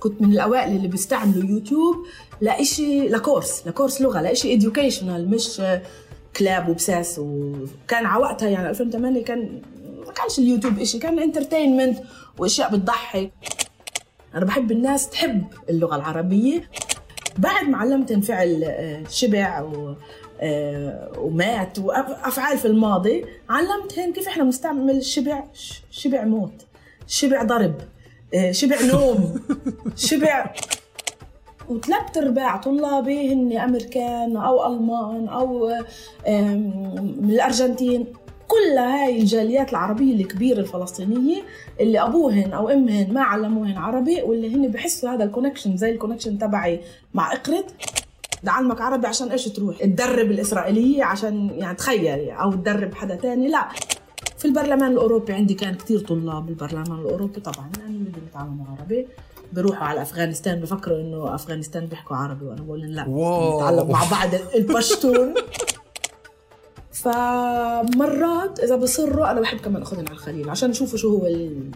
كنت من الأوائل اللي بيستعملوا يوتيوب لإشي لكورس لكورس لغة لإشي educational مش كلاب وبساس. وكان على وقتها يعني 2008 كان ما كانش اليوتيوب إشي كان entertainment وأشياء بتضحك أنا بحب الناس تحب اللغة العربية. بعد ما علمتهم فعل آه، شبع و آه، ومات وأفعال في الماضي علمتهم كيف إحنا بنستعمل شبع شبع موت شبع ضرب. شبع نوم. شبع. وثلاث ارباع طلابي هن أمريكان أو ألمان أو من الأرجنتين. كل هاي الجاليات العربية الكبيرة الفلسطينية اللي أبوهن أو أمهن ما علموهن عربي واللي هن بحسوا هذا ال connection زي ال connection تبعي مع إقرت بعلمك عربي عشان إيش تروح؟ تدرب الإسرائيلية عشان يعني تخيل أو تدرب حدا تاني. لا. في البرلمان الأوروبي عندي كان كثير طلاب بالبرلمان الأوروبي طبعا لأنه بدهم يتعلموا عربي. بيروحوا على أفغانستان بفكروا إنه أفغانستان بيحكوا عربي وأنا بقول لا نتعلم مع بعض البشتون. فمرات إذا بصروا أنا بحب كمان أخذهم على الخليل عشان يشوفوا شو هو ال...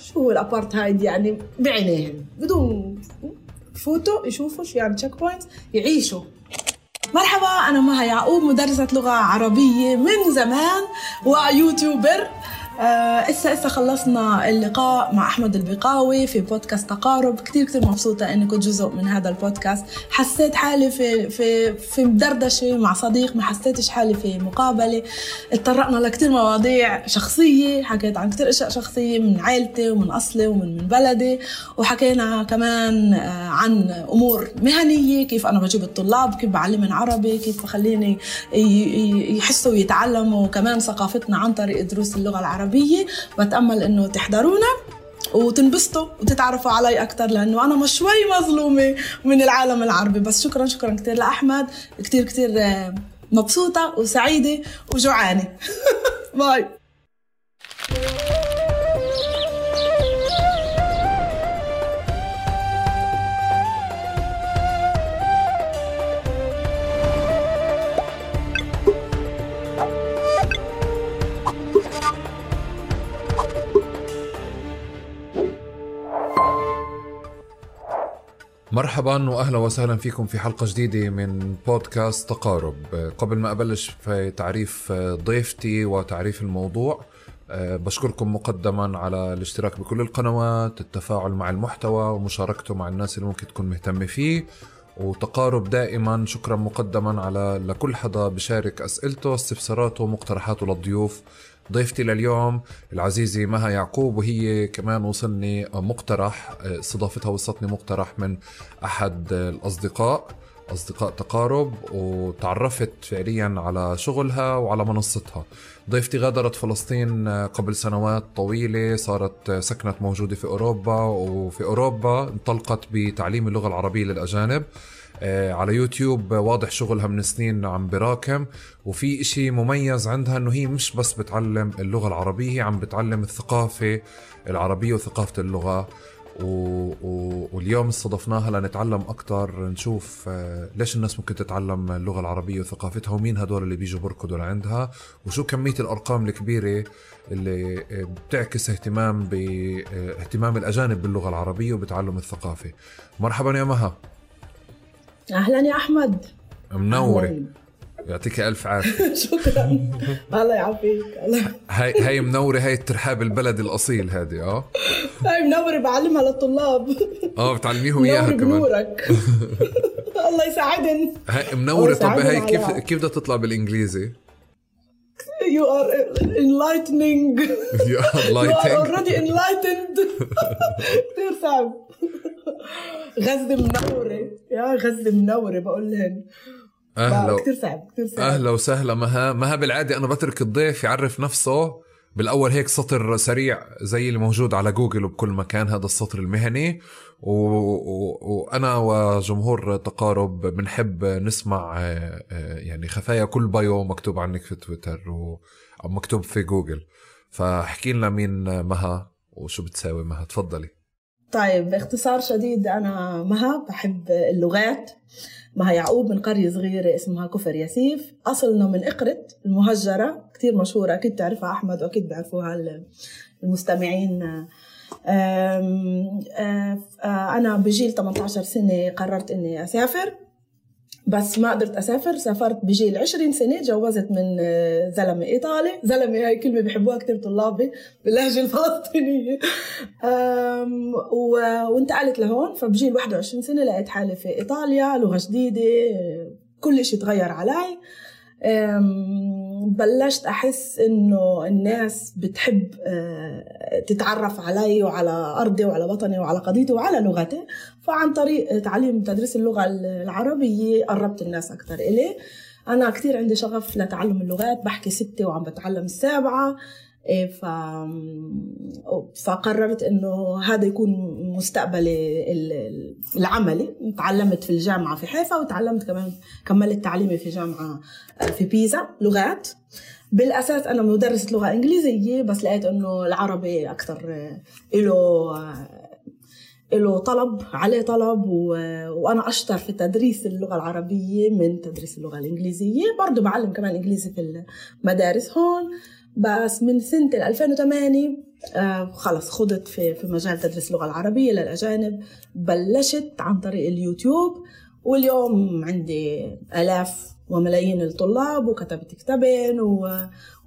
شو هو الأبارتهايد يعني بعينيهم. بدهن يفوتوا يشوفوا شو يعني checkpoint يعيشوا. مرحبا أنا مها يعقوب مدرسة لغة عربية من زمان ويوتيوبر. آه إسا إسا خلصنا اللقاء مع أحمد البقاوي في بودكاست تقارب. كتير كتير مبسوطة إني كنت جزء من هذا البودكاست. حسيت حالي في في في دردشة مع صديق ما حسيتش حالي في مقابلة. اتطرقنا لكتير مواضيع شخصية. حكيت عن كتير أشياء شخصية من عائلتي ومن أصلي ومن من بلدي. وحكينا كمان آه عن أمور مهنية كيف أنا بجيب الطلاب كيف بعلمهم عربي كيف بخليني يحسوا ويتعلموا كمان ثقافتنا عن طريق دروس اللغة العربية. العربية بتأمل إنه تحضرونا وتنبسطوا وتتعرفوا علي أكثر لأنه أنا مش شوي مظلومة من العالم العربي. بس شكرا شكرا كثير لأحمد. كثير كثير آه، مبسوطة وسعيدة وجوعانة. باي. مرحبا واهلا وسهلا فيكم في حلقة جديدة من بودكاست تقارب. قبل ما أبلش في تعريف ضيفتي وتعريف الموضوع بشكركم مقدما على الاشتراك بكل القنوات التفاعل مع المحتوى ومشاركته مع الناس اللي ممكن تكون مهتمة فيه. وتقارب دائما شكرا مقدما على لكل حدا بشارك أسئلته استفساراته ومقترحاته للضيوف. ضيفتي لليوم العزيزة مها يعقوب وهي كمان وصلني مقترح استضافتها وصلتني مقترح من أحد الأصدقاء أصدقاء تقارب وتعرفت فعليا على شغلها وعلى منصتها. ضيفتي غادرت فلسطين قبل سنوات طويلة صارت سكنت موجودة في أوروبا وفي أوروبا انطلقت بتعليم اللغة العربية للأجانب. على يوتيوب واضح شغلها من سنين عم براكم وفي إشي مميز عندها إنه هي مش بس بتعلم اللغة العربية هي عم بتعلم الثقافة العربية وثقافة اللغة. و... و... واليوم استضفناها لنتعلم أكثر نشوف آه، ليش الناس ممكن تتعلم اللغة العربية وثقافتها ومين هدول اللي بيجوا بركضوا لعندها وشو كمية الأرقام الكبيرة اللي آه، بتعكس اهتمام باهتمام الأجانب باللغة العربية وبتعلم الثقافة. مرحبا يا مها. أهلا يا أحمد. منورة يعطيك ألف عافية. شكرا. الله يعافيك. هاي هاي منوره هاي الترحاب البلدي الأصيل هذه آه؟ هاي منوره بعلمها للطلاب. آه بتعلميهم إياها كمان. بنورك. الله يساعدن. هاي منوره طب هاي كيف كيف بدها تطلع بالإنجليزي؟ You are enlightening. You are enlightening You are already enlightened. كثير صعب غزة منورة. يا غزة منورة بقول لهن أهلا كثير صعب كثير صعب أهلا وسهلا. مها مها بالعادة أنا بترك الضيف يعرف نفسه. بالأول هيك سطر سريع زي اللي موجود على جوجل وبكل مكان هذا السطر المهني. وأنا وجمهور تقارب بنحب نسمع آه، آه، يعني خفايا كل بايو مكتوب عنك في تويتر و... أو مكتوب في جوجل. فاحكي لنا مين مها وشو بتساوي مها. تفضلي. طيب باختصار شديد أنا مها بحب اللغات. مها يعقوب من قرية صغيرة اسمها كفر ياسيف. أصلنا من إقرت المهجرة كتير مشهورة أكيد تعرفها أحمد وأكيد بيعرفوها المستمعين. آه، أنا بجيل 18 سنة قررت إني أسافر. بس ما قدرت أسافر سافرت بجيل 20 سنة جوزت من آه، زلمة إيطالي. زلمة هاي كلمة بيحبوها كتير طلابي آم، و- وانتقلت لهون. فبجيل 21 سنة لقيت حالي في إيطاليا لغة جديدة آه، كل شيء تغير علي. بلشت أحس إنه الناس بتحب آه، تتعرف علي وعلى أرضي وعلى وطني وعلى قضيتي وعلى لغتي. فعن طريق تعليم تدريس اللغة العربية قربت الناس أكثر إلي. أنا كتير عندي شغف لتعلم اللغات بحكي ستة وعم بتعلم السابعة إيه، ف... فقررت إنه هذا يكون مستقبلي ال- العملي. تعلمت في الجامعة في حيفا وتعلمت كمان كملت تعليمي في جامعة في بيزا لغات. بالأساس أنا مدرسة لغة إنجليزية بس لقيت إنه العربي أكثر له له طلب عليه طلب و... وأنا أشطر في تدريس اللغة العربية من تدريس اللغة الإنجليزية. برضه بعلم كمان إنجليزي في المدارس هون. بس من سنة 2008 آه خلص خضت في في مجال تدريس اللغة العربية للأجانب. بلشت عن طريق اليوتيوب واليوم عندي آلاف وملايين الطلاب وكتبت كتابين و...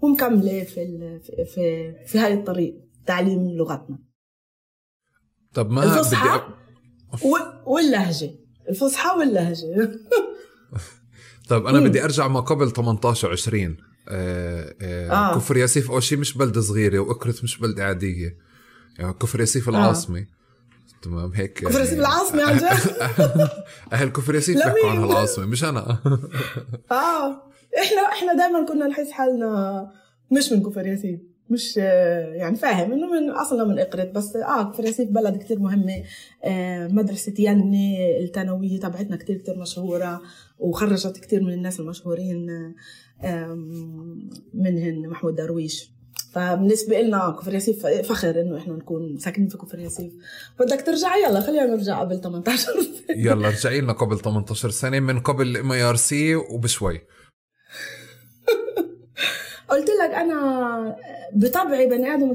ومكملة في ال... في في, في هاي الطريق تعليم لغتنا. طب ما الفصحى بدي أ... و... واللهجة. الفصحى واللهجة. طب أنا مم. بدي أرجع ما قبل 18 20 آه آه آه. كفر ياسيف اول شيء مش بلده صغيرة واكرت مش بلده عادية. يعني كفر ياسيف العاصمة. تمام هيك كفر ياسيف العاصمة عن جد؟ أهل كفر ياسيف؟ بيحكوا عنها العاصمة مش أنا. آه. إحنا إحنا دائما كنا نحس حالنا مش من كفر ياسيف. مش آه، يعني فاهم إنه من أصلا من اقرت بس آه كفر ياسيف بلد كتير مهمة آه مدرسة يني الثانوية تبعتنا كتير كتير مشهورة وخرجت كتير من الناس المشهورين منهن محمود درويش. فبالنسبة لنا كفر ياسيف فخر إنه إحنا نكون ساكنين في كفر ياسيف بدك ترجع؟ يلا خلينا نرجع قبل 18 سنة. يلا رجعي لنا قبل 18 سنة من قبل IRC وبشوي. قلت لك أنا بطبعي بني آدم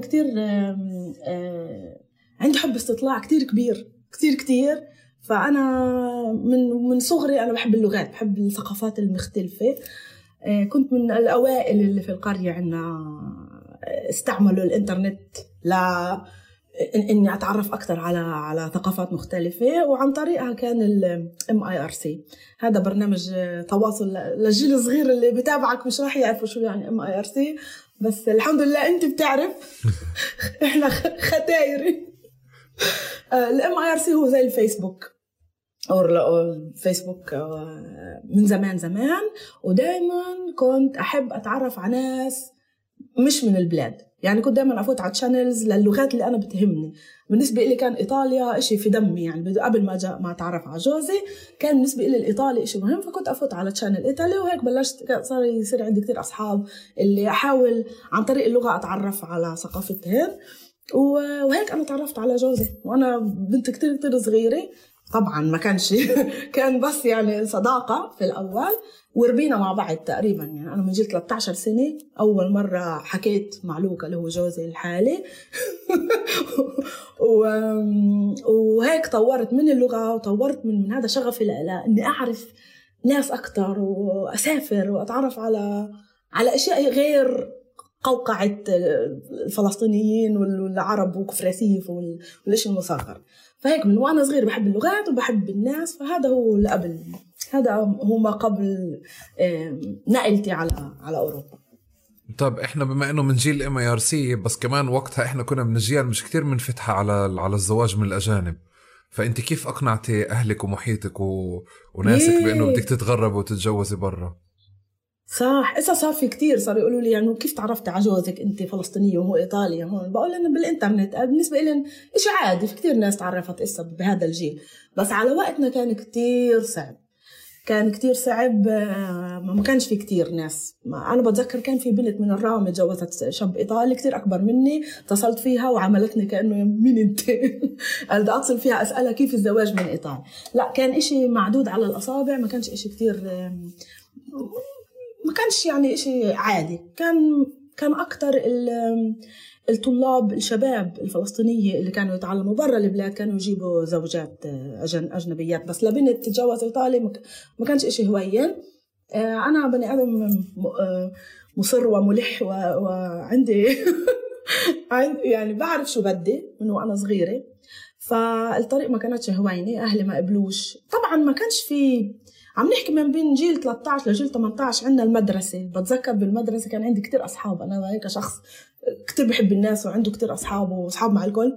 آه، عندي حب استطلاع كتير كبير كتير كتير. فأنا من من صغري أنا بحب اللغات بحب الثقافات المختلفة. آه، كنت من الأوائل اللي في القرية عنا استعملوا الإنترنت اني اتعرف أكثر على على ثقافات مختلفه وعن طريقها كان ال mIRC هذا برنامج آه، تواصل للجيل الصغير اللي بتابعك مش راح يعرفوا شو يعني mIRC بس الحمد لله انت بتعرف إحنا ختايري ال mIRC هو زي الفيسبوك أو الفيسبوك آه، من زمان زمان ودائما كنت احب اتعرف على ناس مش من البلاد يعني كنت دائما أفوت على channels للغات اللي أنا بتهمني. بالنسبة لي كان إيطاليا إشي في دمي يعني قبل ما جاء ما أتعرف على جوزي كان بالنسبة لي الإيطالي إشي مهم فكنت أفوت على channel إيطالي وهيك بلشت صار يصير عندي كتير أصحاب اللي أحاول عن طريق اللغة أتعرف على ثقافتهن و- وهيك أنا تعرفت على جوزي. وأنا بنت كتير كتير صغيرة. طبعا ما كانش كان بس يعني صداقة في الأول. وربينا مع بعض تقريبا يعني أنا من جيل 13 سنة أول مرة حكيت مع لوكا اللي هو جوزي الحالي. و... وهيك طورت من اللغة وطورت من من هذا شغفي لإني أعرف ناس أكثر وأسافر وأتعرف على على أشياء غير قوقعة الفلسطينيين والعرب وكفر ياسيف وال- والإشي المصغر فهيك من وأنا صغير بحب اللغات وبحب الناس فهذا هو اللي قبل هذا هو ما قبل نقلتي على على أوروبا. طب إحنا بما إنه من جيل mIRC بس كمان وقتها إحنا كنا من اجيال مش كتير منفتحة على على الزواج من الأجانب. فأنت كيف أقنعتي أهلك ومحيطك و... وناسك إيه. بإنه بدك تتغربي وتتجوزي برا؟ صح إذا صار في كتير صاروا يقولوا لي يعني كيف تعرفتي على جوزك أنت فلسطينية وهو إيطالي هون؟ بقول لهم بالإنترنت بالنسبة لهم شيء عادي في كتير ناس تعرفت إسا بهذا الجيل. بس على وقتنا كان كتير صعب. كان كتير صعب آه، ما كانش في كتير ناس. ما أنا بتذكر كان في بنت من الرام تجوزت شاب إيطالي كتير أكبر مني اتصلت فيها وعملتني كأنه مين أنت. بدي أتصل فيها أسألها كيف الزواج من إيطاليا. لا كان إشي معدود على الأصابع ما كانش إشي كتير ما كانش يعني إشي عادي. كان كان أكثر الطلاب الشباب الفلسطينية اللي كانوا يتعلموا برا البلاد كانوا يجيبوا زوجات أجنبيات. بس لبنت تتجوز إيطالي ما كانش إشي هوين آه، أنا بني آدم آه، مصر وملح وعندي يعني بعرف شو بدي من وأنا صغيرة. فالطريق ما كانتش هوينة أهلي ما قبلوش. طبعا ما كانش في عم نحكي من بين جيل 13 لجيل 18 عندنا المدرسة. بتذكر بالمدرسة كان عندي كتير أصحاب. أنا هيك شخص كتير بحب الناس وعنده كتير أصحاب وأصحاب مع الكل.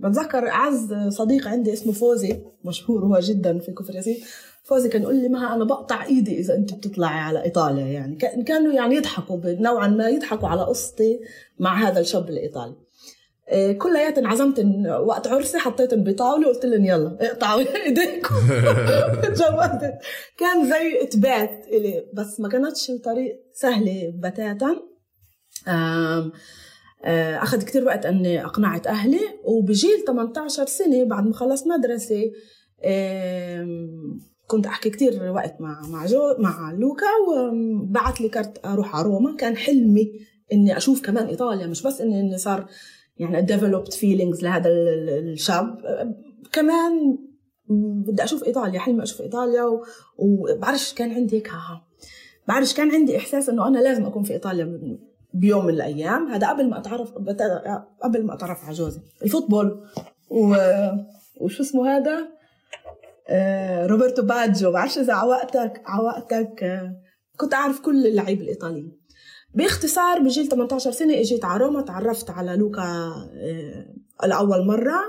بتذكر أعز صديق عندي اسمه فوزي مشهور هو جدا في كفر ياسين. فوزي كان يقول لي ما أنا بقطع إيدي إذا أنت بتطلعي على إيطاليا يعني. كانوا يعني يضحكوا نوعا ما يضحكوا على قصتي مع هذا الشاب الإيطالي. كلياتن انعزمت وقت عرسي حطيتن بطاوله وقلت لهم يلا اقطعوا ايديكم. تجوزت كان زي إثبات إلي بس ما كانتش الطريق سهلة بتاتا. آه، أخذ كتير وقت إني أقنعت أهلي. وبجيل 18 سنة بعد ما خلصت مدرسة كنت أحكي كتير وقت مع مع جو مع لوكا. وبعت لي كارت أروح على روما. كان حلمي إني أشوف كمان إيطاليا مش بس إني, إني صار يعني developed feelings لهذا الشاب. كمان بدي أشوف إيطاليا حلمي أشوف إيطاليا وبعرفش كان عندي هيك بعرفش كان عندي إحساس إنه أنا لازم أكون في إيطاليا بيوم من الأيام. هذا قبل ما اتعرف قبل ما أتعرف على جوزي. ال football. و... وشو اسمه هذا؟ آه، روبرتو باجو. بعرفش إذا عوقتك عوقتك آه، كنت أعرف كل اللعيبه الإيطاليين. باختصار بجيل 18 سنة إجيت على روما تعرفت على لوكا آه، لاول مرة.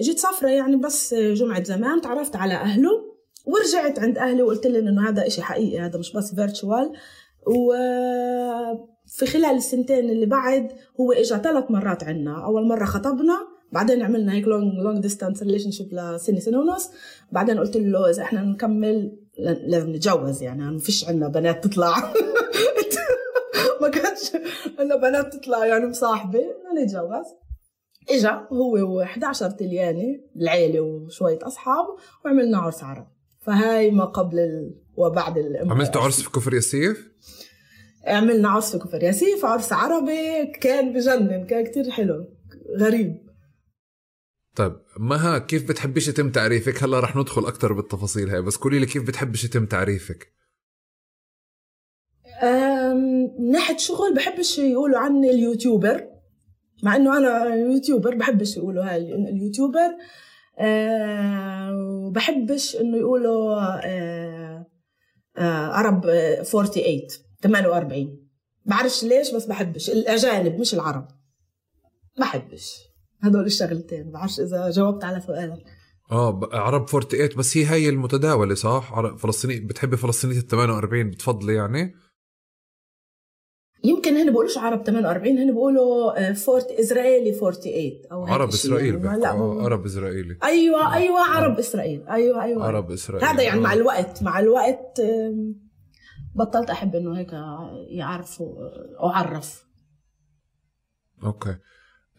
جيت سافرة يعني بس جمعة زمان تعرفت على أهله ورجعت عند أهلي وقلت لهم إنه هذا إشي حقيقي هذا مش بس virtual وفي خلال السنتين اللي بعد هو إجا ثلاث مرات عنا. أول مرة خطبنا بعدين عملنا هيك long long distance relationship لسنة سنة ونص. بعدين قلت له إذا إحنا نكمل لازم نتجوز يعني ما فيش عندنا بنات تطلع. ما كانش عندنا بنات تطلع يعني مصاحبة نتجوز إجا هو و11 تلياني العيلة وشوية أصحاب وعملنا عرس عرب. فهاي ما قبل ال... وبعد عملتوا عرس في كفر ياسيف؟ عملنا عرس في كفر ياسيف عرس عربي كان بجنن كان كتير حلو غريب. طيب مها كيف بتحبيش يتم تعريفك؟ هلا رح ندخل أكثر بالتفاصيل هاي بس قولي لي كيف بتحبش يتم تعريفك؟ من ناحية شغل بحبش يقولوا عني ال YouTuber مع إنه أنا YouTuber بحبش يقولوا هاي ال YouTuber. أه بحبش إنه يقولوا أه عرب 48 48 بعرفش ليش بس بحبش. الأجانب مش العرب. بحبش. هدول الشغلتين. بعرفش إذا جاوبت على سؤالك. آه عرب 48 بس هي هي المتداولة صح؟ فلسطيني بتحبي فلسطينية ال 48 بتفضلي يعني؟ يمكن هن بيقولوش عرب 48 هن بيقولوا آه، فورت إسرائيلي 48 أو عرب إسرائيل يعني. لا. آه عرب إسرائيلي. أيوه أيوه عرب إسرائيل. أيوه أيوه. عرب إسرائيل. هذا يعني مع الوقت مع الوقت بطلت أحب إنه هيك يعرفوا أعرف. أوكي.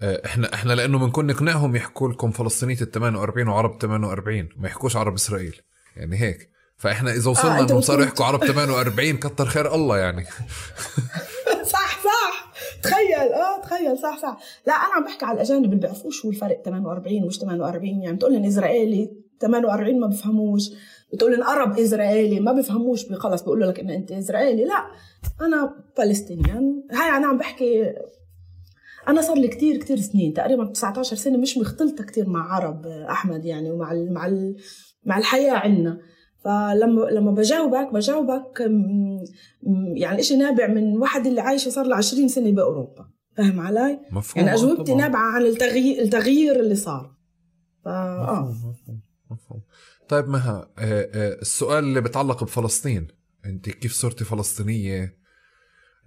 آه، إحنا إحنا لأنه بنكون نقنعهم يحكوا لكم فلسطينية ال 48 وعرب 48 ما يحكوش عرب إسرائيل. يعني هيك. فإحنا إذا وصلنا آه انهم صاروا يحكوا عرب 48 كتر خير الله يعني. تخيل آه تخيل صح صح. لا أنا عم بحكي على الأجانب اللي بيعرفوش شو الفرق 48 ومش 48 يعني بتقول لهم إسرائيلي 48 ما بفهموش. بتقول لهم عرب إسرائيلي ما بفهموش خلص بيقولوا لك ان أنت إسرائيلي. لا أنا فلسطينيان. هاي أنا عم بحكي أنا صار لي كثير كثير سنين تقريبا 19 سنة مش مختلطة كثير مع عرب أحمد يعني ومع ال مع ال مع الحياة عندنا فلما لما بجاوبك بجاوبك يعني شيء نابع من واحد اللي عايشة صار له 20 سنة بأوروبا. فاهم علي؟ مفهوم يعني أجوبتي نابعة عن التغيير التغيير اللي صار. ف آه. مفهوم مفهوم طيب مها آه، آه، السؤال اللي بتعلق بفلسطين. أنت كيف صرتي فلسطينية؟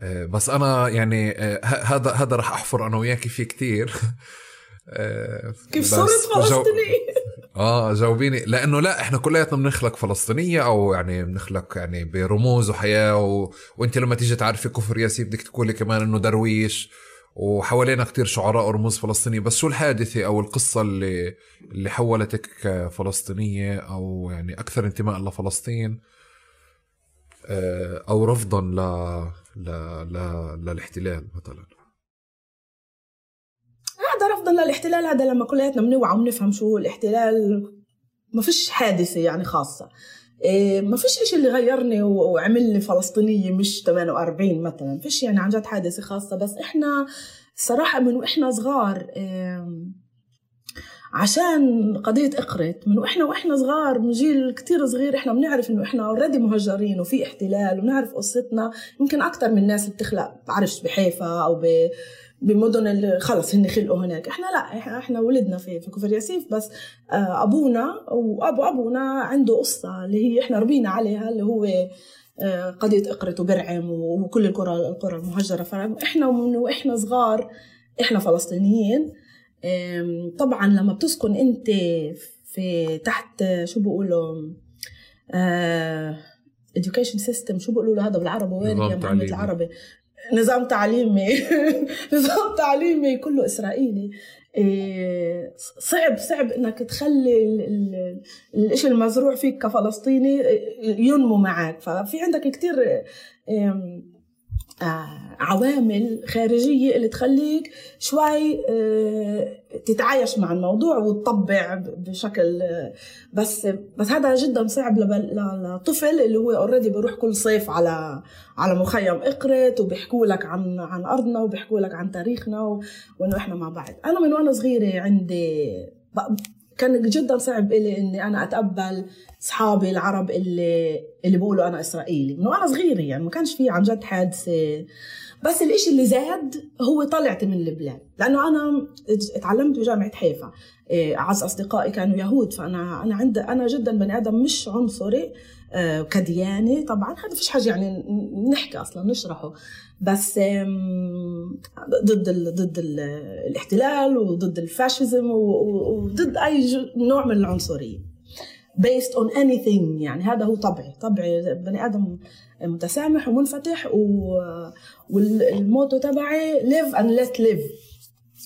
آه، بس أنا يعني هذا هذا رح أحفر أنا وياك فيه كثير كيف صرت فلسطيني آه جاوبيني لأنه لا إحنا كلياتنا بنخلق فلسطينية أو يعني بنخلق يعني برموز وحياة و... وأنت لما تيجي تعرفي كفر ياسين بدك تقولي كمان إنه درويش وحوالينا كتير شعراء ورموز فلسطينية. بس شو الحادثة أو القصة اللي اللي حولتك فلسطينيه أو يعني أكثر انتماء لفلسطين آه، أو رفضا ل... ل... ل... للاحتلال مثلا؟ هذا رفضا للاحتلال هذا لما كلياتنا بنوعى ونفهم شو الاحتلال ما فيش حادثة يعني خاصة. إيه، ما فيش إشي اللي غيرني وعملني فلسطينية مش 48 مثلا. فيش يعني عن جد حادثة خاصة. بس إحنا صراحة من وإحنا صغار عشان قضية إقرت من وإحنا وإحنا صغار من جيل كتير صغير إحنا بنعرف إنه إحنا اوريدي مهجرين وفي احتلال وبنعرف قصتنا. يمكن أكتر من الناس اللي بتخلق بعرفش بحيفا أو ب بمدن اللي خلص هن خلقوا هناك. إحنا لا إحنا ولدنا في في كفر ياسيف بس آه، أبونا وابو أبونا عنده قصة اللي هي إحنا ربينا عليها اللي هو آه، قضية اقرت وبرعم وكل القرى القرى المهجرة. فإحنا من وإحنا صغار إحنا فلسطينيين. طبعا لما بتسكن أنت في تحت شو بيقولوا education system شو بيقولوا له هذا بالعربي؟ وين يا محمد العربي؟ نظام تعليمي. نظام تعليمي كله إسرائيلي. إيه، صعب صعب إنك تخلي الشيء المزروع فيك كفلسطيني ينمو معك. ففي عندك كتير آه، عوامل خارجية اللي تخليك شوي آه، تتعايش مع الموضوع وتطبع بشكل آه، بس بس هذا جدا صعب لطفل اللي هو اوريدي بيروح كل صيف على على مخيم اقرت وبيحكوا لك عن عن أرضنا وبيحكوا لك عن تاريخنا وإنه إحنا مع بعض. أنا من وأنا صغيرة عندي كان جدا صعب إلي إني أنا أتقبل أصحابي العرب اللي اللي بيقولوا أنا إسرائيلي. من وأنا صغيرة يعني ما كانش في عن جد حادثة. بس الإشي اللي زاد هو طلعت من البلاد لأنه أنا اتعلمت بجامعة حيفا. إيه، أعز أصدقائي كانوا يهود فأنا أنا عند أنا جدا بني آدم مش عنصري. آه، كديانة. طبعا هذا فيش حاجة يعني نحكي أصلا نشرحه. بس ضد ال ضد ال الاحتلال وضد الفاشيزم وضد أي نوع من العنصرية. based on anything. يعني هذا هو طبعي. طبعي بني آدم متسامح ومنفتح وال motto تبعي live and let live.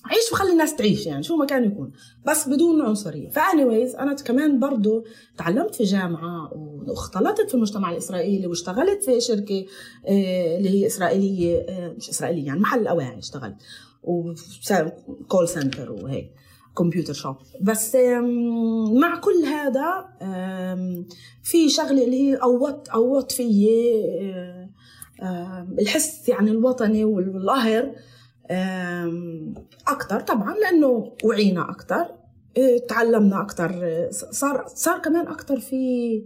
عيش وخلي الناس تعيش يعني؟ شو ما كان يكون. بس بدون عنصرية. ف anyways أنا كمان برضو تعلمت في جامعة واختلطت في المجتمع الإسرائيلي واشتغلت في شركة آه، اللي هي إسرائيلية آه، مش إسرائيلية يعني محل أواعي اشتغلت. و call center وهيك كمبيوتر شوب بس مع كل هذا في شغلة اللي هي قوت قوت فيي آه، الحس يعني الوطني والقهر أكتر طبعا لأنه وعينا أكتر إيه، تعلمنا أكتر صار صار كمان أكتر في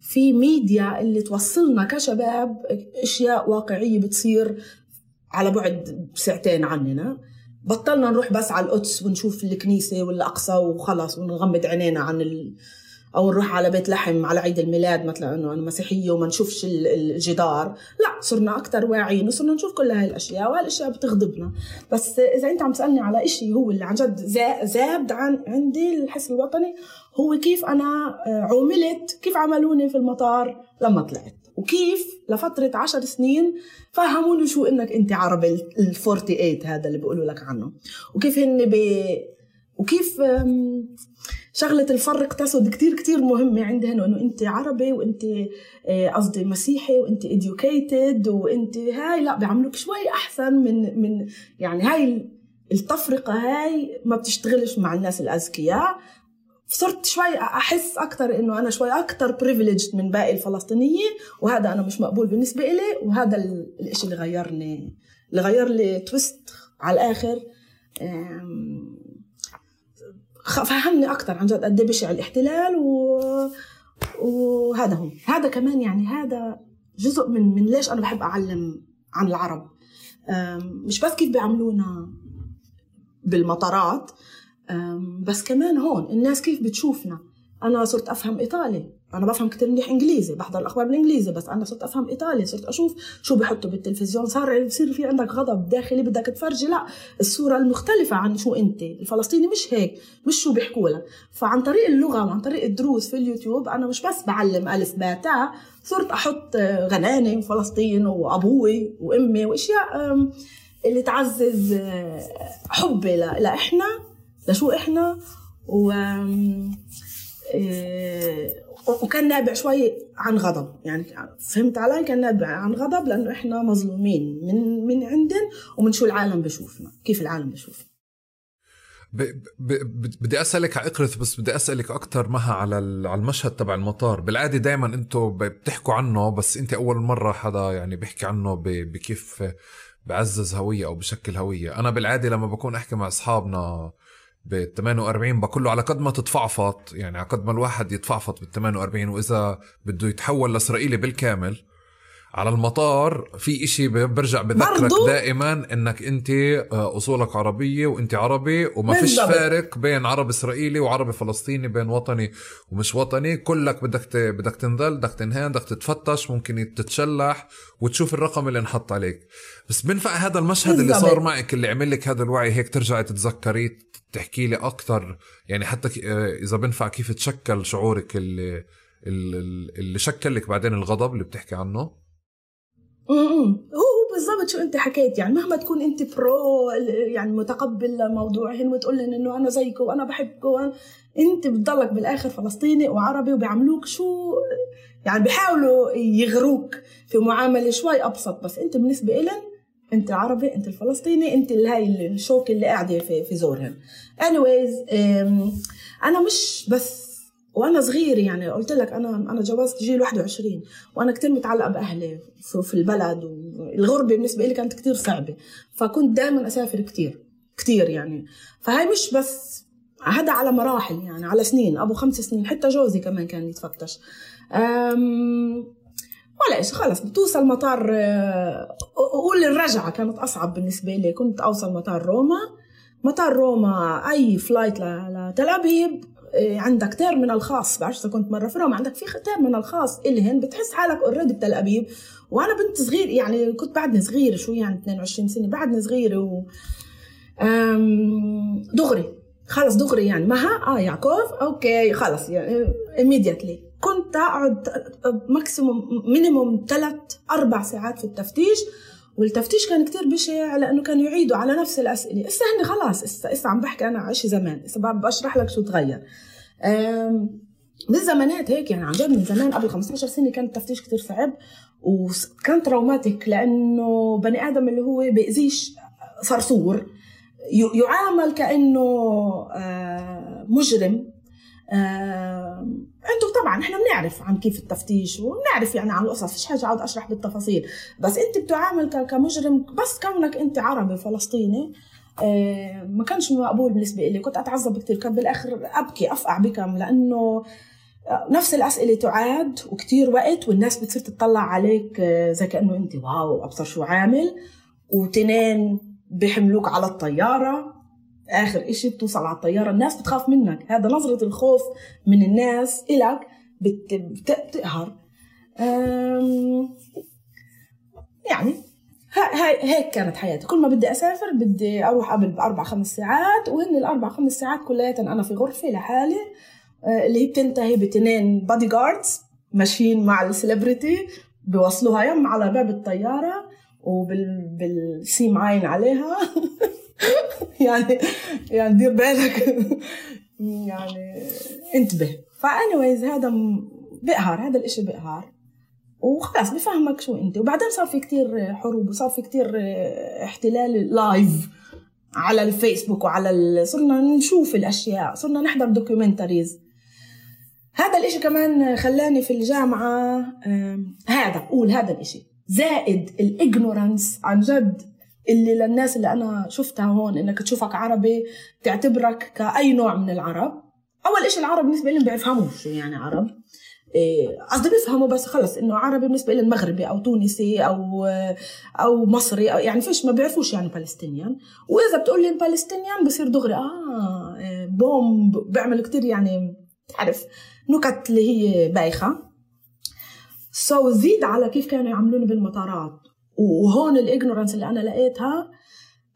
في ميديا اللي توصلنا كشباب أشياء واقعية بتصير على بعد ساعتين عننا. بطلنا نروح بس على القدس ونشوف الكنيسة والأقصى وخلص ونغمض عينينا عن ال... أو نروح على بيت لحم على عيد الميلاد مثلا إنه أنا مسيحية وما نشوفش الجدار. لا صرنا أكثر واعيين وصرنا نشوف كل هاي الأشياء وهالاشياء بتغضبنا. بس إذا أنت عم تسألني على إشي هو اللي عن جد زاد عن عندي الحس الوطني هو كيف أنا آه، عوملت كيف عملوني في المطار لما طلعت؟ وكيف لفترة عشر سنين فهموني شو إنك أنت عربي ال 48 هذا اللي بيقولوا لك عنه. وكيف هن ب وكيف شغلة الفرق تسد كتير كتير مهمة عندي هنا انه أنت عربي وأنت آه، قصدي مسيحي وأنت educated وأنت هاي لا بيعملوك شوي أحسن من من يعني هاي التفرقة هاي ما بتشتغلش مع الناس الأذكياء. صرت شوي أحس أكثر إنه أنا شوي أكثر privileged من باقي الفلسطينيين وهذا أنا مش مقبول بالنسبة إلي وهذا الإشي اللي غيرني اللي غير لي تويست على الآخر. فهمني أكثر عن جد قد إيه بشع الاحتلال و... وهذا هو. هذا كمان يعني هذا جزء من من ليش أنا بحب أعلم عن العرب. مش بس كيف بيعملونا بالمطارات بس كمان هون الناس كيف بتشوفنا. أنا صرت أفهم إيطالي. أنا بفهم كتير منيح إنجليزي بحضر الأخبار بالإنجليزي بس أنا صرت أفهم إيطالي صرت أشوف شو بحطوا بالتلفزيون صار يصير في عندك غضب داخلي بدك تفرجي لا الصورة المختلفة عن شو أنت الفلسطيني مش هيك مش شو بيحكوا لك. فعن طريق اللغة وعن طريق الدروس في اليوتيوب أنا مش بس بعلم ألف باتا صرت أحط غنانم فلسطين وأبوي وأمي وأشياء اللي تعزز آه، حبي لإحنا لشو إحنا و وكان نابع شوي عن غضب. يعني فهمت علي؟ كان نابع عن غضب لأنه إحنا مظلومين من من عندن ومن شو العالم بشوفنا كيف العالم بشوفنا. ب... ب... بدي أسألك على إقرث بس بدي أسألك أكثر مها على على المشهد تبع المطار. بالعادة دائما أنتم بتحكوا عنه بس أنت أول مرة حدا يعني بيحكي عنه ب... بكيف بعزز هوية أو بشكل هوية. أنا بالعادة لما بكون أحكي مع أصحابنا بال 48 بقول له على قد ما تتفعفط يعني على قد ما الواحد يتفعفط بال 48 وإذا بده يتحول لإسرائيلي بالكامل على المطار في إشي برجع بذكرك دائما إنك أنت آه، أصولك عربية وأنت عربي وما فيش فارق بين عربي إسرائيلي وعربي فلسطيني بين وطني ومش وطني. كلك بدك بدك تنذل بدك تنهان بدك تتفتش ممكن تتشلح وتشوف الرقم اللي انحط عليك. بس بنفع هذا المشهد اللي صار معك اللي عمل لك هذا الوعي هيك ترجعي تتذكري تحكي لي أكثر يعني حتى آه، إذا بنفع كيف تشكل شعورك اللي اللي شكل لك بعدين الغضب اللي بتحكي عنه؟ هو هو بالضبط شو انت حكيت يعني مهما تكون انت برو يعني متقبل الموضوع هن وتقول لهم إنه أنا زيكم وأنا بحبكم انت بتضلك بالآخر فلسطيني وعربي وبيعملوك شو يعني بيحاولوا يغروك في معاملة شوي أبسط بس انت بالنسبة لهم انت عربي انت الفلسطيني انت اللي هاي الشوكه اللي قاعدة في في زورهم anyways أنا مش بس وأنا صغير يعني قلت لك أنا أنا جوزت جيل 21 وأنا كثير متعلقة بأهلي في البلد والغربة بالنسبة لي كانت كثير صعبة فكنت دائما أسافر كثير كثير يعني. فهاي مش بس هذا على مراحل يعني على سنين أبو خمس سنين حتى جوزي كمان كان يتفتش. ولا شيء خلص بتوصل مطار قول الرجعة كانت أصعب بالنسبة لي كنت أوصل مطار روما مطار روما أي flight لتل أبيب إيه، عندك terminal خاص بعرفش إذا كنت مرة في روما عندك في terminal خاص إلهن بتحس حالك already بتل أبيب. وأنا بنت صغير يعني كنت بعدني صغيرة شو يعني 22 سنة بعدني صغيرة و دغري. خلص دغري يعني. مها؟ آه يعقوب. okay خلص يعني immediately. كنت أقعد maximum minimum ثلاث أربع ساعات في التفتيش. والتفتيش كان كتير بشع لأنه كانوا يعيدوا على نفس الأسئلة. إسا هني خلاص إسا إسا عم بحكي أنا عشي زمان. إسا بشرح لك شو تغير. بالزمانات هيك يعني عن جد من زمان قبل 15 سنة كان التفتيش كتير صعب وكان traumatic لأنه بني آدم اللي هو بيأذيش صرصور يعامل كأنه آه، مجرم. أنتم طبعا إحنا بنعرف عن كيف التفتيش وبنعرف يعني عن القصص فيش حاجة اقعد أشرح بالتفاصيل. بس انت بتعامل كمجرم بس كونك انت عربي فلسطيني آه، ما كانش مقبول بالنسبة لي كنت أتعذب كثير كان بالآخر أبكي أفقع بكم لأنه آه، نفس الأسئلة تعاد وكتير وقت والناس بتصير تطلع عليك آه، زي كأنه أنت واو أبصر شو عامل. وتنين بيحملوك على الطيارة. آخر إشي بتوصل على الطيارة الناس بتخاف منك. هذا نظرة الخوف من الناس إلك بتقهر. يعني هاي هيك كانت حياتي. كل ما بدي أسافر بدي أروح قبل بأربع خمس ساعات وهن الأربع خمس ساعات كلياتها أنا في غرفة لحالي آه، اللي هي بتنتهي بتنين بادي جاردز ماشيين مع السليبرتي بيوصلوها يم على باب الطيارة وبالسيم عاين عليها. يعني يعني دير بالك. يعني انتبه. ف anyways هذا بقهر هذا الإشي بقهر وخلاص بفهمك شو أنت. وبعدين صار في كتير حروب وصار في كتير احتلال live على الفيسبوك وعلى صرنا نشوف الأشياء. صرنا نحضر documentaries هذا الإشي كمان خلاني في الجامعة هذا قول هذا الإشي. زائد ال ignorance عن جد اللي للناس اللي أنا شفتها هون إنك تشوفك عربي تعتبرك كأي نوع من العرب. أول شيء العرب بالنسبة لهم بيفهموش شو يعني عرب. إيه، قصدي بيفهموا بس خلص إنه عربي بالنسبة لهم مغربي أو تونسي أو أو مصري أو يعني فيش ما بيعرفوش يعني Palestinian وإذا بتقول لي Palestinian بصير دغري. آه إيه، boom بيعمل كتير يعني تعرف نكت اللي هي بايخة. so so زيد على كيف كانوا يعملوني بالمطارات. وهون ال ignorance اللي أنا لقيتها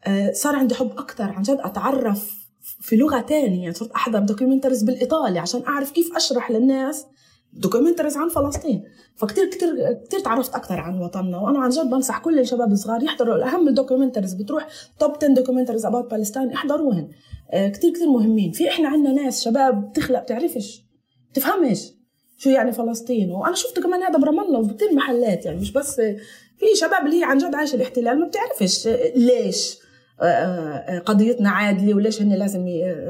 آه، صار عندي حب أكثر عن جد أتعرف في لغة تانية. يعني صرت أحضر documentaries بالإيطالي عشان أعرف كيف أشرح للناس documentaries عن فلسطين. فكتير كتير كتير تعرفت أكثر عن وطننا. وأنا عن جد بنصح كل الشباب الصغار يحضروا اهم ال documentaries بتروح top 10 documentaries about Palestine احضروهن. كتير كتير مهمين. في إحنا عندنا ناس شباب بتخلق بتعرفش بتفهمش شو يعني فلسطين. وأنا شفته كمان هذا برام الله وفي كثير محلات يعني مش بس في شباب اللي هي عن جد عايشة الاحتلال ما بتعرفش ليش آه، آه، قضيتنا عادلة وليش هن لازم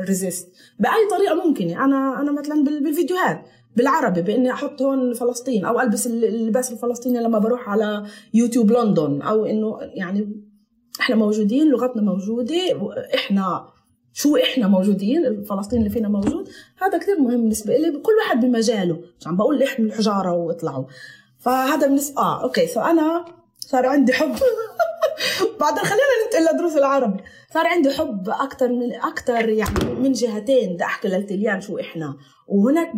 resist بأي طريقة ممكنة. أنا أنا مثلا بالفيديوهات بالعربي بإني أحط هون فلسطين أو ألبس اللباس الفلسطيني لما بروح على يوتيوب لندن أو إنه يعني إحنا موجودين لغتنا موجودة إحنا شو إحنا موجودين الفلسطين اللي فينا موجود. هذا كثير مهم بالنسبة لي كل واحد بمجاله. مش عم بقول احملوا الحجارة وإطلعوا. فهذا بالنسبة آه okay so أنا صار عندي حب. بعدين خلينا ننتقل لدروس العربي. صار عندي حب أكثر من أكثر يعني من جهتين. بدي أحكي للتليان شو إحنا. وهناك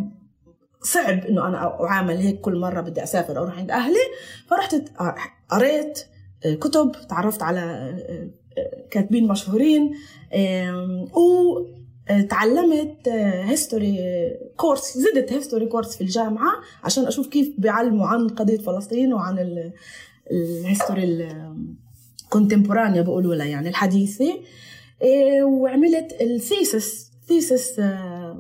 صعب إنه أنا أعامل هيك كل مرة بدي أسافر أروح عند أهلي. فرحت قريت آه، كتب تعرفت على آه، آه، كاتبين مشهورين. وتعلمت history course زدت history course في الجامعة عشان أشوف كيف بيعلموا عن قضية فلسطين وعن ال history ال contemporanea بقولوا لها يعني الحديثة. وعملت ال thesis thesis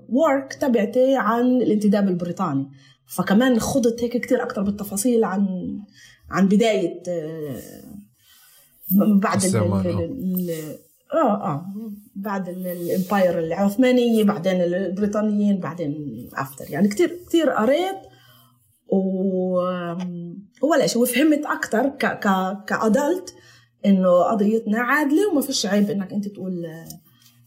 work تبعتي عن الانتداب البريطاني. فكمان خضت هيك كتير أكتر بالتفاصيل عن عن بداية بعد آه. آه بعد الإمباير العثمانية بعدين البريطانيين بعدين افتر يعني كثير كثير قريت و ولا شيء وفهمت أكثر ك ك كأدلت إنه قضيتنا عادلة وما فيش عيب إنك أنت تقول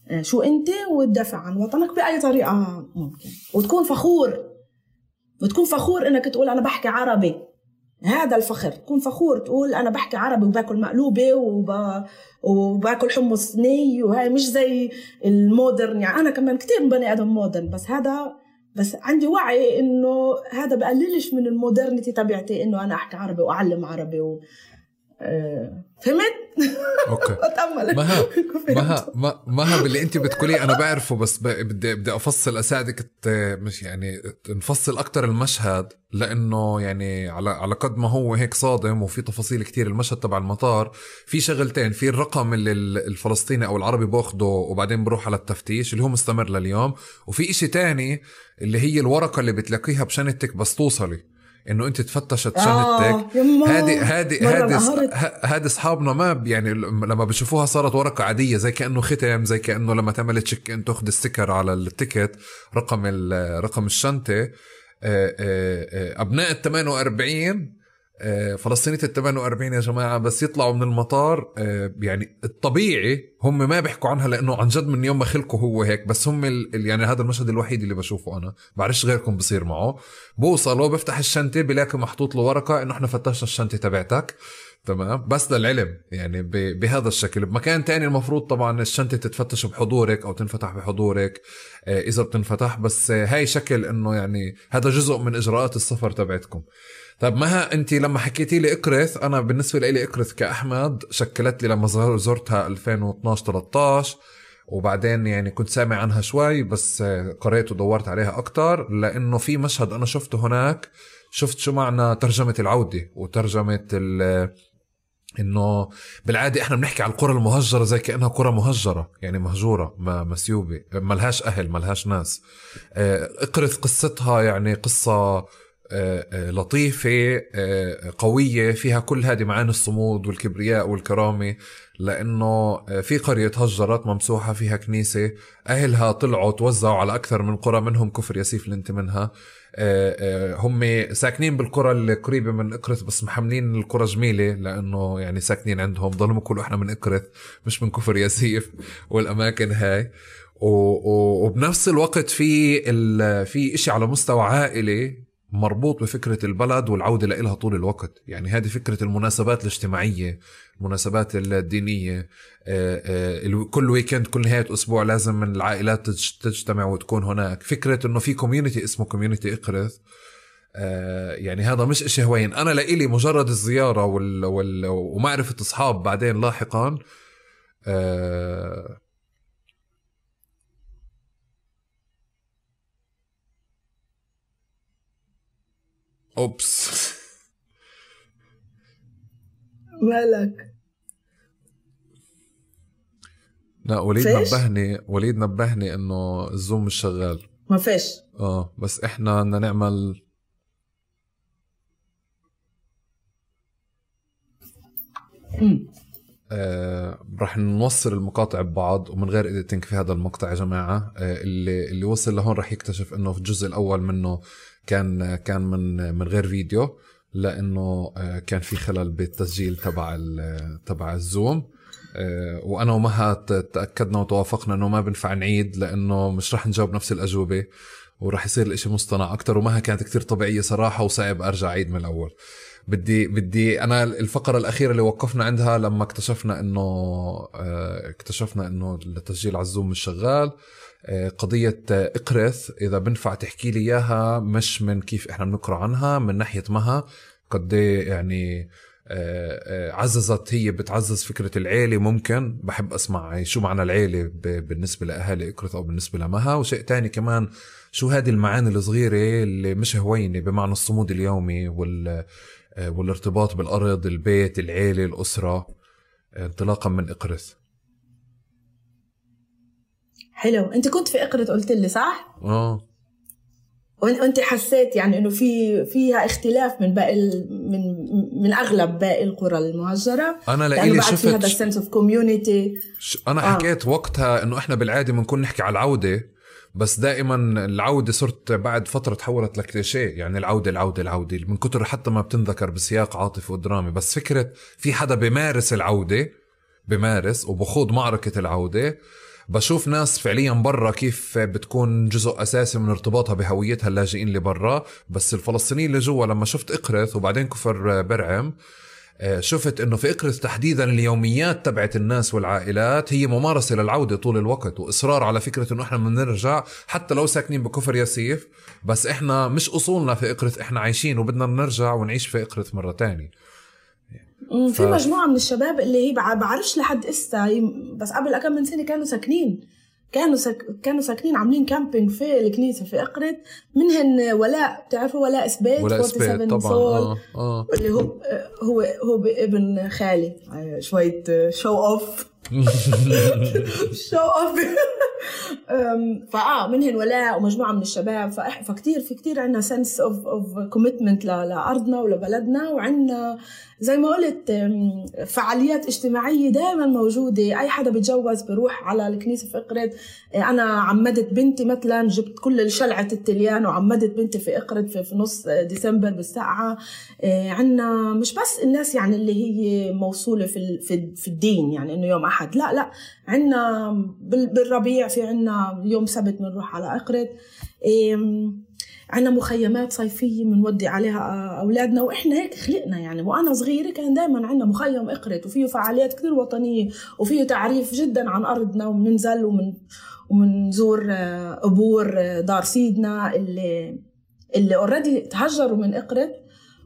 آه، شو أنت وتدافع عن وطنك بأي طريقة ممكن. وتكون فخور وتكون فخور إنك تقول أنا بحكي عربي. هذا الفخر. تكون فخور تقول أنا بحكي عربي وباكل مقلوبة وب... وباكل حمص ني وهي مش زي ال modern. يعني أنا كمان كتير بني آدم modern بس هذا بس عندي وعي إنه هذا بقللش من ال modernity تبعتي إنه أنا أحكي عربي وأعلم عربي و... فهمت؟ okay. مها. مها. مها باللي أنت بتقوليه أنا بعرفه بس بدي بدي أفصل أساعدك مش يعني نفصل أكثر المشهد لأنه يعني على على قد ما هو هيك صادم وفي تفاصيل كتير المشهد تبع المطار. في شغلتين في الرقم اللي الفلسطيني أو العربي بأخده وبعدين بروح على التفتيش اللي هو مستمر لليوم. وفي إشي تاني اللي هي الورقة اللي بتلاقيها بشنتك بس توصلي. إنه أنت تفتشت شنطتك هذه هذه هذه هذه أصحابنا ما يعني لما بشوفوها صارت ورقة عادية زي كأنه ختم زي كأنه لما تعمل check in تأخذ sticker على ال ticket رقم رقم الشنطة. آه، آه، آه، أبناء ال 48 آه، فلسطينية ال 48 يا جماعة بس يطلعوا من المطار آه، يعني الطبيعي هم ما بيحكوا عنها لأنه عن جد من يوم ما خلقوا هو هيك بس هم يعني هذا المشهد الوحيد اللي بشوفه أنا بعرفش غيركم بصير معه. بوصلوا بفتح الشنطة بلاقي محطوط له ورقة إنه إحنا فتشنا الشنطة تبعتك. تمام؟ بس للعلم يعني بهذا الشكل. بمكان تاني المفروض طبعا الشنطة تتفتش بحضورك أو تنفتح بحضورك آه، إذا بتنفتح بس هاي شكل إنه يعني هذا جزء من إجراءات السفر تبعتكم. طيب مها انت لما حكيتي لي اكرث أنا بالنسبة لي اكرث كأحمد شكلت لي لما زرتها 2012 13 وبعدين يعني كنت سامع عنها شوي بس قريت ودورت عليها أكتر لأنه في مشهد أنا شفته هناك شفت شو معنى ترجمة العودة وترجمة إنه بالعادة إحنا بنحكي على القرى المهجرة زي كأنها قرى مهجرة يعني مهجورة ما مسيوبة ملهاش أهل ملهاش ناس. آه، اقرث قصتها يعني قصة آه، آه، لطيفة آه، قوية فيها كل هذه معاني الصمود والكبرياء والكرامة لأنه في قرية هجرت ممسوحة فيها كنيسة أهلها طلعوا توزعوا على أكثر من قرى منهم كفر ياسيف اللي أنت منها. هم ساكنين بالقرى اللي قريبة من إكرث بس محملين القرى جميلة لأنه يعني ساكنين عندهم. ضلوا يقولوا إحنا من إكرث مش من كفر ياسيف والأماكن هاي. وبنفس الوقت في في إشي على مستوى عائلي مربوط بفكرة البلد والعودة لإلها طول الوقت. يعني هذه فكرة المناسبات الاجتماعية المناسبات الدينية آه، آه، كل weekend كل نهاية أسبوع لازم من العائلات تجتمع وتكون هناك. فكرة أنه في community اسمه community إقرث آه، يعني هذا مش إشي هوين. أنا لإلي مجرد الزيارة وال... وال... ومعرفة أصحاب بعدين لاحقا oops مالك؟ لا وليد فيش؟ نبهني وليد نبهني إنه ال zoom مش شغال. ما فيش. آه بس إحنا بدنا نعمل آه رح نوصل المقاطع ببعض ومن غير editing في هذا المقطع يا جماعة. آه اللي اللي وصل لهون رح يكتشف إنه في الجزء الأول منه كان كان من من غير فيديو لأنه آه كان في خلل بالتسجيل تبع تبع الزوم. آه وأنا ومها تأكدنا وتوافقنا إنه ما بنفع نعيد لأنه مش راح نجاوب نفس الأجوبة وراح يصير الإشي مصطنع أكتر. ومها كانت كتير طبيعية صراحة وصعب أرجع أعيد من الأول. بدي بدي أنا الفقرة الأخيرة اللي وقفنا عندها لما اكتشفنا إنه آه، اكتشفنا إنه التسجيل على الزوم مش شغال. قضية آه، اقرث إذا بنفع تحكي لي إياها مش من كيف إحنا بنقرأ عنها من ناحية مها قد إيه يعني آه، آه، عززت هي بتعزز فكرة العيلة ممكن. بحب أسمع شو معنى العيلة بالنسبة لأهالي إقرث أو بالنسبة لمها. وشيء تاني كمان شو هذه المعاني الصغيرة اللي مش هوينة بمعنى الصمود اليومي وال آه، والارتباط بالأرض البيت العيلة الأسرة آه، انطلاقا من إقرث حلو. أنت كنت في اقرة قلت لي صح؟ وإن- وأنت حسيت يعني إنه في فيها اختلاف من باقي ال- من من أغلب باقي القرى المهجرة؟ أنا لأنه بعد في هذا شفت ال sense of community ش- أنا آه. حكيت وقتها إنه إحنا بالعادة بنكون نحكي على العودة بس دائما العودة صرت بعد فترة تحولت لكليشيه يعني العودة العودة العودة. من كتر حتى ما بتنذكر بسياق عاطفي ودرامي. بس فكرة في حدا بيمارس العودة بمارس وبخوض معركة العودة بشوف ناس فعليا برا كيف بتكون جزء أساسي من ارتباطها بهويتها اللاجئين اللي برا. بس الفلسطينيين اللي جوا لما شفت إقرث وبعدين كفر برعم آه، شفت إنه في إقرث تحديدا اليوميات تبعت الناس والعائلات هي ممارسة للعودة طول الوقت وإصرار على فكرة إنه إحنا بدنا نرجع حتى لو ساكنين بكفر ياسيف. بس إحنا مش أصولنا في إقرث إحنا عايشين وبدنا نرجع ونعيش في إقرث مرة مم، ف- في مجموعة من الشباب اللي هي بع- بعرفش لحد إستا يم- بس قبل كم من سنة كانوا ساكنين. كانوا سك... كانوا ساكنين عاملين camping في الكنيسة في اقرت منهن ولاء بتعرفوا ولاء سبيت ولا 47 إسبيت طبعا. آه آه. اللي هو هو هو ابن خالي. آه، شوية show off show off فآه منهن ولاء ومجموعة من الشباب. فكتير في كتير عندنا sense of of commitment لأرضنا ولبلدنا. وعندنا زي ما قلت أم، فعاليات اجتماعية دائما موجودة. أي حدا بيتجوز بروح على الكنيسة في اقرد أنا عمدت بنتي مثلا جبت كل شلعة التليان وعمدت بنتي في اقرد في, في نص ديسمبر بالساعة. عندنا مش بس الناس يعني اللي هي موصولة في في الدين. يعني إنه يوم احد لا لا عندنا بال- بالربيع في عندنا يوم سبت بنروح على اقرد عندنا مخيمات صيفية بنودي عليها أولادنا وإحنا هيك خلقنا يعني. وأنا صغيرة كان دائما عندنا مخيم إقرت وفيه فعاليات كثير وطنية وفيه تعريف جدا عن أرضنا وبننزل ومن ومنزور آه، قبور آه، دار سيدنا اللي اللي already تهجروا من إقرت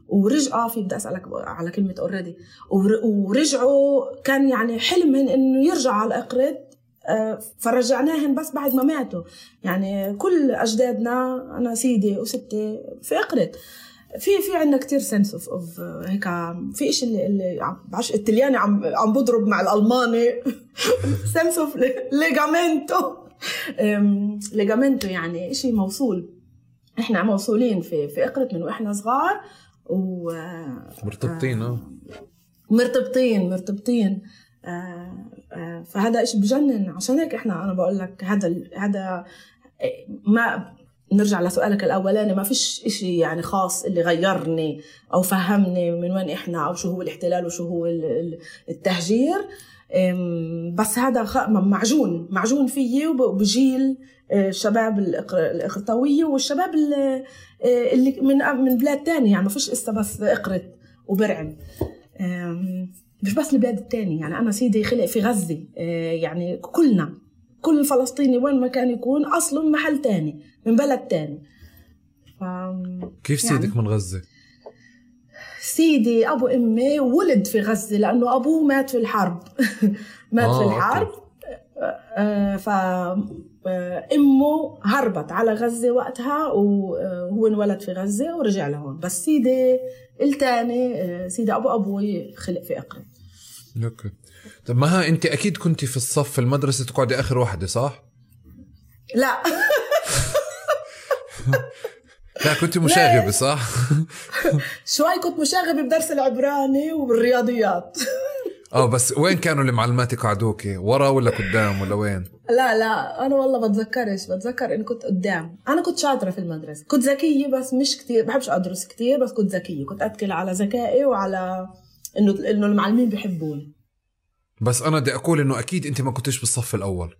ورجعوا في بدي أسألك على كلمة already ورجعوا كان يعني حلمهم إنه يرجعوا على اقرت آه، فرجعناهن بس بعد ما ماتوا. يعني كل أجدادنا أنا سيدي وستي في اقرت في في عندنا كتير sense of of هيك في شيء اللي, اللي بعرفش التلياني عم عم بضرب مع الألماني. sense of legamento. legamento يعني شيء موصول. إحنا موصولين في في اقرت من وإحنا صغار. و مرتبطين آه. مرتبطين مرتبطين. آه، آه، فهذا إشي بجنن. عشان هيك إحنا أنا بقول لك هذا هذا ما نرجع لسؤالك الأولاني. ما فيش إشي يعني خاص اللي غيرني أو فهمني من وين إحنا أو شو هو الاحتلال وشو هو ال- ال- التهجير. بس هذا معجون معجون فيي وب- وبجيل آه، الشباب الإقرطاوية والشباب اللي آه، اللي من من بلاد تانية. يعني ما فيش إسا بس إقرت وبرعم. مش بس البلاد التانية. يعني أنا سيدي خلق في غزة. آه، يعني كلنا كل فلسطيني وين ما كان يكون أصله من محل تاني من بلد تاني. ف... كيف يعني- سيدك من غزة؟ سيدي أبو أمي ولد في غزة لأنه أبوه مات في الحرب. مات آه، في okay. الحرب آه، ف أمه هربت على غزة وقتها وهو انولد في غزة ورجع لهون. بس سيدي التاني آه، سيدي أبو أبوي خلق في أقرب. أوكي طب مها أنت أكيد كنت في الصف في المدرسة تقعدي آخر واحدة صح؟ لا. لا كنت مشاغبة صح؟ شوي كنت مشاغبة بدرس العبراني وبالرياضيات آه بس وين كانوا المعلمات يقعدوك ورا ولا قدام ولا وين؟ لا لا أنا والله بتذكرش بتذكر إني كنت قدام. أنا كنت شاطرة في المدرسة. كنت ذكية بس مش كتير بحبش أدرس كتير بس كنت ذكية. كنت أتكل على ذكائي وعلى إنه إنه المعلمين بيحبوني. بس أنا بدي أقول إنه أكيد أنت ما كنتش بالصف الأول.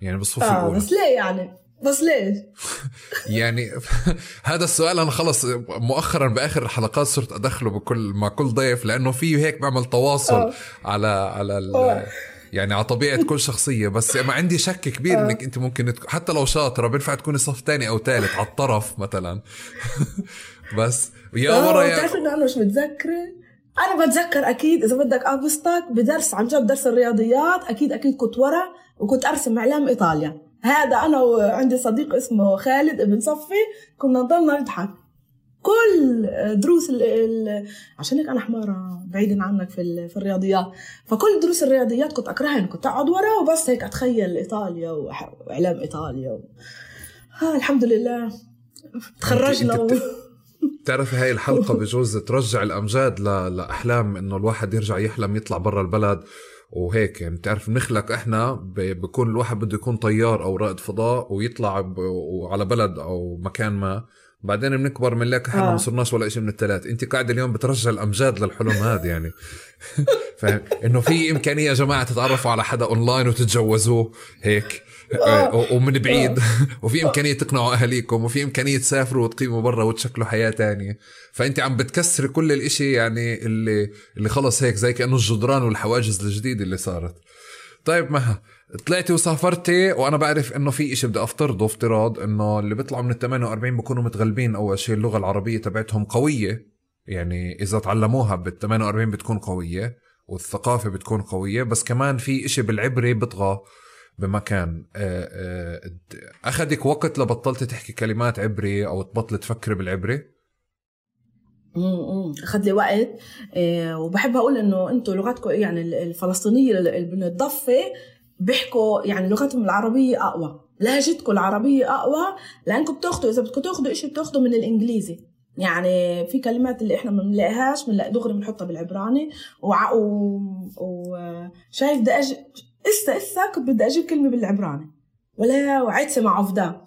يعني بالصف آه الأول بس ليه يعني؟ بس ليش؟ يعني هذا السؤال أنا خلص مؤخرا بآخر الحلقات صرت أدخله بكل مع كل ضيف لأنه فيه هيك بعمل تواصل أوه. على على أوه. يعني على طبيعة كل شخصية بس ما عندي شك كبير. إنك أنت ممكن تك... حتى لو شاطرة بينفع تكوني صف ثاني أو ثالث على الطرف مثلا. بس يا ورا يا بتعرف إنه أنا مش متذكرة؟ أنا بتذكر أكيد إذا بدك ابسطك بدرس عن جد درس الرياضيات أكيد أكيد كنت ورا وكنت أرسم إعلام إيطاليا. هذا أنا وعندي صديق اسمه خالد ابن صفي كنا نضلنا نضحك. كل دروس ال ال عشان هيك أنا حمارة بعيدا عنك في في الرياضيات. فكل دروس الرياضيات كنت اكرهها يعني كنت أقعد ورا وبس هيك أتخيل إيطاليا وإعلام إيطاليا و... ها الحمد لله. تخرجنا و... بتعرفي هاي الحلقة بجوز ترجع الأمجاد ل... لأحلام إنه الواحد يرجع يحلم يطلع برا البلد وهيك. يعني بتعرف بنخلق إحنا بكون الواحد بده يكون طيار أو رائد فضاء ويطلع ب... على بلد أو مكان ما. بعدين بنكبر بنلاقي حالنا ما صرناش ولا شيء من الثلاث انت قاعدة اليوم بترجع الأمجاد للحلم هذا يعني. فاهم؟ إنه في إمكانية يا جماعة تتعرفوا على حدا اونلاين وتتجوزوه هيك ومن بعيد. وفي إمكانية تقنعوا أهاليكم وفي إمكانية تسافروا وتقيموا برا وتشكلوا حياة تانية. فأنت عم بتكسري كل الإشي يعني اللي اللي خلص هيك زي كأنه الجدران والحواجز الجديدة اللي صارت. طيب مها طلعتي وسافرتي وأنا بعرف إنه في إشي بدي أفترضه افتراض إنه اللي بيطلعوا من ال 48 بكونوا متغلبين اول شيء اللغة العربية تبعتهم قوية. يعني إذا تعلموها بال 48 بتكون قوية والثقافة بتكون قوية بس كمان في إشي بالعبري بطغى بمكان. أخذك وقت لبطلت تحكي كلمات عبري أو تبطل تفكري بالعبري اخذ لي وقت. وبحب أقول إنه أنتم لغتكم يعني الفلسطينية اللي من الضفه بيحكوا يعني لغتهم العربية أقوى. لهجتكم العربية أقوى لأنكم بتأخذوا إذا بدكم تأخذوا شيء بتأخذوا من الإنجليزي. يعني في كلمات اللي إحنا ما بنلاقيهاش بنلاقي دغري بنحطها بالعبراني. وع... و... وشايف بدي أجي اسا اسا كنت بدي أجيب كلمة بالعبراني. ولا وعدت مع عفدا.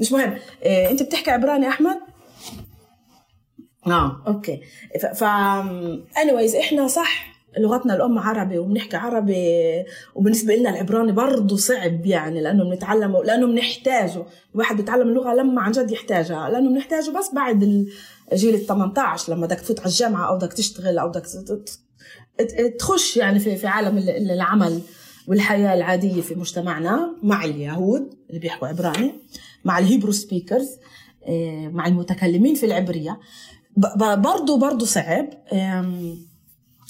مش مهم. إيه أنت بتحكي عبراني أحمد؟ آه أوكي. ف, ف... anyways إحنا صح. لغتنا الأم عربي وبنحكي عربي وبالنسبة لنا العبراني برضه صعب يعني لأنه بنتعلمه لأنه بنحتاجه. الواحد بيتعلم اللغة لما عن جد يحتاجها لأنه بنحتاجه بس بعد الجيل ال 18 لما بدك تفوت على الجامعة أو بدك تشتغل أو بدك تخش يعني في في عالم العمل والحياة العادية في مجتمعنا مع اليهود اللي بيحكوا عبراني مع ال Hebrew speakers مع المتكلمين في العبرية. برضه برضه صعب.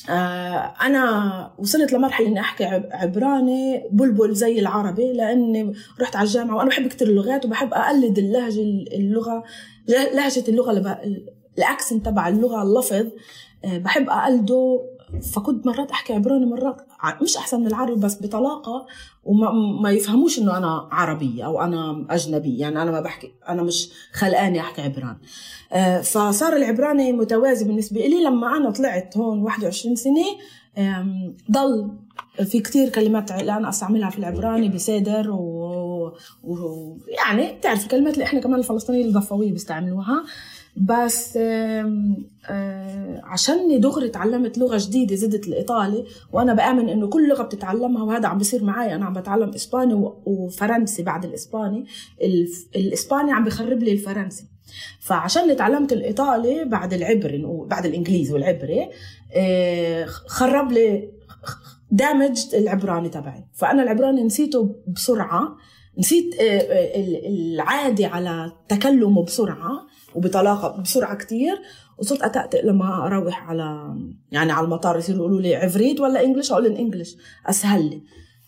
أنا وصلت لمرحلة إني أحكي عبراني بلبل زي العربي لأني رحت على الجامعة وأنا بحب كتير اللغات وبحب أقلد اللهجة اللغة لهجة اللغة الأكسنت تبع اللغة اللفظ بحب أقلده. فكنت مرات أحكي عبراني مرات مش أحسن من العربي بس بطلاقة وما ما يفهموش إنه أنا عربية أو أنا اجنبي يعني أنا ما بحكي أنا مش خلقاني أحكي عبراني فصار العبراني متوازي بالنسبة لي لما أنا طلعت هون 21 سنة ضل في كتير كلمات اللي أنا أستعملها في العبراني بصدر و... و... يعني بتعرف الكلمات اللي إحنا كمان الفلسطينيين الضفويه بيستعملوها. بس عشان دغري تعلمت لغة جديدة زدت الإيطالي وأنا بآمن إنه كل لغة بتتعلمها وهذا عم بيصير معي أنا عم بتعلم إسباني وفرنسي بعد الإسباني. الإسباني عم بخرب لي الفرنسي. فعشان تعلمت الإيطالي بعد العبري بعد الإنجليزي والعبري خرب لي دامج العبراني تبعي. فأنا العبراني نسيته بسرعة نسيت العادي على تكلمه بسرعة وبطلاقة بسرعة كتير. وصرت أتأتأ لما أروح على يعني على المطار يصيروا يقولوا لي عفريت ولا انجلش أقول انجلش أسهل لي.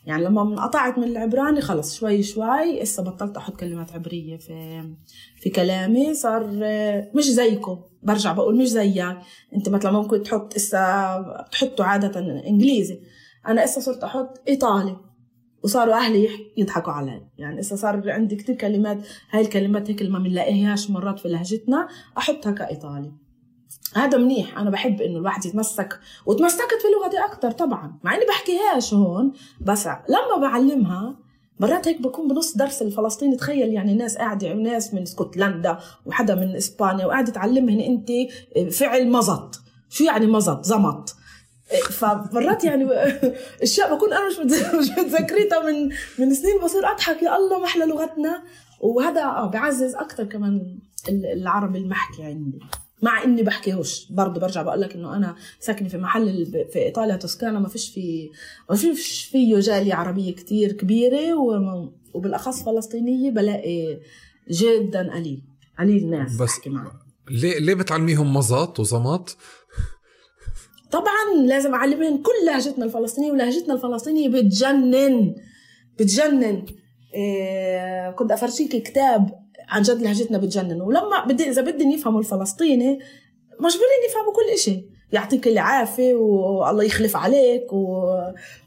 يعني لما انقطعت من العبراني خلص شوي شوي هسه بطلت أحط كلمات عبرية في في كلامي صار مش زيكم. برجع بقول مش زيك. أنت مثلا ممكن تحط هسه بتحطوا عادة إنجليزي. أنا هسه صرت أحط إيطالي. وصاروا أهلي يضحكوا علي. يعني هسه صار عندي كتير كلمات هاي الكلمات هيك اللي ما بنلاقيهاش مرات في لهجتنا أحطها كإيطالي. هذا منيح. أنا بحب إنه الواحد يتمسك وتمسكت في لغتي أكثر طبعا. مع إني بحكيهاش هون بس لما بعلمها مرات هيك بكون بنص درس الفلسطيني. تخيل يعني ناس قاعدة ناس من اسكتلندا وحدا من إسبانيا وقاعدة تعلمهن أنت فعل مزط. شو يعني مزط؟ زمط. فمرات يعني أشياء بكون أنا مش متذكريتها من من سنين. بصير أضحك يا الله ما أحلى لغتنا. وهذا آه بعزز أكثر كمان العربي المحكي عندي. مع إني بحكيهوش. برضه برجع بقول لك إنه أنا ساكنة في محل في إيطاليا توسكانا ما فيش في ما فيش فيه جالية عربية كتير كبيرة وبالأخص فلسطينية بلاقي جدا قليل. قليل ناس بس بحكي معهم ليه ليه بتعلميهم مزط وزمط؟ طبعا لازم أعلمهم كل لهجتنا الفلسطينية ولهجتنا الفلسطينية بتجنن. بتجنن. إيه كنت أفرجيك كتاب عن جد لهجتنا بتجنن. ولما بدي إذا بدهم يفهموا الفلسطيني مجبورين يفهموا كل إشي. يعطيك العافية والله يخلف عليك و...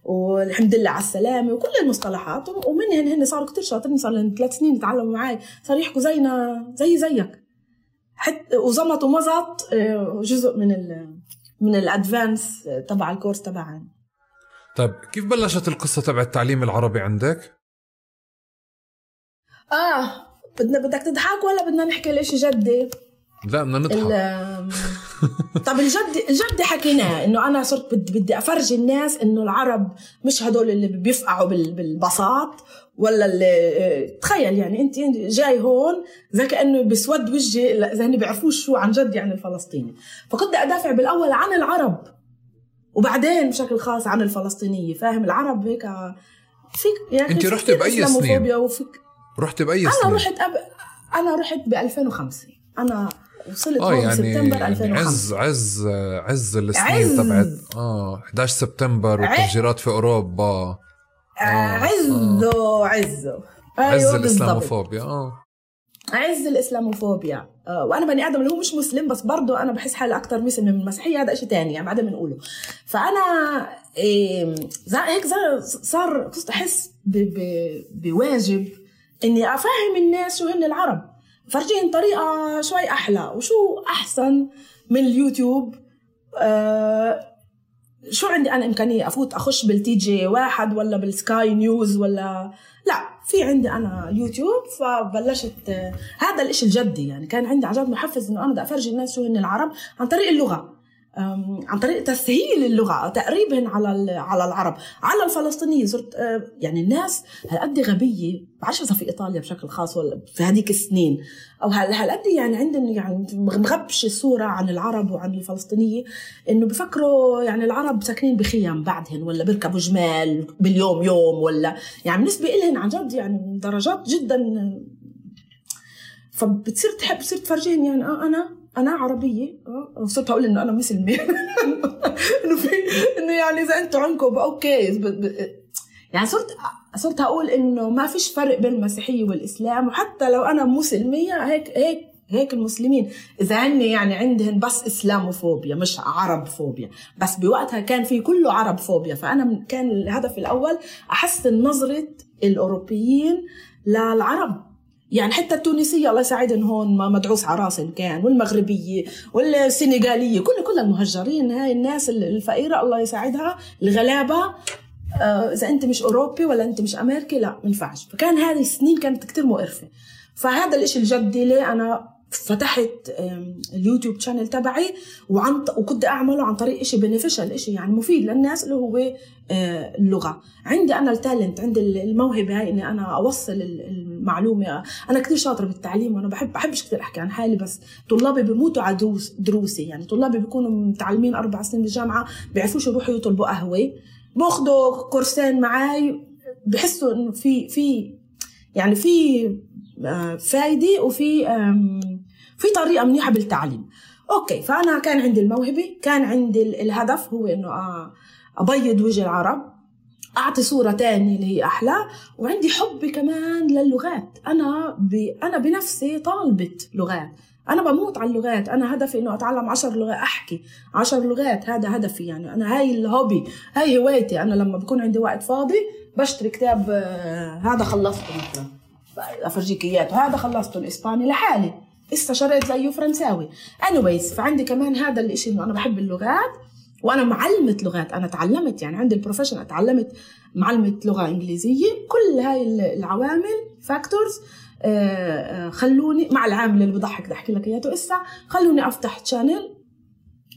والحمد لله على السلامة وكل المصطلحات. ومنهن هن صاروا كتير شاطرين. صار لهم ثلاث سنين يتعلموا معي صاروا يحكوا زينا زي زيك. حتى وزمط ومزط آه، جزء من ال من الأدفانس تبع الكورس تبعنا طيب كيف بلشت القصة تبع التعليم العربي عندك؟ آه بدنا بدك تضحك ولا بدنا نحكي ليش جدي؟ لا بدنا نضحك طب الجد الجد حكيناه إنه أنا صرت بدي بدي أفرجي الناس إنه العرب مش هدول اللي بيفقعوا بالبساط ولا اللي تخيل يعني أنت جاي هون زي كأنه بسود وجهي إذا هن بيعرفوش شو عن جد يعني الفلسطيني فكنت أدافع بالأول عن العرب وبعدين بشكل خاص عن الفلسطينية فاهم العرب هيك فيك يعني انت رحت بأي سنين؟ وفيك رحت بأي سنين؟ أنا رحت أب... أنا رحت ب 2005 أنا وصلت آه يعني سبتمبر 2005 عز عز عز السنين تبعت. آه 11 سبتمبر والتفجيرات في أوروبا. آه عزه آه. عزه عز أيوة الإسلاموفوبيا آه. عز الإسلاموفوبيا. آه وأنا بني آدم اللي هو مش مسلم بس برضه أنا بحس حالي أكثر مسلم من المسيحية. هذا شيء ثاني يعني بعدين بنقوله. فأنا إيه هيك صار كنت أحس بواجب إني أفهم الناس شو هن العرب. فرجيهم طريقة شوي أحلى. وشو أحسن من اليوتيوب؟ آه شو عندي أنا إمكانية أفوت أخش بال TG واحد ولا بالسكاي نيوز ولا؟ لا في عندي أنا اليوتيوب فبلشت آه هذا الإشي الجدي يعني. كان عندي عجب محفز إنه أنا بدي أفرجي الناس شو هن العرب عن طريق اللغة. عن طريق تسهيل اللغة تقريبا على على العرب. على الفلسطينيين صرت أه، يعني الناس هالقد غبية؟ بعرفش اذا في إيطاليا بشكل خاص ولا في هذيك السنين. أو هالقد يعني عندهم يعني مغبش الصورة عن العرب وعن الفلسطينية؟ إنه بفكروا يعني العرب ساكنين بخيام بعدهن ولا بيركبوا جمال باليوم يوم ولا يعني بالنسبة لهم عن جد يعني درجات جدا. فبتصير تحب تصير تفرجيني يعني آه، أنا أنا عربية آه صرت أقول إنه أنا مسلمة. إنه في إنه يعني إذا أنتم عندكم أوكي. يعني صرت صرت أقول إنه ما فيش فرق بين المسيحية والإسلام. وحتى لو أنا مسلمية هيك هيك هيك المسلمين. إذا هن يعني عندهم بس إسلاموفوبيا مش عرب فوبيا بس بوقتها كان في كله عرب فوبيا فأنا كان الهدف الأول أحسن نظرة الأوروبيين للعرب. يعني حتى التونسية الله يساعدهم هون ما مدعوس على راسهم كان والمغربية والسنغالية كل كل المهجرين هاي الناس الفقيرة الله يساعدها الغلابة. آه إذا أنت مش أوروبي ولا أنت مش أمريكي لا ما ينفعش. فكان هذه السنين كانت كتير مقرفة. فهذا الإشي الجدي ليه أنا فتحت اليوتيوب channel تبعي وعن وكنت أعمله عن طريق شيء beneficial شيء يعني مفيد للناس اللي هو آه، اللغة. عندي أنا ال talent عندي الموهبة هاي إني أنا أوصل المعلومه أنا كثير شاطرة بالتعليم وأنا بحب بحبش كثير أحكي عن حالي بس طلابي بموتوا على دروس دروسي. يعني طلابي بيكونوا متعلمين أربع سنين بالجامعة بيعرفوش يروحوا يطلبوا قهوة باخذوا كورسين معي بحسوا إنه في في يعني في آه، فايدة وفي في طريقة منيحة بالتعليم. أوكي فأنا كان عندي الموهبة كان عندي الهدف هو إنه آه، أبيض وجه العرب. أعطي صورة تانية اللي هي أحلى وعندي حب كمان للغات. أنا ب... أنا بنفسي طالبة لغات. أنا بموت على اللغات. أنا هدفي إنه أتعلم عشر لغات أحكي عشر لغات. هذا هدفي يعني. أنا هاي الهوبي هاي هوايتي. أنا لما بكون عندي وقت فاضي بشتري كتاب آه، هذا خلصته مثلا. أفرجيك اياه هذا خلصته الإسباني لحالي. استشريت زيه فرنساوي. Anyways فعندي كمان هذا الإشي إنه أنا بحب اللغات. وأنا معلمة لغات. أنا تعلمت يعني عندي ال profession تعلمت معلمة لغة إنجليزية. كل هاي العوامل factors خلوني مع العامل اللي بضحك بدي أحكي لك اياه إسا خلوني أفتح channel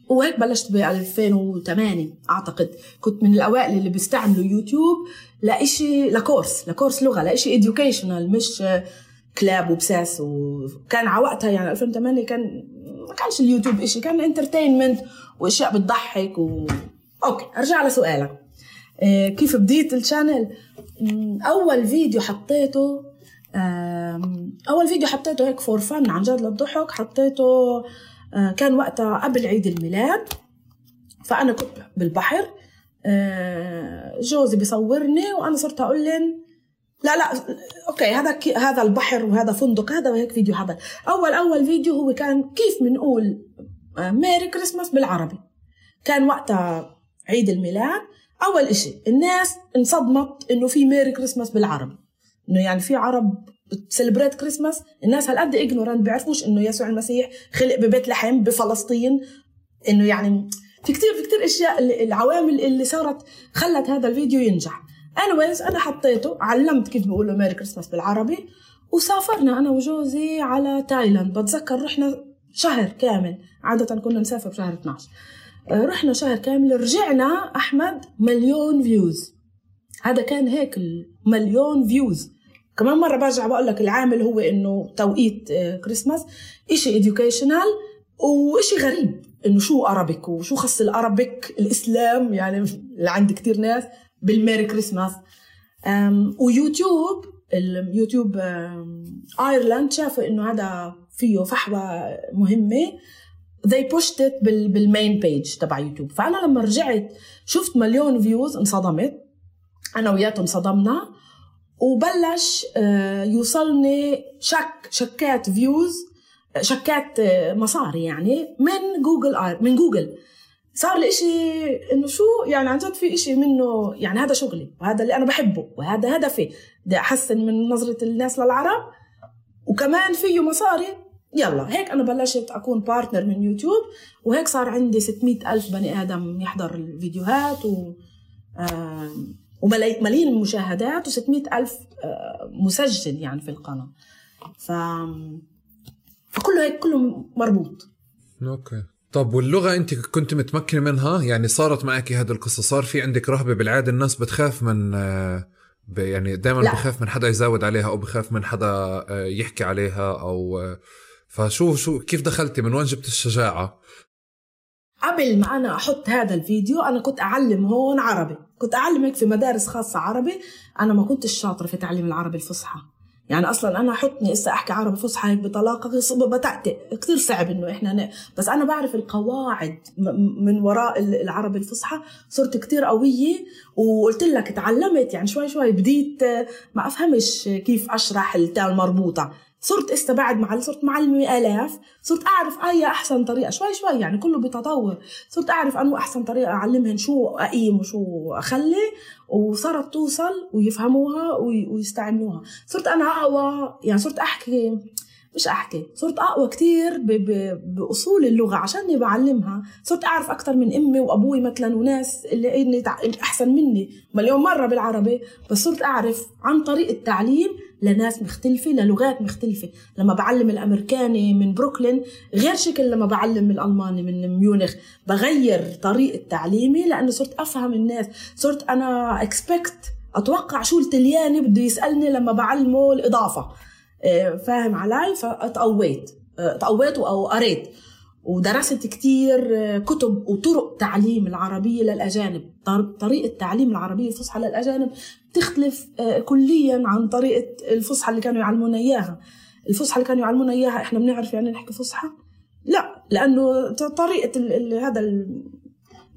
وهيك بلشت ب 2008 أعتقد. كنت من الأوائل اللي بيستعملوا يوتيوب لإشي ل course ل course لغة لإشي educational مش كلاب وبساس. وكان على وقتها يعني 2008 كان ما كانش اليوتيوب إشي كان entertainment وأشياء بتضحك و... okay أرجع لسؤالك. إيه كيف بديت ال channel؟ أول فيديو حطيته أول فيديو حطيته هيك for fun عن جد للضحك حطيته آه، كان وقتها قبل عيد الميلاد. فأنا كنت بالبحر آه، جوزي بيصورني وأنا صرت أقول لهم لا لا okay هذا هذا البحر وهذا فندق هذا وهيك فيديو هذا أول أول فيديو هو كان كيف بنقول Merry Christmas بالعربي. كان وقتها عيد الميلاد. أول إشي الناس انصدمت إنه في Merry Christmas بالعربي. إنه يعني في عرب بت celebrate Christmas. الناس هالقد ignorant بيعرفوش إنه يسوع المسيح خلق ببيت لحم بفلسطين. إنه يعني في كتير في كتير إشياء العوامل اللي صارت خلت هذا الفيديو ينجح. Anyways أنا حطيته علمت كيف بيقولوا Merry Christmas بالعربي وسافرنا أنا وجوزي على تايلاند بتذكر رحنا شهر كامل عادة كنا نسافر بشهر 12 آه، رحنا شهر كامل رجعنا أحمد مليون views هذا كان هيك مليون views كمان مرة برجع بقول لك العامل هو إنه توقيت كريسماس إشي educational وإشي غريب إنه شو Arabic وشو خص ال Arabic الإسلام يعني اللي عند كتير ناس. بال Merry Christmas. ويوتيوب اليوتيوب ايرلاند شافوا إنه هذا فيه فحوى مهمة. They pushed it بال main page تبع يوتيوب. فأنا لما رجعت شفت مليون views انصدمت. أنا وياه انصدمنا. وبلش آه، يوصلني شك شكات views شكات آه، مصاري يعني من جوجل من جوجل صار لي إنه شو يعني عن جد في إشي منه يعني هذا شغلي وهذا اللي أنا بحبه وهذا هدفي. بدي أحسن من نظرة الناس للعرب وكمان فيه مصاري. يلا هيك أنا بلشت أكون partner من يوتيوب وهيك صار عندي 600 ألف بني آدم يحضر الفيديوهات و وملايين المشاهدات و600 ألف آه، مسجل يعني في القناة. ف... فكله هيك كله مربوط. أوكي. طب واللغة أنت كنت متمكنة منها؟ يعني صارت معك هذه القصة صار في عندك رهبة بالعادة الناس بتخاف من آه، يعني دائما بخاف من حدا يزود عليها أو بخاف من حدا آه، يحكي عليها أو فشو شو كيف دخلتي؟ من وين جبت الشجاعة؟ قبل ما أنا أحط هذا الفيديو أنا كنت أعلم هون عربي كنت أعلمك في مدارس خاصة عربي أنا ما كنتش شاطرة في تعليم العربي الفصحى. يعني أصلا أنا حطني إسا أحكي عربي فصحى هيك بطلاقة بتعتق كثير صعب إنه إحنا ن... بس أنا بعرف القواعد من وراء العربي الفصحى. صرت كثير قوية وقلت لك تعلمت يعني شوي شوي بديت ما أفهمش كيف أشرح التاء المربوطة. صرت إسا بعد مع صرت معلمة آلاف. صرت أعرف أي أحسن طريقة شوي شوي يعني كله بتطور. صرت أعرف أنو أحسن طريقة أعلمهن شو أقيم وشو أخلي. وصارت توصل ويفهموها ويستعملوها. صرت أنا أقوى يعني صرت أحكي مش أحكي صرت أقوى كتير بأصول اللغة عشاني بعلمها. صرت أعرف أكثر من أمي وأبوي مثلا وناس اللي أحسن مني. مليون مرة بالعربي بس صرت أعرف عن طريق التعليم لناس مختلفة للغات مختلفة. لما بعلم الأمريكاني من بروكلين غير شكل لما بعلم الألماني من ميونخ. بغير طريقة تعليمي لأنه صرت أفهم الناس. صرت أنا اكسبكت أتوقع شو التلياني بده يسألني لما بعلمه الإضافة. آه، فاهم علي؟ فتقويت آه، تقويت أو قريت. ودرست كتير آه، كتب وطرق تعليم العربية للأجانب. طريقة تعليم العربية الفصحى للأجانب تختلف كليا عن طريقة الفصحى اللي كانوا يعلمونا إياها. الفصحى اللي كانوا يعلمونا إياها إحنا بنعرف يعني نحكي فصحى؟ لا لأنه طريقة هذا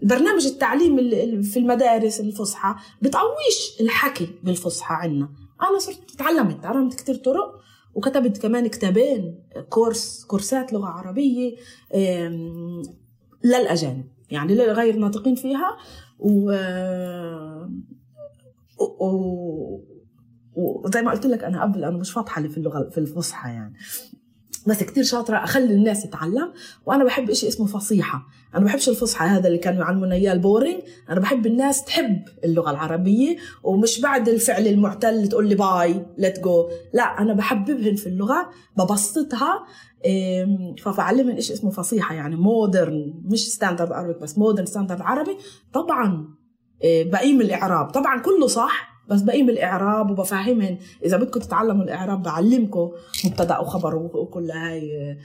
البرنامج التعليم في المدارس الفصحى بتقويش الحكي بالفصحى عنا. أنا صرت تعلمت تعلمت كتير طرق وكتبت كمان كتابين كورس كورسات لغة عربية للأجانب. يعني للغير ناطقين فيها. و وزي ما قلت لك أنا قبل أنا مش فاطحة لي في اللغة في الفصحى يعني. بس كتير شاطرة أخلي الناس تتعلم. وأنا بحب إشي اسمه فصيحة. أنا بحبش الفصحى هذا اللي كانوا يعلمونا إياه ال boring. أنا بحب الناس تحب اللغة العربية ومش بعد الفعل المعتل تقول لي bye let go لا أنا بحببهن في اللغة ببسطها. فبعلمهم إيش اسمه فصيحة يعني modern مش standard عربي بس modern standard عربي طبعا إيه، بقيم الإعراب. طبعا كله صح بس بقيم الإعراب وبفهمهن. إذا بدكم تتعلموا الإعراب بعلمكم مبتدأ وخبر وكل هاي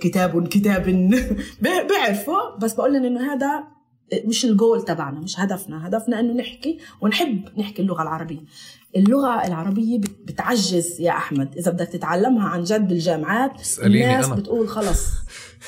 كتاب كتاب. بيعرفوا بس بقول لهم إنه هذا مش الجول تبعنا مش هدفنا. هدفنا إنه نحكي ونحب نحكي اللغة العربية. اللغة العربية بت- بتعجز يا أحمد. إذا بدك تتعلمها عن جد بالجامعات اسأليني الناس أنا. بتقول خلص.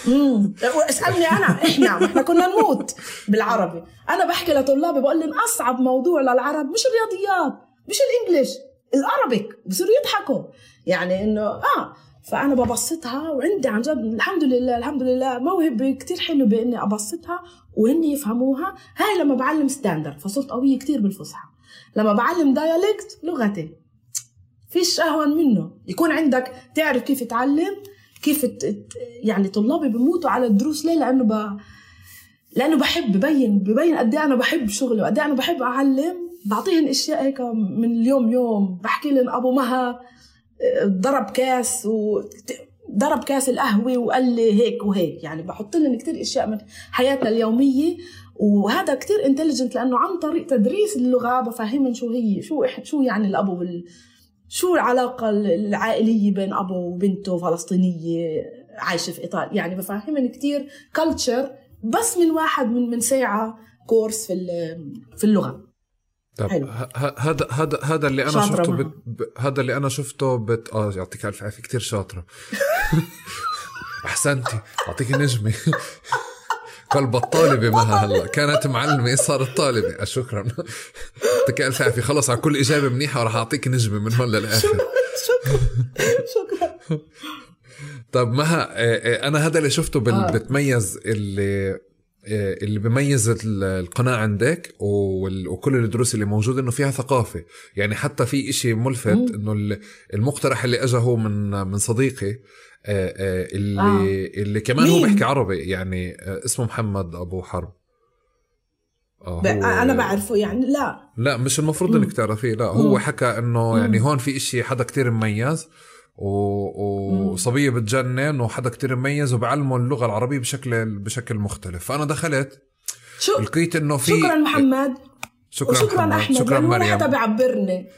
امم اسألني أنا. إحنا إحنا كنا نموت بالعربي. أنا بحكي لطلابي بقول لهم أصعب موضوع للعرب مش الرياضيات مش الإنجليش العربيك بصيروا يضحكوا. يعني إنه آه. فأنا ببسطها وعندي عن جد الحمد لله الحمد لله موهبة كتير حلوة بإني أبسطها وهن يفهموها. هاي لما بعلم ستاندرد فصرت قوية كتير بالفصحى. لما بعلم دايالكت لغتي. فيش أهون منه. يكون عندك تعرف كيف تعلم كيف ت- يعني طلابي بموتوا على الدروس ليه؟ لأنه ب... لأنه بحب ببين ببين قد إيه أنا بحب شغلي وقد إيه أنا بحب أعلم. بعطيهن أشياء هيك من اليوم يوم. بحكي لهم أبو مها ضرب كاس و ضرب كاس القهوة وقال لي هيك وهيك. يعني بحط لهم كتير أشياء من حياتنا اليومية. وهذا كتير intelligent لأنه عن طريق تدريس اللغة بفهمهم شو هي شو شو يعني الابو بال شو العلاقة العائلية بين أبو وبنته فلسطينية عايشة في إيطاليا؟ يعني بفهمن كتير culture بس من واحد من من ساعة كورس في في اللغة. طب ه- هذا هذا هذا اللي أنا شفته. بت... هذا اللي أنا شفته بت... آه يعطيك ألف عافية كثير شاطرة. أحسنتي اعطيك نجمة. قلب الطالبة مها هلا. كانت معلمة صارت طالبة. آه، شكرا. ألف عافية. خلص على كل إجابة منيحة راح أعطيك نجمة من هون للآخر. شكرا. شكرا. طب مها آه، آه، أنا هذا اللي شفته بال... آه. بتميز اللي اللي بميز ال- القناة عندك وكل الدروس اللي موجودة إنه فيها ثقافة. يعني حتى في إشي ملفت. إنه ال- المقترح اللي اجى هو من من صديقي اللي آه. اللي كمان هو مين؟ بيحكي عربي يعني آه، اسمه محمد أبو حرب آه، هو- أنا بعرفه يعني لا لا مش المفروض. إنك تعرفيه لا هو مم. حكى إنه. يعني هون في إشي حدا كتير مميز و- وصبيه بتجنن وحدا كتير مميز وبعلمه اللغة العربية بشكل بشكل مختلف فأنا دخلت شو لقيت إنه في شكرا محمد شكرا وشكرا محمد. أحمد شكرا مريم حدا بيعبرني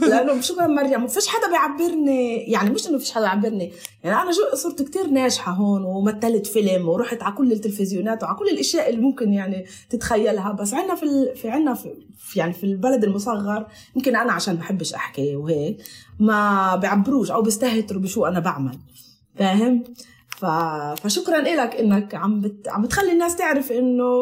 لأنه شكرا مريم ما فيش حدا بيعبرني. يعني مش إنه فيش حدا بيعبرني يعني أنا جو صرت كتير ناجحة هون ومثلت فيلم ورحت على كل التلفزيونات وعلى كل الأشياء اللي ممكن يعني تتخيلها. بس عندنا في ال... في عندنا في- يعني في البلد المصغر يمكن أنا عشان بحبش أحكي وهيك ما بيعبروش أو بيستهتروا بشو أنا بعمل. فاهم؟ فشكرا لك إنك عم بت... عم بتخلي الناس تعرف انه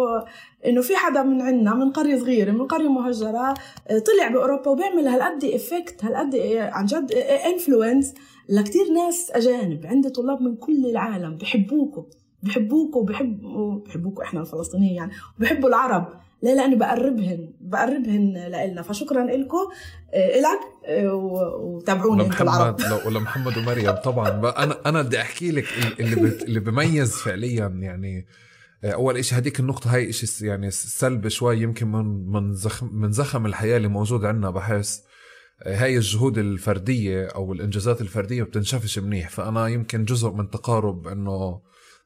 إنه في حدا من عنا من قرية صغيرة من قرية مهجرة آه، طلع بأوروبا وبيعمل هالقد effect هالقد آه، عن جد influence لكتير ناس أجانب عندي طلاب من كل العالم بحبوكوا بحبوكوا بحبوا بحبوكوا إحنا الفلسطينيين يعني بحبوا العرب. ليه لاني بقربهن بقربهن لنا فشكرا لكم لك آه، و- وتابعوني أنتم العرب لمحمد لو لمحمد ومريم طبعا. أنا أنا بدي أحكي لك اللي بت... اللي بميز فعليا يعني آه، أول شيء هديك النقطة هاي شيء يعني سلبي شوي يمكن من من زخم من زخم الحياة اللي موجود عندنا بحس آه، هاي الجهود الفردية أو الإنجازات الفردية بتنشافش منيح. فأنا يمكن جزء من تقارب إنه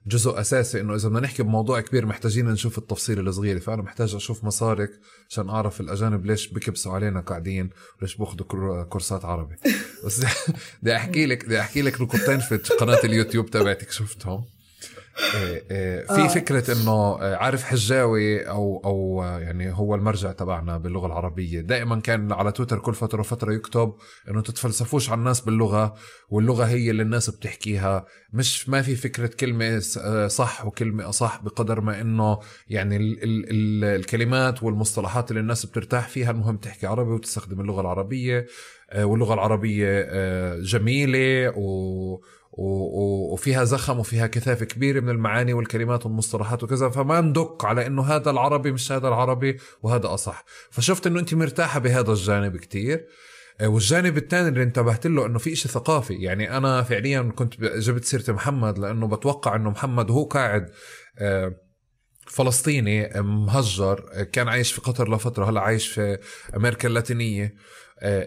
جزء أساسي إنه إذا بدنا نحكي بموضوع كبير محتاجين نشوف التفصيل الصغيره فأنا محتاج أشوف مسارك عشان أعرف الأجانب ليش بكبسوا علينا قاعدين وليش بأخذوا كور- كورسات عربي. بس بدي أحكي لك بدي أحكي لك نقطتين في قناة اليوتيوب تبعتك شفتهم؟ في آه. فكرة إنه آه، عارف حجاوي أو أو آه، يعني هو المرجع تبعنا باللغة العربية. دائما كان على تويتر كل فترة وفترة يكتب إنه تتفلسفوش على الناس باللغة واللغة هي اللي الناس بتحكيها. مش ما في فكرة كلمة س- آه، صح وكلمة أصح بقدر ما إنه يعني ال ال ال الكلمات والمصطلحات اللي الناس بترتاح فيها. المهم تحكي عربي وتستخدم اللغة العربية آه، واللغة العربية آه، جميلة و و- و- وفيها زخم وفيها كثافة كبيرة من المعاني والكلمات والمصطلحات وكذا فما ندق على إنه هذا العربي مش هذا العربي وهذا أصح. فشفت إنه أنت مرتاحة بهذا الجانب كتير. آه، والجانب الثاني اللي انتبهت له إنه في إشي ثقافي. يعني أنا فعليا كنت جبت سيرة محمد لأنه بتوقع إنه محمد وهو قاعد آه، فلسطيني مهجر كان عايش في قطر لفترة هلأ عايش في أمريكا اللاتينية. آه،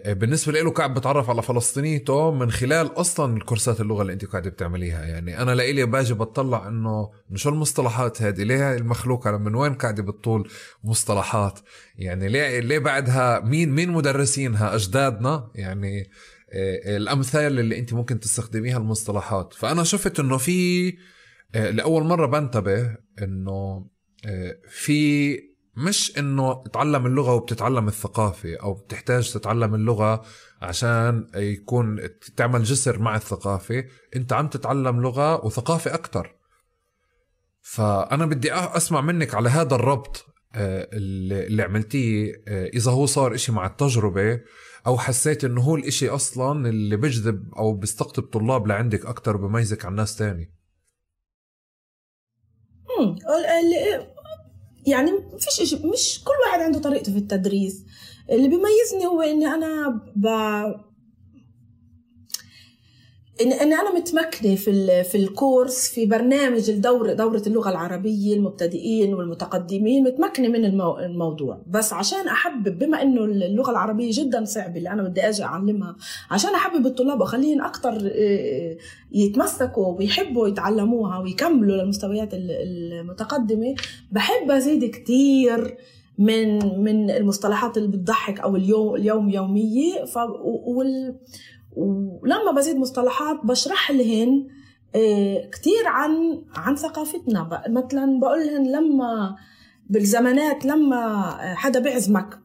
بالنسبة له قاعد بتعرف على فلسطينيته من خلال أصلا كورسات اللغة اللي أنت قاعدة بتعمليها. يعني أنا لإلي باجي بطلع إنه شو المصطلحات هذه؟ ليه المخلوقه من وين قاعدة بتطول مصطلحات؟ يعني ليه ليه بعدها مين مين مدرسينها؟ أجدادنا؟ يعني آه، الأمثال اللي أنت ممكن تستخدميها المصطلحات. فأنا شفت إنه في آه، لأول مرة بنتبه إنه في مش إنه تتعلم اللغة وبتتعلم الثقافة أو بتحتاج تتعلم اللغة عشان يكون تعمل جسر مع الثقافة. أنت عم تتعلم لغة وثقافة أكثر فأنا بدي أسمع منك على هذا الربط آه، اللي عملتيه آه، إذا هو صار إشي مع التجربة أو حسيت إنه هو الإشي أصلا اللي بجذب أو بيستقطب طلاب لعندك أكثر بميزك عن ناس تاني. يعني ما فيش شيء مش كل واحد عنده طريقته في التدريس اللي بيميزني هو إني أنا. إن أنا متمكنة في في الكورس في برنامج الدورة دورة اللغة العربية المبتدئين والمتقدمين متمكنة من المو الموضوع. بس عشان أحبب بما إنه اللغة العربية جدا صعبة اللي أنا بدي أجي أعلمها عشان أحبب الطلاب وأخليهم أكثر يتمسكوا ويحبوا يتعلموها ويكملوا للمستويات المتقدمة بحب أزيد كتير من من المصطلحات اللي بتضحك أو اليوم اليوم يومية. ف وال ولما بزيد مصطلحات بشرح لهن آه، كتير عن عن ثقافتنا. مثلا بقول لهن لما بالزمانات لما حدا بيعزمك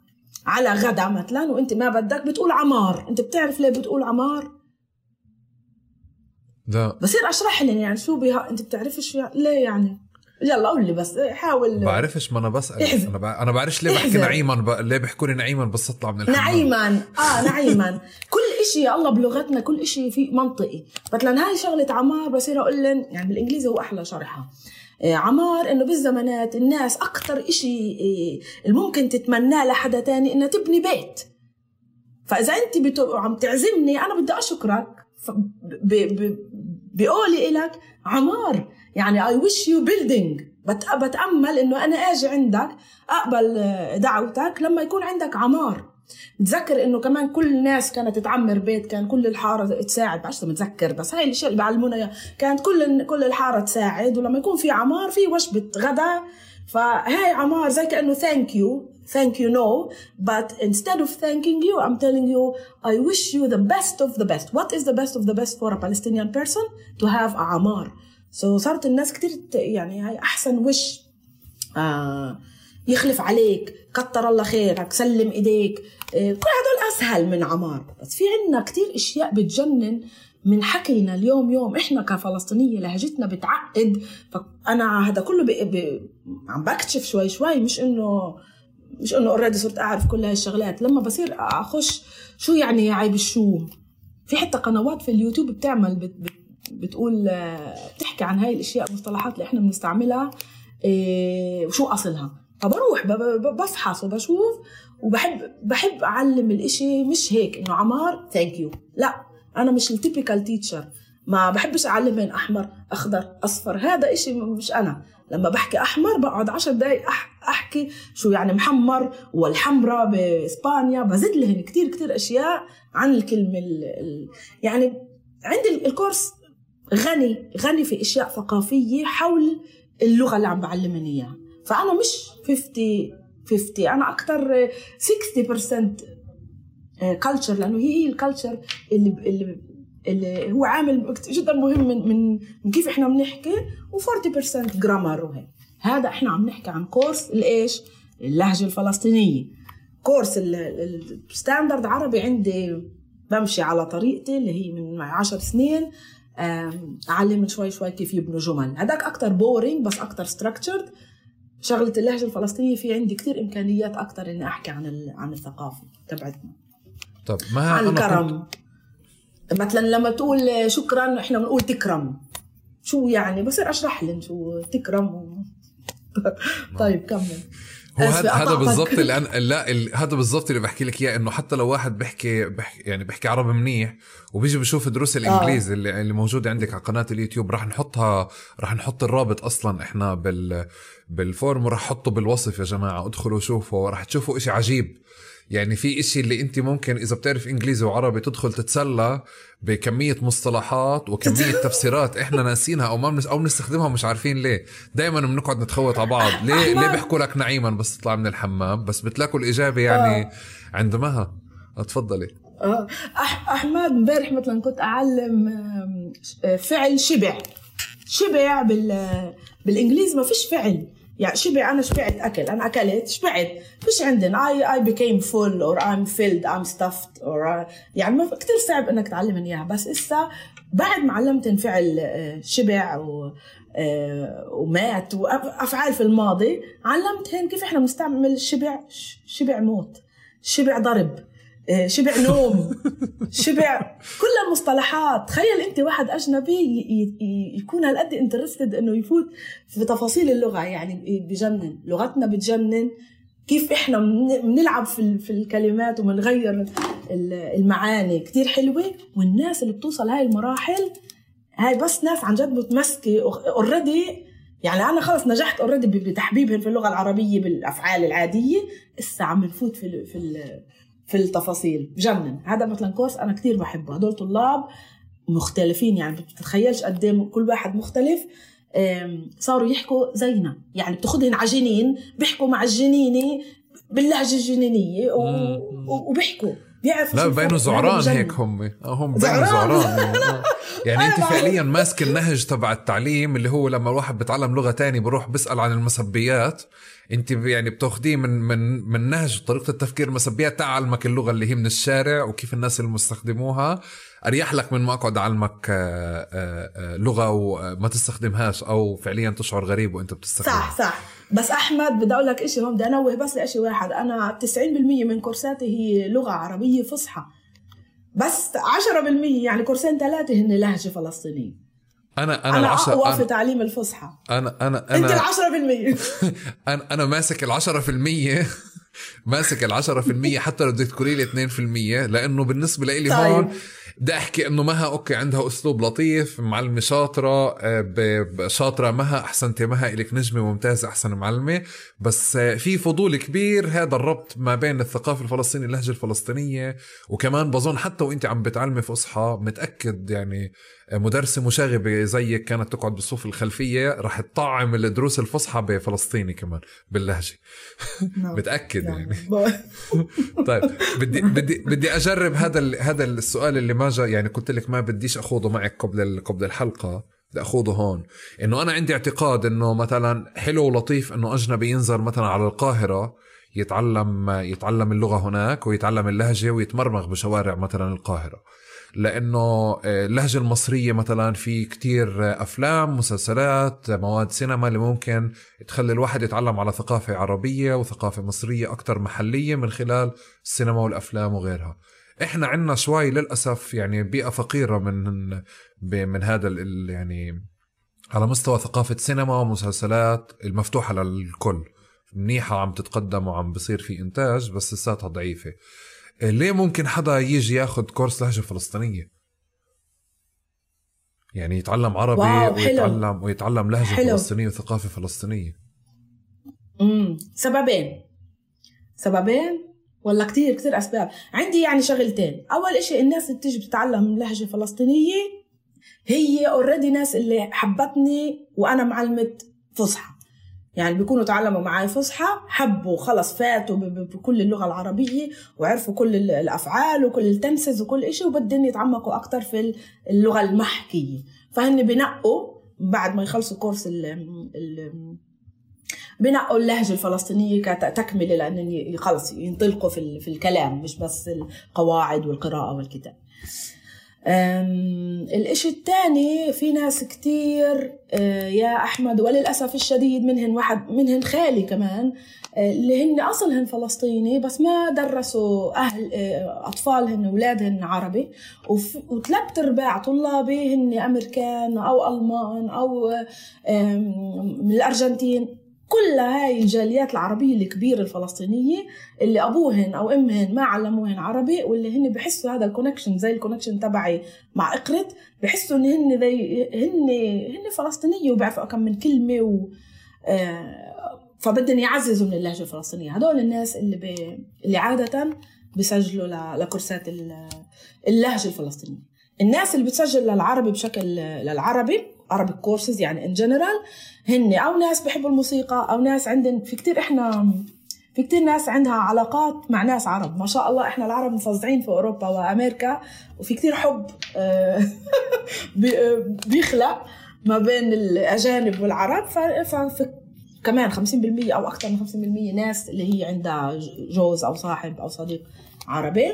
على غدا مثلا وأنت ما بدك بتقول عمار. أنت بتعرف ليه بتقول عمار؟ لا. بصير أشرح لهم يعني شو بها أنت بتعرفش ليه يعني؟ يلا قول لي بس حاول. بعرفش ما أنا بسأل. أنا ب... أنا بعرفش ليه بحكي نعيما ب... ليه بيحكوا لي نعيما بس أطلع من الحمام. نعيما. آه نعيما. كل إشي الله بلغتنا كل إشي في منطقي. مثلا هاي شغلة عمار بصير أقول لهم يعني بالإنجليزي هو أحلى شرحها. آه، عمار إنه بالزمانات الناس أكثر إشي آه، الممكن تتمناه لحدا تاني انها تبني بيت. فإذا أنت عم تعزمني أنا بدي أشكرك. بقولي إلك عمار يعني I wish you building بتأمل إنه أنا آجي عندك أقبل دعوتك لما يكون عندك عمار. بتذكر إنه كمان كل الناس كانت تعمر بيت كان كل الحارة تساعد. بعرفش متذكر؟ بس هاي الأشياء اللي بعلمونا كانت كل كل الحارة تساعد ولما يكون في عمار في وجبة غدا فهي عمار زي كأنه thank you thank you no but instead of thanking you I'm telling you I wish you the best of the best what is the best of the best for a Palestinian person to have عمار. so so صارت الناس كثير يعني هي أحسن wish آه، يخلف عليك كتر الله خيرك سلم إيديك. آه، كل هدول أسهل من عمار. بس في عنا كثير أشياء بتجنن. من حكينا اليوم يوم إحنا كفلسطينية لهجتنا بتعقد فأنا هذا كله بي بي عم بكتشف شوي شوي مش انه مش إنه already صرت أعرف كل هاي الشغلات لما بصير أخش شو يعني عيب الشوم في حتى قنوات في اليوتيوب بتعمل بت بت بتقول بتحكي عن هاي الأشياء المصطلحات اللي إحنا بنستعملها إيه، وشو أصلها. فبروح بفحص وبشوف وبحب بحب أعلم الإشي مش هيك إنه عمار thank you لا. أنا مش ال typical teacher ما بحبش اعلمهم أحمر أخضر أصفر. هذا إشي مش أنا. لما بحكي أحمر بقعد عشر دقايق أحكي شو يعني محمر والحمراء بإسبانيا. بزيد لهم كتير كتير أشياء عن الكلمة ال يعني عندي الكورس غني غني في أشياء ثقافية حول اللغة اللي عم بعلمهن إياها. فأنا مش 50 50 أنا أكثر 60% culture لأنه هي ال culture اللي اللي اللي هو عامل جدا مهم من من, من كيف إحنا بنحكي و40% grammar وهيك هذا إحنا عم نحكي عن كورس الإيش؟ اللهجة الفلسطينية. كورس ال standard عربي عندي بمشي على طريقتي اللي هي من عشر سنين. اعلم شوي شوي كيف يبنوا جمل. هذاك أكثر boring بس أكثر structured شغلة اللهجة الفلسطينية في عندي كثير إمكانيات أكثر إني أحكي عن عن الثقافة تبعتنا. طب ما عن الكرم كنت... مثلا لما تقول شكرا إحنا بنقول تكرم. شو يعني؟ بصير أشرح لهم شو تكرم. و... طيب كمل. هو هذا. بالضبط اللي أنا لا هذا بالضبط اللي بحكي لك إياه إنه حتى لو واحد بيحكي, بيحكي يعني بيحكي عربي منيح وبيجي بشوف دروس الإنجليزي اللي, اللي موجودة عندك على قناة اليوتيوب راح نحطها راح نحط الرابط أصلا إحنا بال بالفورم وراح احطه بالوصف يا جماعة. ادخلوا شوفوا راح تشوفوا إشي عجيب. يعني في إشي اللي أنت ممكن إذا بتعرف إنجليزي وعربي تدخل تتسلى بكمية مصطلحات وكمية تفسيرات إحنا ناسينها أو ما بنس أو بنستخدمها ومش عارفين ليه. دائما بنقعد نتخوت على بعض. ليه ليه. بيحكوا لك نعيما بس تطلع من الحمام؟ بس بتلاقوا الإجابة يعني عند مها تفضلي آه. أح- أحمد امبارح مثلا كنت أعلم آه، فعل شبع. شبع بال بالإنجليزي ما فيش فعل. يعني شبع أنا شبعت اكل أنا أكلت شبعت. فيش عندنا. اي اي full or I'm filled I'm stuffed or I- يعني كثير صعب إنك تعلمني إياها. بس إسا بعد ما علمتن فعل آه، شبع و آه، ومات وافعال في الماضي علمتهن كيف إحنا بنستعمل شبع شبع موت. شبع ضرب. شبع نوم شبع كل المصطلحات. تخيل أنت واحد أجنبي يكون هالقد انترستد إنه يفوت في تفاصيل اللغة. يعني بجنن لغتنا بتجنن. كيف إحنا بنلعب في في الكلمات وبنغير ال- المعاني؟ كتير حلوة. والناس اللي بتوصل هاي المراحل هاي بس ناس عن جد متمسكة. already يعني أنا خلص نجحت already بتحبيبهم في اللغة العربية بالأفعال العادية. هسه عم نفوت في ال في ال في التفاصيل. بجنن هذا مثلا كورس أنا كتير بحبه. هدول طلاب مختلفين يعني بتتخيلش قد إيه كل واحد مختلف. صاروا يحكوا زينا. يعني بتاخذهن على جنين بيحكوا مع الجنينة باللهجة الجنينية وبيحكوا. بيعرفوا لا بينوا. زعران. هيك هم. آه، هم بينوا زعران. يعني, أنت. فعليا ماسك النهج تبع التعليم اللي هو لما الواحد بتعلم لغة تاني بروح بيسأل عن المسبيات. أنت يعني بتاخديه من من من نهج طريقة التفكير. المسبيات تعلمك اللغة اللي هي من الشارع وكيف الناس اللي مستخدموها. أريح لك من ما أقعد أعلمك آه، آه، آه، لغة وما تستخدمهاش أو فعليا تشعر غريب وأنت بتستخدمها. صح صح. بس أحمد بدي أقول لك شيء هون بدي أنوه بس لشيء واحد. أنا 90% من كورساتي هي لغة عربية فصحى. بس 10% يعني كورسين ثلاثة هن لهجة فلسطينية. أنا أنا أنا العشرة أقوى في أنا, تعليم الفصحى. أنا أنا أنت ال أنا 10% أنا أنا ماسك في المية ماسك العشرة في المية حتى لو بدك تقولي لي 2 في المية لأنه بالنسبة لي طيب. هون بدي أحكي إنه مها okay عندها أسلوب لطيف معلمة شاطرة آه، شاطرة مها احسنتي مها إلك نجمة ممتازة أحسن معلمة. بس آه، في فضول كبير هذا الربط ما بين الثقافة الفلسطينية اللهجة الفلسطينية وكمان بظن حتى وإنت عم بتعلمي فصحى متأكد يعني مدرسة مشاغبة زيك كانت تقعد بالصف الخلفية رح تطعم الدروس الفصحى بفلسطيني كمان باللهجة. متأكد يعني. طيب بدي بدي بدي أجرب هذا هذا السؤال اللي ما جا يعني قلت لك ما بديش أخوضه معك قبل قبل الحلقة بدي أخوضه هون. إنه أنا عندي اعتقاد إنه مثلا حلو ولطيف إنه أجنبي ينزل مثلا على القاهرة يتعلم يتعلم اللغة هناك ويتعلم اللهجة ويتمرمغ بشوارع مثلا القاهرة. لأنه آه، اللهجة المصرية مثلا في كتير آه، أفلام مسلسلات مواد سينما اللي ممكن تخلي الواحد يتعلم على ثقافة عربية وثقافة مصرية أكثر محلية من خلال السينما والأفلام وغيرها. إحنا عنا شوي للأسف يعني بيئة فقيرة من من هذا يعني على مستوى ثقافة سينما ومسلسلات المفتوحة للكل. منيحة وعم تتقدم وعم بصير في إنتاج بس لساتها ضعيفة. ليه ممكن حدا يجي ياخد كورس لهجة فلسطينية؟ يعني يتعلم عربي واو، حلو. ويتعلم ويتعلم لهجة حلو. فلسطينية وثقافة فلسطينية. امم سببين. سببين ولا كتير كتير أسباب. عندي يعني شغلتين. أول إشي الناس اللي بتيجي بتتعلم لهجة فلسطينية هي already ناس اللي حبتني وأنا معلمة فصحى. يعني بيكونوا تعلموا معي فصحى حبوا خلص فاتوا بكل اللغة العربية وعرفوا كل ال- الأفعال وكل ال tenses وكل إشي وبدهم يتعمقوا أكثر في ال- اللغة المحكية. فهن بنقوا بعد ما يخلصوا course ال ال بنقوا اللهجة الفلسطينية كتكملة لأن ي- خلص ينطلقوا في, في الكلام مش بس القواعد والقراءة والكتاب. الإشي الثاني في ناس كتير آه، يا أحمد وللأسف الشديد منهن واحد منهن خالي كمان آه، اللي هن أصلهن فلسطيني بس ما درسوا أهل آه، أطفالهن أولادهن عربي. وثلاث أرباع طلابي هن أمريكان أو ألمان أو من الأرجنتين. كل هاي الجاليات العربية الكبيرة الفلسطينية اللي أبوهن أو أمهن ما علموهن عربي واللي هن بحسوا هذا ال connection زي ال connection تبعي مع إقرت بحسوا إن هن زي هن هن فلسطينية وبيعرفوا كم من كلمة و آه فبدهم يعززوا من اللهجة الفلسطينية. هدول الناس اللي ب... اللي عادة بيسجلوا ل... ل courseات اللهجة الفلسطينية. الناس اللي بتسجل للعربي بشكل للعربي عربي كورسز يعني in general هن أو ناس بحبوا الموسيقى أو ناس عندن في كتير إحنا في كتير ناس عندها علاقات مع ناس عرب. ما شاء الله إحنا العرب مفظعين في أوروبا وأمريكا وفي كتير حب آه، بيخلق ما بين الأجانب والعرب. ففي كمان 50% أو أكثر من 50% ناس اللي هي عندها جوز أو صاحب أو صديق عربي.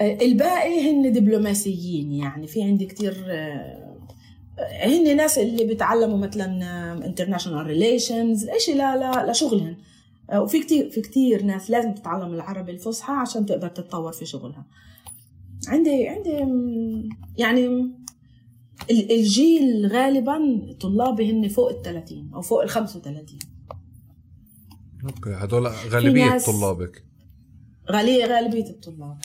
آه، الباقي هن دبلوماسيين يعني. في عندي كتير آه، هن ناس اللي بيتعلموا مثلا international relations اشي لا لا لشغلهم آه، وفي كتير في كتير ناس لازم تتعلم العربي الفصحى عشان تقدر تتطور في شغلها. عندي عندي يعني الجيل غالبا طلابي هن فوق ال 30 أو فوق ال 35 أوكي هدول غالبية طلابك. غالية غالبية الطلاب.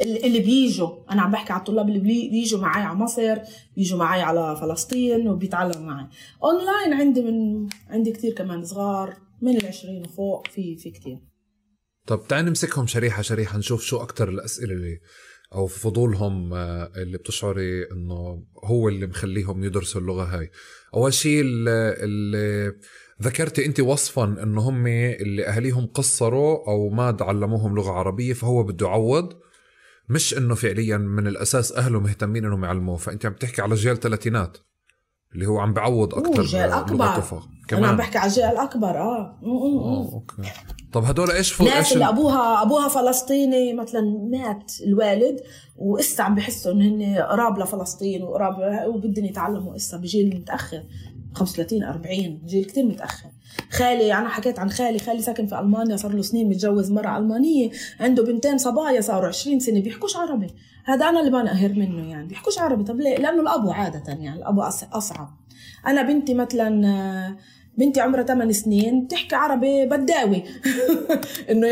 اللي بيجوا. أنا عم بحكي على الطلاب اللي بيجوا معي على مصر بيجوا معي على فلسطين وبيتعلموا معي اونلاين عندي من عندي كثير كمان صغار من العشرين وفوق في في كثير طب تعال نمسكهم شريحة شريحة نشوف شو أكثر الأسئلة اللي أو فضولهم آه، اللي بتشعري إنه هو اللي مخليهم يدرسوا اللغة هاي. أول شيء اللي ذكرتي أنت وصفا انه هم اللي اهاليهم قصروا أو ما تعلموهم لغة عربية فهو بده يعوض. مش إنه فعليا من الأساس أهله مهتمين إنهم يعلموه. فأنت عم تحكي على جيل ثلاثينات اللي هو عم بعوض أكثر جيل أكبر. كمان أنا عم بحكي على الجيل الأكبر آه. آه أوكي. طب هدول إيش فوق ناس اللي ابوها أبوها فلسطيني مثلا مات الوالد وإسا عم بحسوا انه هن قراب لفلسطين وقراب وبدهم يتعلموا إسا بجيل متأخر. 35 40 جيل كتير متأخر. خالي أنا حكيت عن خالي خالي ساكن في ألمانيا صار له سنين متجوز مرة ألمانية عنده بنتين صبايا صاروا 20 سنة بيحكوش عربي. هذا أنا اللي بنقهر منه يعني بيحكوش عربي. طب ليه؟ لأنه الابو عادة يعني الابو أصعب. أنا بنتي مثلا بنتي عمرها 8 سنين بتحكي عربي بداوي. إنه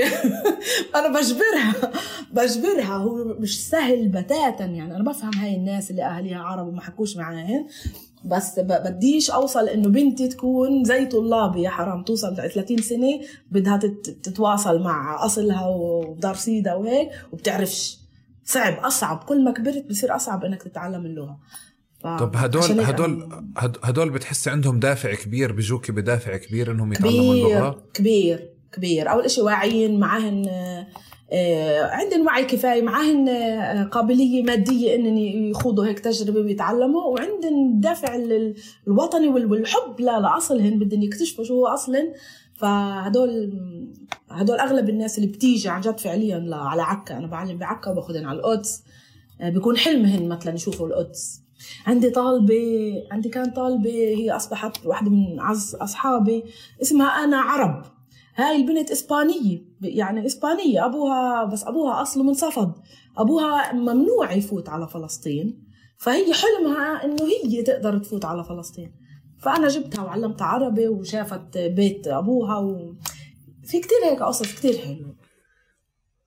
أنا بجبرها بجبرها. هو مش سهل بتاتا يعني. أنا بفهم هاي الناس اللي أهاليها عرب وما حكوش معاهن بس بديش أوصل إنه بنتي تكون زي طلابي يا حرام توصل 30 سنة بدها تتواصل مع أصلها ودار سيدا وهيك وبتعرفش. صعب أصعب كل ما كبرت بصير أصعب إنك تتعلم اللغة. ف... طب هدول هدول هدول بتحسي عندهم دافع كبير بيجوكي بدافع كبير إنهم يتعلموا اللغة؟ كبير كبير. أول شيء واعيين معاهن آه، عندهم وعي كفاية معاهن آه، قابلية مادية انهم يخوضوا هيك تجربة ويتعلموا وعندهم دافع الوطني والحب. لا لاصلهن بدهم يكتشفوا شو هو أصلا. فهدول هدول أغلب الناس اللي بتيجي عن جد فعليا على عكا. أنا بعلم بعكا وباخذهم على القدس. آه، بيكون حلمهن مثلا يشوفوا القدس. عندي طالبة عندي كان طالبة هي أصبحت واحدة من أعز أصحابي اسمها أنا عرب. هاي البنت إسبانية. يعني إسبانية أبوها بس أبوها أصله من صفد. أبوها ممنوع يفوت على فلسطين فهي حلمها إنه هي تقدر تفوت على فلسطين. فأنا جبتها وعلمتها عربي وشافت بيت أبوها و... في كتير هيك قصص كتير حلوة.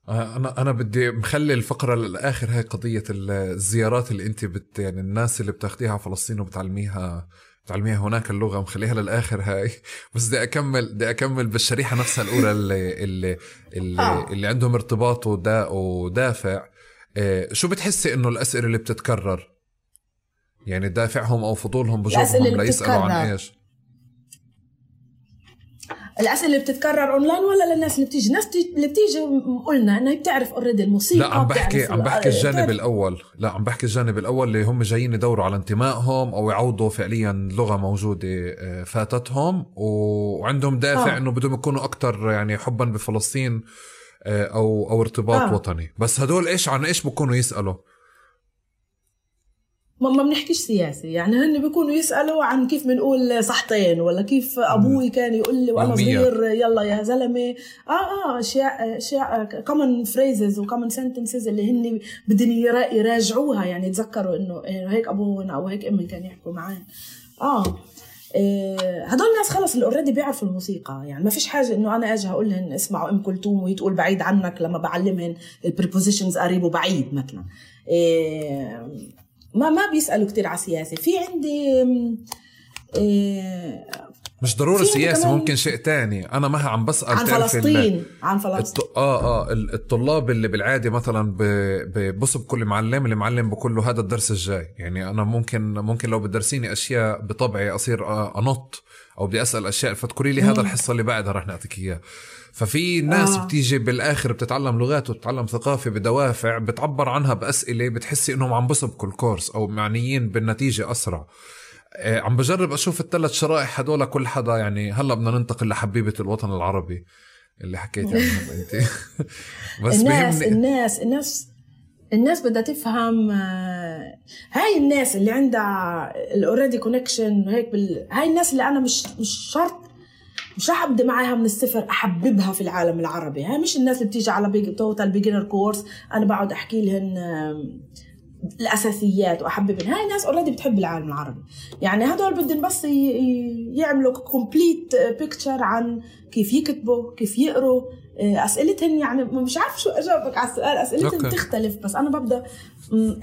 آه، أنا أنا بدي مخلي الفقرة للآخر هاي قضية الزيارات اللي أنت بت يعني الناس اللي بتاخديها على فلسطين وبتعلميها تعلميها هناك اللغة مخليها للآخر هاي. بس بدي أكمل بدي أكمل بالشريحة نفسها الأولى اللي اللي اللي, آه. اللي عندهم ارتباط ودا ودافع. إيه شو بتحسي إنه الأسئلة اللي بتتكرر؟ يعني دافعهم أو فضولهم بجوبهم ليسألوا عن إيش؟ الأسئلة اللي بتتكرر اونلاين ولا للناس اللي بتيجي؟ الناس اللي بتيجي قلنا انها بتعرف already الموسيقى لا عم بحكي عم بحكي الجانب الأول. لا عم بحكي الجانب الأول اللي هم جايين يدوروا على انتمائهم أو يعوضوا فعليا لغة موجودة آه، فاتتهم. وعندهم دافع آه. إنه بدهم يكونوا أكثر يعني حبا بفلسطين آه، أو أو ارتباط آه. وطني. بس هدول إيش عن إيش بكونوا يسألوا؟ ما بنحكيش سياسي يعني هن بيكونوا يسألوا عن كيف بنقول صحتين ولا كيف أبوي كان يقول لي وأنا صغير يلا يا زلمة. آه آه أشياء أشياء common phrases و common sentences اللي هن بدهم يراجعوها. يعني يتذكروا إنه هيك ابونا أو هيك أمي كان يحكوا معي آه آه، هدول الناس خلص اللي already بيعرفوا الموسيقى. يعني ما فيش حاجة إنه أنا أجي أقول لهم اسمعوا أم كلثوم وهي تقول بعيد عنك لما بعلمهم البريبوزيشنز قريب وبعيد مثلا. آه، ما ما بيسألوا كتير على السياسة. في عندي آه، مش ضروري سياسي ممكن شيء تاني. أنا ما عم بسأل عن فلسطين عن فلسطين. آه آه الطلاب اللي بالعادة مثلا ببص بكل معلم اللي معلم بقول له هذا الدرس الجاي. يعني أنا ممكن ممكن لو بتدرسيني أشياء بطبعي أصير أنط أو بدي أسأل أشياء فتذكري لي هذا الحصة اللي بعدها رح نعطيك اياه ففي ناس آه. بتيجي بالآخر بتتعلم لغات وبتتعلم ثقافة بدوافع بتعبر عنها بأسئلة بتحسي إنهم عم بسبقوا ال course أو معنيين بالنتيجة أسرع آه، عم بجرب أشوف الثلاث شرائح هدول كل حدا يعني هلأ بدنا ننتقل لحبيبة الوطن العربي اللي حكيت عنها أنت بس الناس بيهمني الناس الناس الناس بدها تفهم آه، هاي الناس اللي عندها ال already connection وهيك بال... هاي الناس اللي أنا مش مش شرط مش رح ابدا معاها من الصفر أحببها في العالم العربي؟ هاي مش الناس اللي بتيجي على beg total beginner course أنا بقعد أحكي لهن الأساسيات وأحببهن هاي ناس already بتحب العالم العربي. يعني هدول بدهم بس يعملوا complete picture عن كيف يكتبوا كيف يقروا. آه، اسئلتهم يعني مش عارف شو أجاوبك على السؤال. اسئلتهم. بتختلف بس أنا ببدأ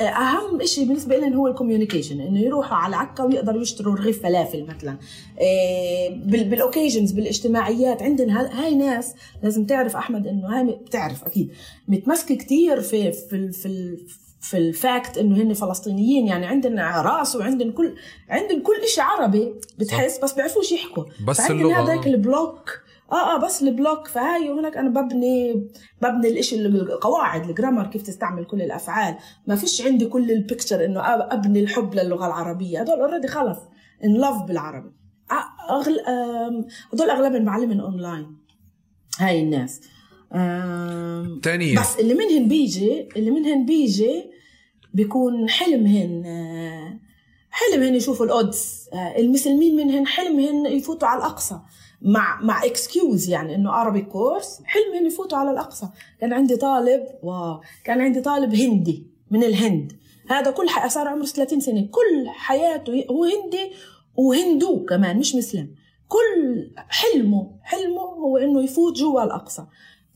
أهم شيء بالنسبة لهم هو ال communication إنه يروحوا على عكا ويقدروا يشتروا رغيف فلافل مثلا. آه، بال occasions بالاجتماعيات عندنا هاي ناس لازم تعرف أحمد إنه هاي بتعرف أكيد متمسكه كثير في في في في ال fact إنه هن فلسطينيين يعني عندنا رأس وعندنا كل عندنا كل شيء عربي بتحس بس بيعرفوش يحكوا. بس اللغة. هذاك ال block آه آه بس ال block فهاي وهناك أنا ببني ببني الإشي القواعد ال grammar كيف تستعمل كل الأفعال. ما فيش عندي كل ال picture إنه أبني الحب للغة العربية. هدول already خلص in love بالعربي. أغل... هدول اغلبهم بعلمهم اونلاين هاي الناس. تانية. بس اللي منهن بيجي اللي منهن بيجي بيكون حلمهن آه، حلمهن يشوفوا القدس آه، المسلمين منهن حلمهن يفوتوا على الأقصى. مع مع excuse يعني إنه عربي course حلمهن يفوتوا على الأقصى. كان عندي طالب wow. كان عندي طالب هندي من الهند. هذا كل حياته صار عمره 30 سنة. كل حياته هو هندي وهندو كمان مش مسلم. كل حلمه حلمه هو إنه يفوت جوا الأقصى.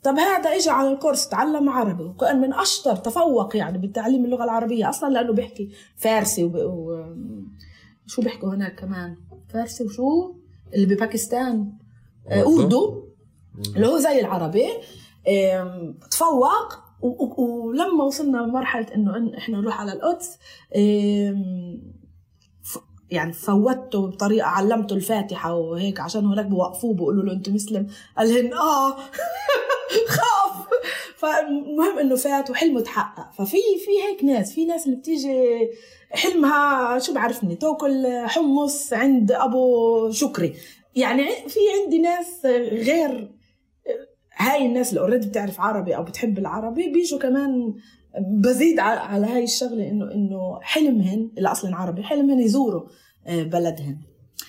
طب هذا اجى على الكورس تعلم عربي. وكأن من أشطر تفوق يعني بالتعليم اللغة العربية. أصلا لأنه بيحكي فارسي وب... و... شو بيحكوا هناك كمان؟ فارسي وشو؟ اللي بباكستان. آه، أردو. اللي هو زي العربي. تفوق. ولما وصلنا لمرحلة إنه إحنا نروح على القدس يعني فوتته بطريقة علمته الفاتحة وهيك عشان هناك بوقفوه بيقولوا له أنت مسلم. قال هن آه. فالمهم إنه فات وحلمه تحقق. ففي في هيك ناس في ناس اللي بتيجي حلمها شو بعرفني؟ تاكل حمص عند أبو شكري. يعني في عندي ناس غير هاي الناس اللي already بتعرف عربي أو بتحب العربي بيجوا كمان بزيد على هاي الشغلة إنه إنه حلمهن اللي أصلا عربي حلمهن يزوروا آه، بلدهن.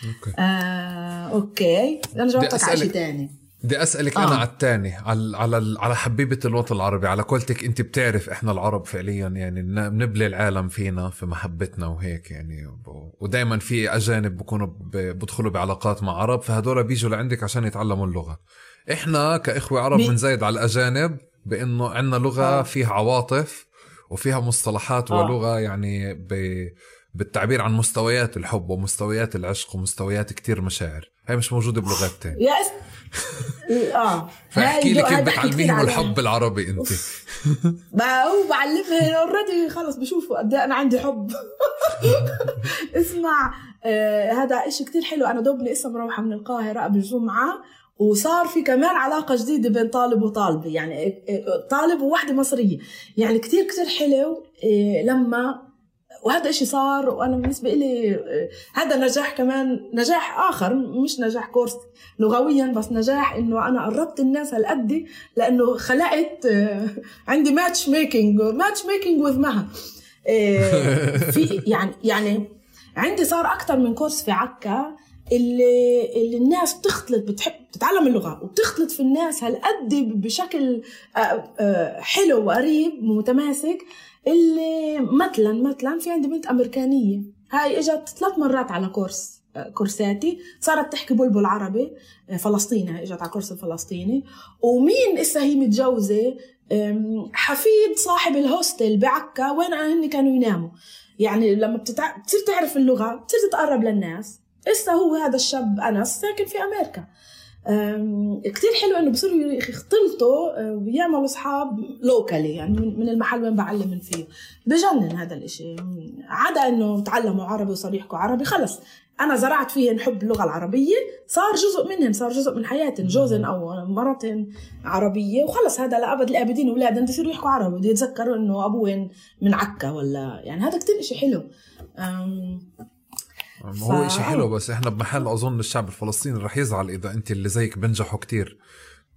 okay. آه، okay. أنا جاوبتك على شيء ثاني بدي أسألك آه. أنا على الثاني على على على حبيبة الوطن العربي على قولتك أنت بتعرف إحنا العرب فعليا يعني بنبلي العالم فينا في محبتنا وهيك يعني ودائما في أجانب بكونوا بدخلوا بعلاقات مع عرب فهدول بيجوا لعندك عشان يتعلموا اللغة إحنا كإخوة عرب بنزايد على الأجانب بإنه عندنا لغة آه. فيها عواطف وفيها مصطلحات آه. ولغة يعني ب بالتعبير عن مستويات الحب ومستويات العشق ومستويات كتير مشاعر هاي مش موجودة بلغات تانية آه. فاحكي لي كيف بتعلميهم الحب العربي أنت؟ ما هو بعلمهم اوريدي خلص بشوفوا قد أنا عندي حب. اسمع آه هذا إشي كتير حلو. أنا دوبني لسه مروحه من القاهرة قبل جمعة وصار في كمان علاقة جديدة بين طالب وطالبة. يعني آه، طالب ووحدة مصرية. يعني كتير كتير حلو آه، لما وهذا إشي صار وأنا بالنسبة إلي آه، هذا نجاح كمان نجاح آخر مش نجاح course لغويا بس نجاح إنه أنا قربت الناس هالقد لأنه خلقت آه، عندي match making match making with مها في يعني يعني عندي صار أكثر من course في عكا اللي اللي الناس بتختلط بتحب تتعلم اللغة وبتختلط في الناس هالقد بشكل آه، حلو وقريب ومتماسك. اللي مثلا مثلا في عندي بنت أمريكانية. هاي إجت ثلاث مرات على كورس كورساتي. صارت تحكي بلبل عربي فلسطيني. إجت على كورس الفلسطيني. ومين إسا هي متجوزة؟ حفيد صاحب الهوستل بعكا. وين هن كانوا يناموا؟ يعني لما بتتع... بتصير تعرف اللغة بتصير تتقرب للناس. إسا هو هذا الشاب أنس ساكن في أمريكا. كتير حلو إنه بصيروا يختلطوا آه، ويعملوا أصحاب لوكالي يعني من المحل وين بعلم من فيه. بجنن هذا الإشي. عدا إنه تعلموا عربي وصاروا يحكوا عربي خلص. أنا زرعت فيهن حب اللغة العربية صار جزء منهن صار جزء من حياتهم جوزن أو مرتين عربية وخلص هذا لأبد الأبدين اولادهم بصيروا يحكوا عربي. بده يتذكروا إنه ابوهم من عكا ولا يعني هذا كتير شيء حلو. ما هو شيء حلو بس إحنا بمحل أظن الشعب الفلسطيني رح يزعل إذا أنت اللي زيك بنجحوا كتير.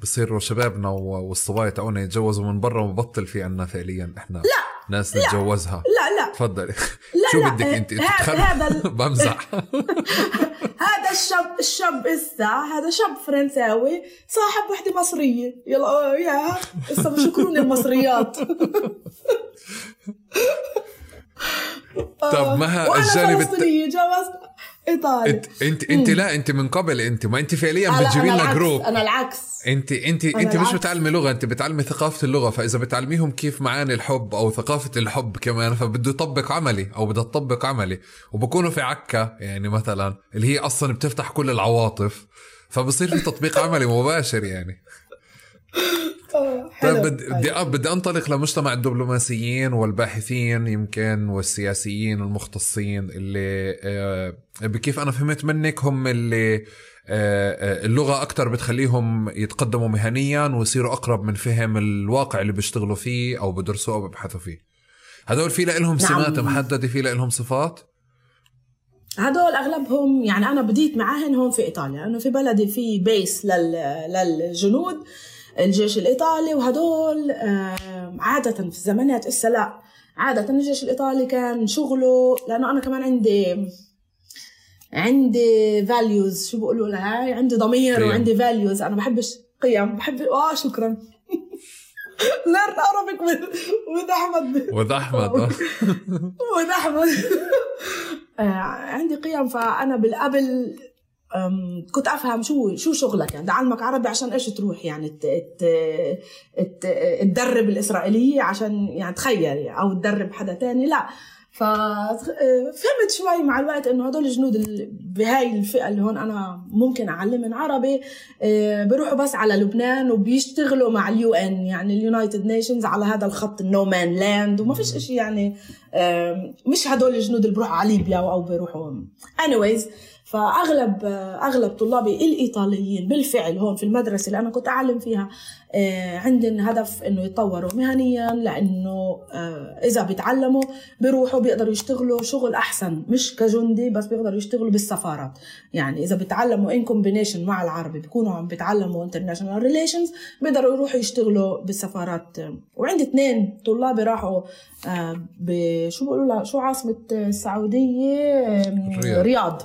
بصيروا شبابنا والصبايا تاعونا يتجوزوا من برا وبطل في عنا فعليا. إحنا لا ناس نتجوزها. لا لا. تفضلي. شو لا. بدك أنت؟ هذا بمزح. هذا الشاب الشاب اسا هذا شاب فرنساوي صاحب وحدة مصرية. يلا يا اسا بشكرون المصريات طب ما الجانب فلسطينيه جوزت إيطالي. انت انت, إنت لا إنت من قبل إنت ما إنت فعليا بتجيبي لنا جروب أنا العكس. انت انت إنت مش بتعلمي لغة إنت بتعلمي ثقافة اللغة فإذا بتعلميهم كيف معاني الحب أو ثقافة الحب كمان فبده يطبق عملي أو بدها تطبق عملي. وبكونوا في عكا يعني مثلا اللي هي أصلا بتفتح كل العواطف فبصير في تطبيق عملي مباشر يعني. طيب بدي بدي بدي أنطلق لمجتمع الدبلوماسيين والباحثين يمكن والسياسيين المختصين اللي آه، بكيف أنا فهمت منك هم اللي آه، آه، اللغة أكثر بتخليهم يتقدموا مهنيا ويصيروا أقرب من فهم الواقع اللي بيشتغلوا فيه أو بدرسوه أو بيبحثوا فيه هدول في لهم سمات نعم. محددة في لهم صفات؟ هدول أغلبهم يعني أنا بديت معاهن هون في إيطاليا لأنه في بلدي في base لل... للجنود الجيش الإيطالي وهدول عادة في الزمانات إسا لا. عادة الجيش الإيطالي كان شغله لأنه أنا كمان عندي عندي values شو بيقولوا لها عندي ضمير قيم. وعندي values أنا بحبش قيم بحب آه شكرا. learn Arabic with أحمد. وذ أحمد وذ أحمد. عندي قيم فأنا بالقبل كنت أفهم شو شو شغلك؟ يعني اعلمك عربي عشان إيش تروح؟ يعني تدرب الإسرائيلية عشان يعني تخيل أو تدرب حدا تاني؟ لا. ففهمت شوي مع الوقت إنه هدول الجنود بهاي الفئة اللي هون أنا ممكن اعلمهم عربي آه، بيروحوا بس على لبنان وبيشتغلوا مع ال UN يعني ال United Nations على هذا الخط ال no man land وما فيش شيء يعني مش هدول الجنود اللي بيروحوا على ليبيا أو بيروحوا anyways فأغلب أغلب طلابي الإيطاليين بالفعل هون في المدرسة اللي أنا كنت أعلم فيها آه، عندهم هدف إنه يتطوروا مهنيا لأنه آه، إذا بيتعلموا بيروحوا بيقدروا يشتغلوا شغل أحسن مش كجندي بس بيقدروا يشتغلوا بالسفارات. يعني إذا بيتعلموا in combination مع العربي بيكونوا عم بيتعلموا international relations بيقدروا يروحوا يشتغلوا بالسفارات. وعندي اثنين طلابي راحوا آه، بشو بيقولوا شو عاصمة السعودية؟ رياض, رياض.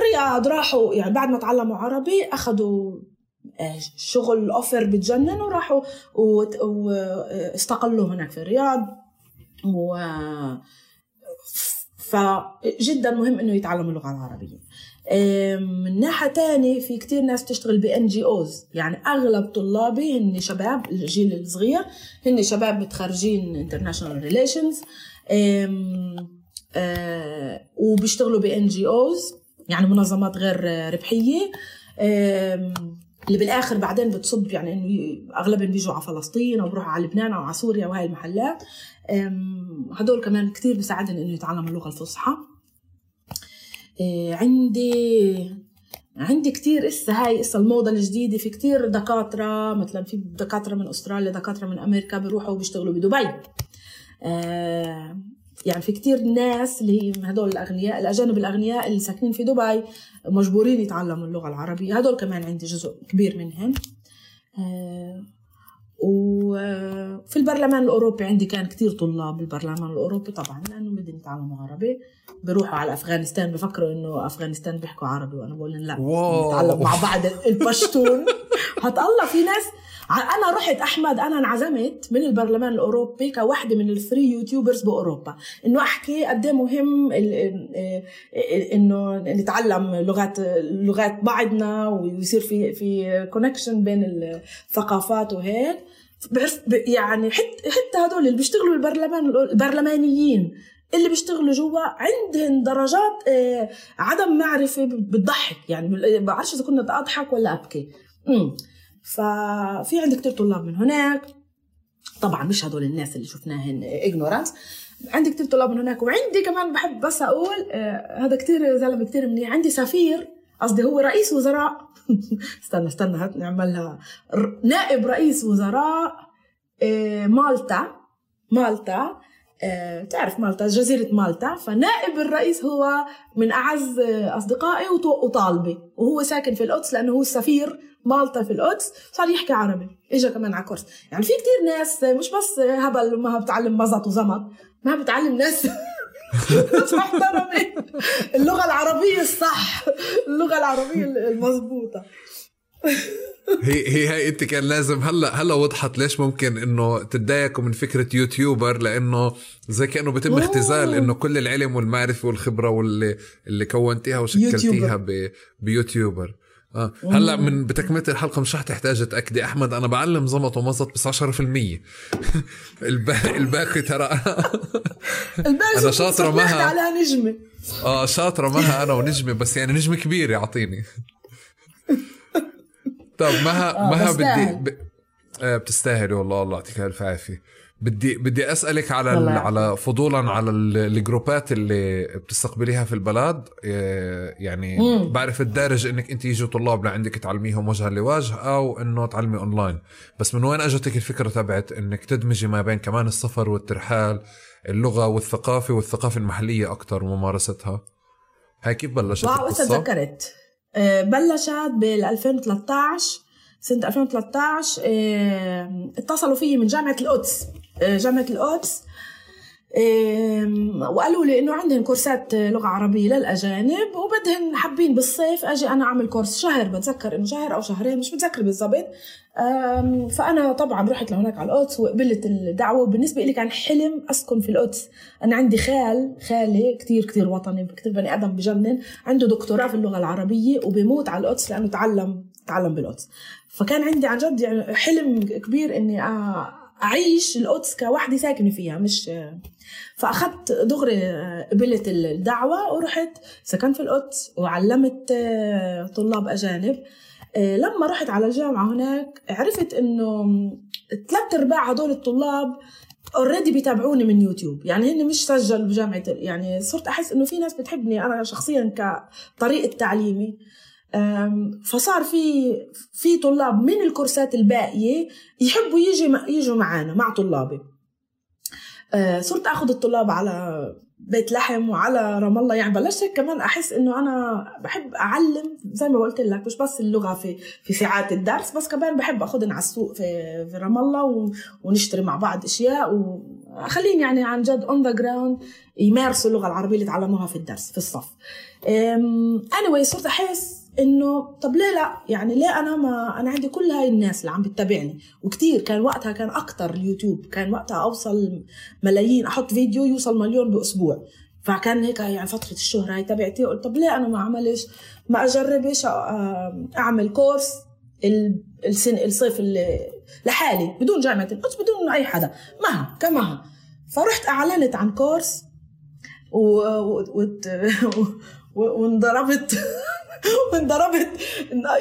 رياض راحوا يعني بعد ما تعلموا عربي أخذوا آه، شغل offer بتجنن وراحوا واستقروا هناك في الرياض. و فجدا مهم إنه يتعلموا اللغة العربية. من ناحية تانية في كتير ناس تشتغل ب NGOs يعني أغلب طلابي هن شباب الجيل الصغير هن شباب متخرجين international relations وبيشتغلوا ب NGOs يعني منظمات غير ربحية. اللي بالآخر بعدين بتصب يعني إنه أغلبهم بيجوا على فلسطين أو بروحوا على لبنان أو على سوريا وهي المحلات. هدول كمان كتير بيساعدهم إنه يتعلموا اللغة الفصحى. آه، عندي عندي كتير اسا هاي اسا الموضة الجديدة. في كتير دكاترة مثلا في دكاترة من أستراليا دكاترة من أمريكا بيروحوا وبيشتغلوا بدبي. آه، يعني في كتير ناس اللي هي هدول الأغنياء الأجانب الأغنياء اللي ساكنين في دبي مجبورين يتعلموا اللغة العربية. هدول كمان عندي جزء كبير منهم. آه، وفي البرلمان الأوروبي عندي كان كتير طلاب بالبرلمان الأوروبي طبعا لأنه بدهم يتعلموا عربي. بيروحوا على أفغانستان بفكروا إنه أفغانستان بيحكوا عربي وأنا بقول لهم لا نتعلم مع بعض البشتون. الله في ناس أنا رحت أحمد أنا انعزمت من البرلمان الأوروبي كواحده من ال three YouTubers بأوروبا. إنه أحكي قد مهم إنه نتعلم لغات لغات بعضنا ويصير في في connection بين الثقافات وهيك. يعني حتى حتى هدول اللي بيشتغلوا البرلمان البرلمانيين اللي بيشتغلوا جوا عندهم درجات آه، عدم معرفة بتضحك. يعني بعرفش إذا كنا أضحك ولا أبكي. امم ففي عندي كتير طلاب من هناك. طبعا مش هدول الناس اللي شفناهن اجنورانس عندي كتير طلاب من هناك. وعندي كمان بحب بس أقول آه هذا كتير زلمة كتير منيح. عندي سفير قصدي هو رئيس وزراء. استنى استنى هات نعملها. نائب رئيس وزراء آه مالطا مالطا آه، تعرف مالطا جزيرة مالطا فنائب الرئيس هو من أعز أصدقائي وطالبي. وهو ساكن في القدس لأنه هو السفير مالطا في القدس صار يحكي عربي اجى كمان على كورس. يعني في كتير ناس مش بس هبل ما بتعلم مزط وزمط ما بتعلم ناس. محترمة. اللغة العربية الصح اللغة العربية المضبوطة هي هي هي إنت كان لازم هلا هلا وضحت ليش ممكن إنه تتضايقوا من فكرة يوتيوبر لأنه زي كأنه بيتم اختزال إنه كل العلم والمعرفة والخبرة واللي اللي كونتيها وشكلتيها بيوتيوبر. آه. هلأ من بتكملة الحلقة مش رح تحتاج تأكدي. أحمد أنا بعلم زمط ومزط بس 10% الباقي ترى. الباقي أنا شاطرة مها عليها نجمة. آه شاطرة مها أنا ونجمة بس يعني نجمة كبيرة يعطيني. طب مها آه مها بدي ب... آه بتستاهلي والله الله يعطيك الف عافية. بدي بدي أسألك على ال... على فضولا على الجروبات اللي بتستقبليها في البلد. آه، يعني مم. بعرف الدارج إنك أنت يجوا طلاب لعندك تعلميهم وجها لوجه أو إنه تعلمي أونلاين. بس من وين أجتك الفكرة تبعت إنك تدمجي ما بين كمان السفر والترحال اللغة والثقافة والثقافة المحلية أكثر وممارستها هاي كيف بلشت wow تذكرت. آه، بلشت بال 2013 سنة 2013 آه، اتصلوا فيي من جامعة القدس. آه، جامعة القدس وقالوا لي إنه عندهم كورسات لغة عربية للأجانب وبدهن حابين بالصيف أجي أنا أعمل كورس شهر بتذكر إنه شهر أو شهرين مش متذكر بالضبط. فأنا طبعا رحت لهناك على القدس وقبلت الدعوة. بالنسبة لي كان حلم أسكن في القدس أنا عندي خال خالي كتير كتير وطني كتير بني آدم بجنن عنده دكتوراه في اللغة العربية وبيموت على القدس لأنه تعلم تعلم بالقدس فكان عندي عن جد يعني حلم كبير إني أعيش القدس كوحدة ساكنة فيها مش فأخذت دغري قبلت الدعوة ورحت سكنت في القدس وعلمت طلاب أجانب. لما رحت على الجامعة هناك عرفت إنه ثلاث أرباع هدول الطلاب already بيتابعوني من يوتيوب. يعني هن مش سجلوا بجامعة يعني صرت أحس إنه في ناس بتحبني أنا شخصيا كطريقة تعليمي. فصار في في طلاب من الكورسات الباقية يحبوا يجي يجوا معنا مع طلابي أه، صرت آخذ الطلاب على بيت لحم وعلى رام الله يعني بلشت كمان أحس إنه أنا بحب أعلم زي ما قلت لك مش بس اللغة في في ساعات الدرس بس كمان بحب اخذهم على السوق في في رام الله ونشتري مع بعض أشياء وخليني يعني عن جد on the ground يمارسوا اللغة العربية اللي تعلموها في الدرس في الصف. anyway صرت أحس إنه طب ليه لا؟ يعني ليه أنا ما أنا عندي كل هاي الناس اللي عم بتتابعني. وكتير كان وقتها كان أكتر اليوتيوب كان وقتها أوصل ملايين أحط فيديو يوصل مليون بأسبوع. فكان هيك يعني فترة الشهرة هاي تبعتي قلت طب ليه أنا ما أعملش؟ ما أجربش أعمل كورس السن الصيف اللي لحالي بدون جامعة القدس بدون أي حدا. مها كمها فرحت أعلنت عن كورس و... و... و... وانضربت. وانضربت.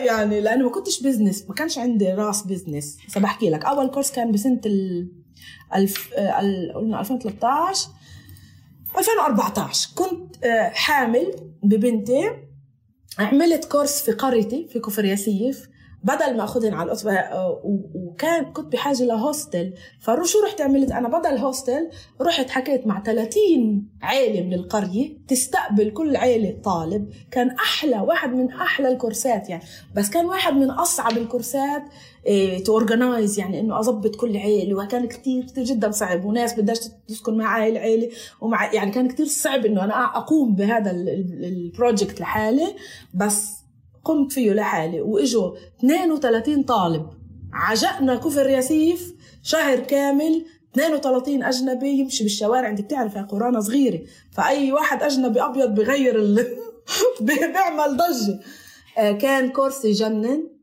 يعني لأنه ما كنتش business ما كانش عندي راس business بس بحكي لك أول كورس كان بسنة ال ألف قلنا 2013 2014 كنت آه، حامل ببنتي. عملت كورس في قريتي في كفر ياسيف. بدل ما اخذهم على القطبة آه، وكان كنت بحاجة ل hostel فشو رحت عملت؟ أنا بدل hostel رحت حكيت مع 30 عائله من القرية تستقبل كل عائله طالب. كان أحلى واحد من أحلى الكورسات يعني. بس كان واحد من أصعب الكورسات to organize يعني إنه اضبط كل عائله وكان كثير كثير جدا صعب. وناس بدهاش تسكن مع عائله ومع يعني كان كثير صعب إنه أنا أقوم بهذا ال project لحالي. بس قمت فيه لحالي وإجوا 32 طالب. عجقنا كفر ياسيف شهر كامل 32 أجنبي يمشي بالشوارع. أنت بتعرف قرانا صغيرة فأي واحد أجنبي أبيض بغير ال... بيعمل ضجة. آه، كان كورس يجنن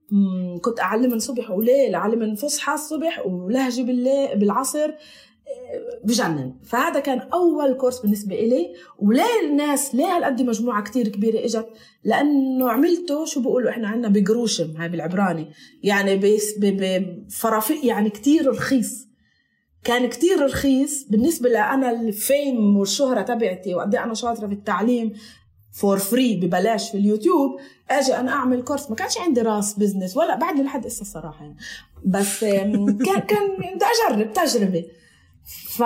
كنت اعلم من صبح وليل اعلم من فصحى الصبح ولهجة بالليل بالعصر. بجنن. فهذا كان أول كورس بالنسبة إلي. وليه الناس ليه هالقد مجموعة كتير كبيرة إجت؟ لأنه عملته شو بيقولوا إحنا عندنا בגרושים هاي بالعبراني. يعني بفرافيق يعني كتير رخيص. كان كتير رخيص بالنسبة لأنا ال fame والشهرة تبعتي وقد إيه أنا شاطرة في التعليم for free ببلاش في اليوتيوب أجي أنا أعمل كورس ما كانش عندي راس business ولا بعد لحد هسه الصراحة يعني. بس كان كان بدي أجرب تجربة. ف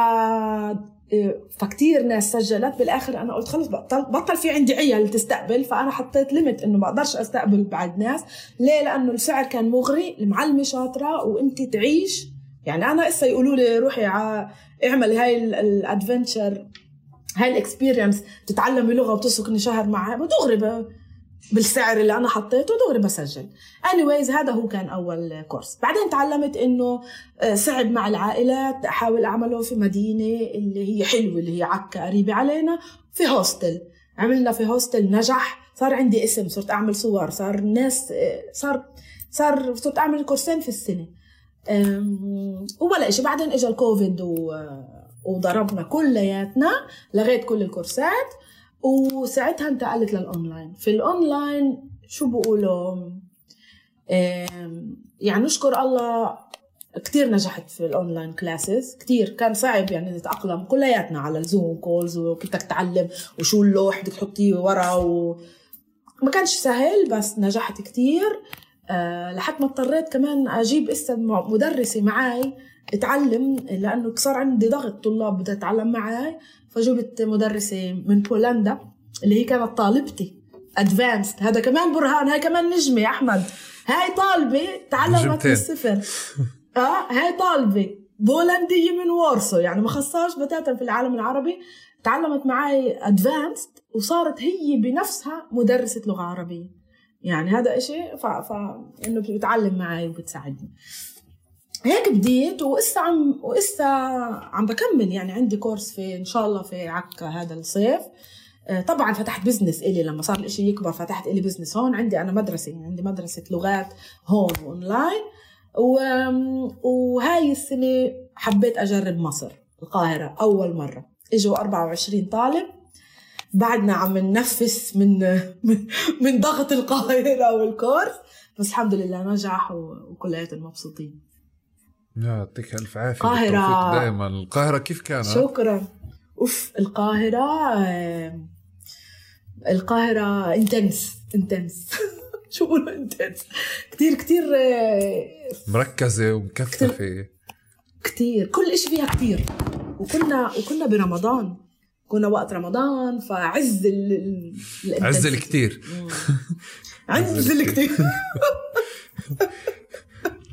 فكتير ناس سجلت. بالآخر أنا قلت خلص بطل بطل في عندي عيال تستقبل. فأنا حطيت limit إنه ما أقدرش أستقبل بعد ناس. ليه؟ لأنه السعر كان مغري المعلمة شاطرة وأنت تعيش. يعني أنا هسه يقولوا لي روحي اعملي هاي ال adventure هاي ال experience تتعلمي لغة وتسكني شهر معها دغري بالسعر اللي أنا حطيته دغري بسجل. Anyways هذا هو كان أول كورس بعدين تعلمت إنه آه، صعب مع العائلات أحاول أعمله في مدينة اللي هي حلوة اللي هي عكا قريبة علينا في hostel عملنا في hostel نجح. صار عندي اسم صرت أعمل صور. صار الناس آه، صار صار صرت أعمل كورسين في السنة. ولا شيء بعدين اجى الكوفيد و وضربنا كلياتنا لغيت كل الكورسات وساعتها انتقلت للأونلاين. في الأونلاين شو بقولوا؟ يعني نشكر الله كتير نجحت في ال online classes كتير. كان صعب يعني نتاقلم كلياتنا على الزوم calls بدك تعلم وشو اللوح بدك تحطيه ورا و ما كانش سهل بس نجحت كتير. أه لحد ما اضطريت كمان أجيب اسا مدرسة معي اتعلم لأنه صار عندي ضغط طلاب بدها تتعلم معي فجبت مدرسة من بولندا اللي هي كانت طالبتي advanced هذا كمان برهان هاي كمان نجمة يا أحمد. هاي طالبة تعلمت من الصفر آه هاي طالبة بولندية من وارسو. يعني ما خصهاش بتاتا في العالم العربي. تعلمت معي advanced وصارت هي بنفسها مدرسة لغة عربية. يعني هذا إشي ف... ف... إنه بتعلم معي وبتساعدني. هيك بديت وإسا عم وإسا عم بكمل يعني عندي كورس في إن شاء الله في عكا هذا الصيف. آه، طبعا فتحت business إلي لما صار الإشي يكبر فتحت إلي business هون. عندي أنا مدرسة يعني عندي مدرسة لغات هون وأونلاين وهاي السنة حبيت أجرب مصر القاهرة أول مرة. إجوا 24 طالب. بعدنا عم ننفس من من, ضغط القاهرة والكورس بس الحمد لله نجح وكلياتهم مبسوطين. يعطيك ألف عافية القاهرة. دائما القاهرة كيف كانت؟ شكرا. أوف القاهرة القاهرة intense intense شو بقول intense كثير كثير مركزة ومكثفة. كثير كل شيء فيها كثير وكنا وكنا برمضان. كنا وقت رمضان فعز ال عز الكثير عز الكثير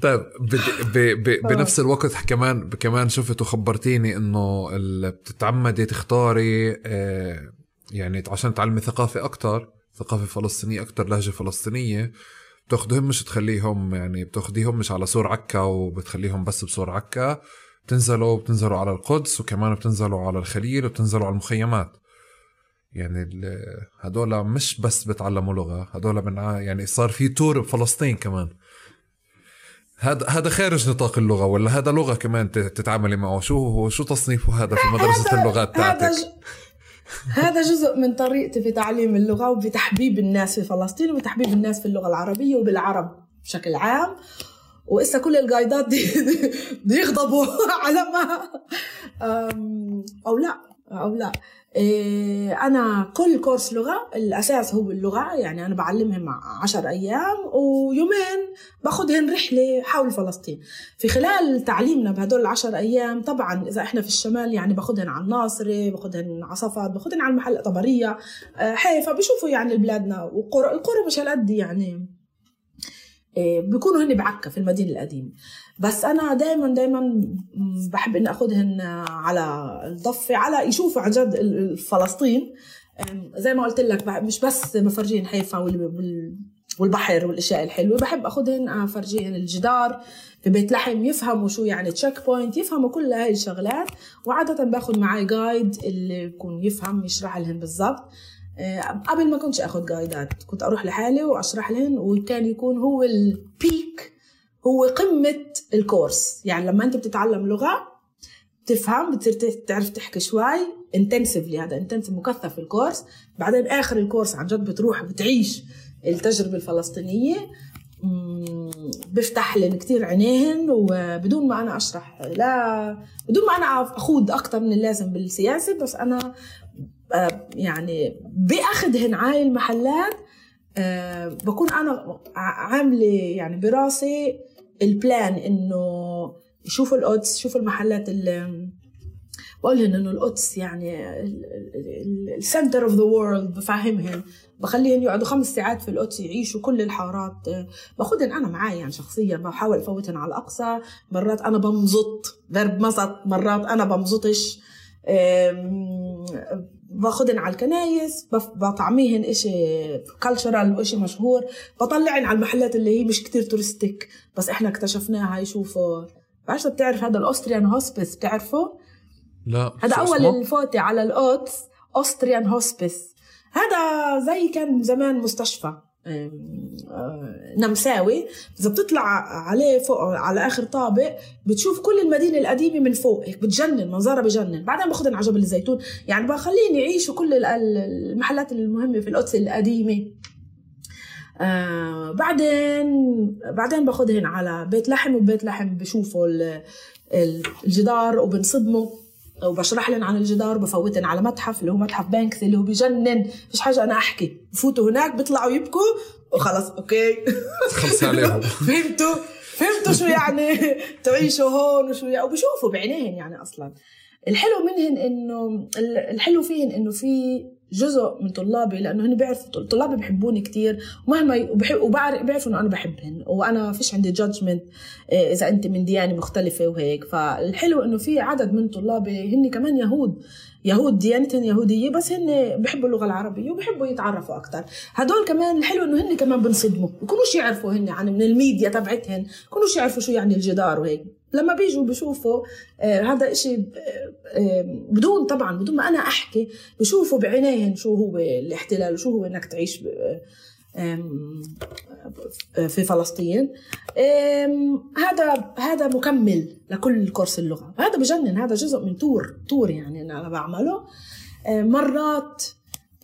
طيب ب ب ب بنفس الوقت كمان كمان شفت وخبرتيني إنه بتتعمدي تختاري آه، يعني عشان تعلمي ثقافة أكثر ثقافة فلسطينية أكثر لهجة فلسطينية بتاخذيهم مش تخليهم يعني بتاخذيهم مش على سور عكا وبتخليهم بس بسور عكا بتنزلوا بتنزلوا على القدس وكمان بتنزلوا على الخليل وبتنزلوا على المخيمات. يعني هدول مش بس بتعلموا لغة هدول يعني صار في تور بفلسطين كمان. هذا هذا خارج نطاق اللغة ولا هذا لغة كمان تتعاملي معه؟ شو هو شو تصنيفه هذا في مدرسة اللغات تاعتك هذا هذا جزء من طريقتي في تعليم اللغة وبتحبيب الناس في فلسطين وبتحبيب الناس في اللغة العربية وبالعرب بشكل عام. وإسا كل الجايدات دي, دي يغضبوا على ما أو لا أو لا. أنا كل كورس لغة الأساس هو اللغة يعني أنا بعلمهم عشر أيام ويومين باخذهم رحلة حول فلسطين. في خلال تعليمنا بهدول العشر أيام طبعا إذا إحنا في الشمال يعني باخذهم على الناصري باخذهم على صفد باخذهم على المحل طبرية آه، حيفا بيشوفوا يعني بلادنا. وقرى القرى مش هالقد يعني إيه، بيكونوا هن بعكا في المدينة القديمة. بس أنا دايما دايما بحب إني أخذهن على الضفة على يشوفوا عن جد فلسطين زي ما قلت لك مش بس بفرجين حيفا والبحر والأشياء الحلوة بحب أخذهن افرجيهن الجدار في بيت لحم يفهموا شو يعني checkpoint يفهموا كل هاي الشغلات. وعادة باخذ معي guide اللي يكون يفهم يشرح لهم بالضبط. آه، قبل ما كنتش أخذ guide ات كنت أروح لحالي وأشرح لهم وكان يكون هو ال peak هو قمة الكورس. يعني لما أنت بتتعلم لغة تفهم بتصير تعرف تحكي شوي انتنسفلي هذا انتنسف مكثف الكورس. بعدين آخر الكورس عن جد بتروح بتعيش التجربة الفلسطينية. بفتح لهم كثير عينيهن وبدون ما أنا أشرح لا بدون ما أنا أخوض أكثر من اللازم بالسياسة بس أنا آه، يعني باخذهن عاي المحلات آه، بكون أنا عاملة يعني براسي ال plan إنه يشوفوا القدس يشوفوا المحلات اللي بقول لهم إنه القدس يعني ال center of the world بفهمهم. بخليهم يقعدوا خمس ساعات في القدس يعيشوا كل الحارات. باخذهم أنا معي يعني شخصيا بحاول افوتهم على الأقصى. مرات أنا بمزط بزبط مرات أنا بمزطش. باخذن على الكنايس بطعميهن إشي cultural وإشي مشهور بطلعن على المحلات اللي هي مش كتير touristic بس إحنا اكتشفناها يشوفوا. بعرفش بتعرف هذا ال Austrian Hospice بتعرفه؟ لا هذا أول الفوتة على القدس Austrian Hospice هذا زي كان زمان مستشفى. نمساوي. إذا بتطلع عليه فوق على آخر طابق بتشوف كل المدينة القديمة من فوق هيك بتجنن منظرها بجنن. بعدين باخذهم على جبل الزيتون. يعني بخليهم يعيشوا كل المحلات المهمة في القدس القديمة. آه بعدين بعدين باخذهم على بيت لحم وبيت لحم بشوفوا الجدار وبنصدموا وبشرح لهم عن الجدار بفوتن على متحف اللي هو متحف بانكسي اللي هو بجنن. فيش حاجة أنا أحكي. بفوتوا هناك بيطلعوا يبكوا وخلص. okay. خلص عليهم. فهمتوا؟ فهمتوا شو يعني تعيشوا هون وشو يعني؟ وبشوفوا بعينيهم يعني أصلا. الحلو منهن إنه الحلو فيهن إنه في جزء من طلابي لأنه هن بيعرفوا طلابي بحبوني كثير ومهما وبحب وبعرف بيعرفوا إنه أنا بحبهن وأنا فيش عندي جادجمنت آه، إذا أنت من ديانة مختلفة وهيك. فالحلو إنه في عدد من طلابي هن كمان يهود. يهود ديانتهم يهودية بس هن بحبوا اللغة العربية وبحبوا يتعرفوا أكثر هدول كمان الحلو إنه هن كمان بنصدموا. بكونوش يعرفوا هن عن من الميديا تبعتهن بكونوش يعرفوا شو يعني الجدار وهيك. لما بيجوا بشوفوا آه هذا إشي آه آه بدون طبعا بدون ما أنا أحكي بشوفوا بعينيهم شو هو الاحتلال وشو هو إنك تعيش في فلسطين. هذا هذا مكمل لكل كورس اللغة. هذا بجنن هذا جزء من تور تور يعني أنا بعمله. مرات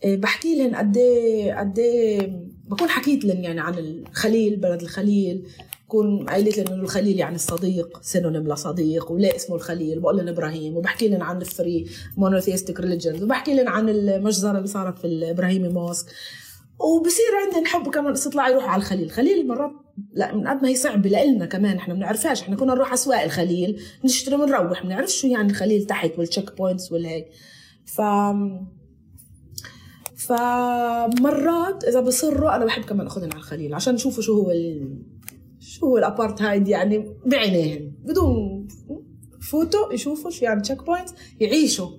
آه، بحكي لهم قد إيه قد إيه بكون حكيت لهم يعني عن الخليل بلد الخليل. بكون قايلت لهم إنه الخليل يعني الصديق synonym لصديق وليه اسمه الخليل بقول لهم إبراهيم وبحكي لهم عن ال three monotheistic religions وبحكي لهم عن المجزرة اللي صارت في الإبراهيمي mosque وبصير عندنا حب كمان استطلاع يروحوا على الخليل الخليل مرات لا من قد ما هي صعبة لإلنا كمان إحنا بنعرفهاش إحنا كنا نروح اسواق الخليل نشتري ونروح ما بنعرفش شو يعني الخليل تحت وال checkpoints والهيك ف فمرات إذا بصروا أنا بحب كمان أخذهم على الخليل عشان يشوفوا شو هو. شو هو الأبارتهايد يعني بعينيهم بدون فوتوا يشوفوا شو يعني checkpoints يعيشوا.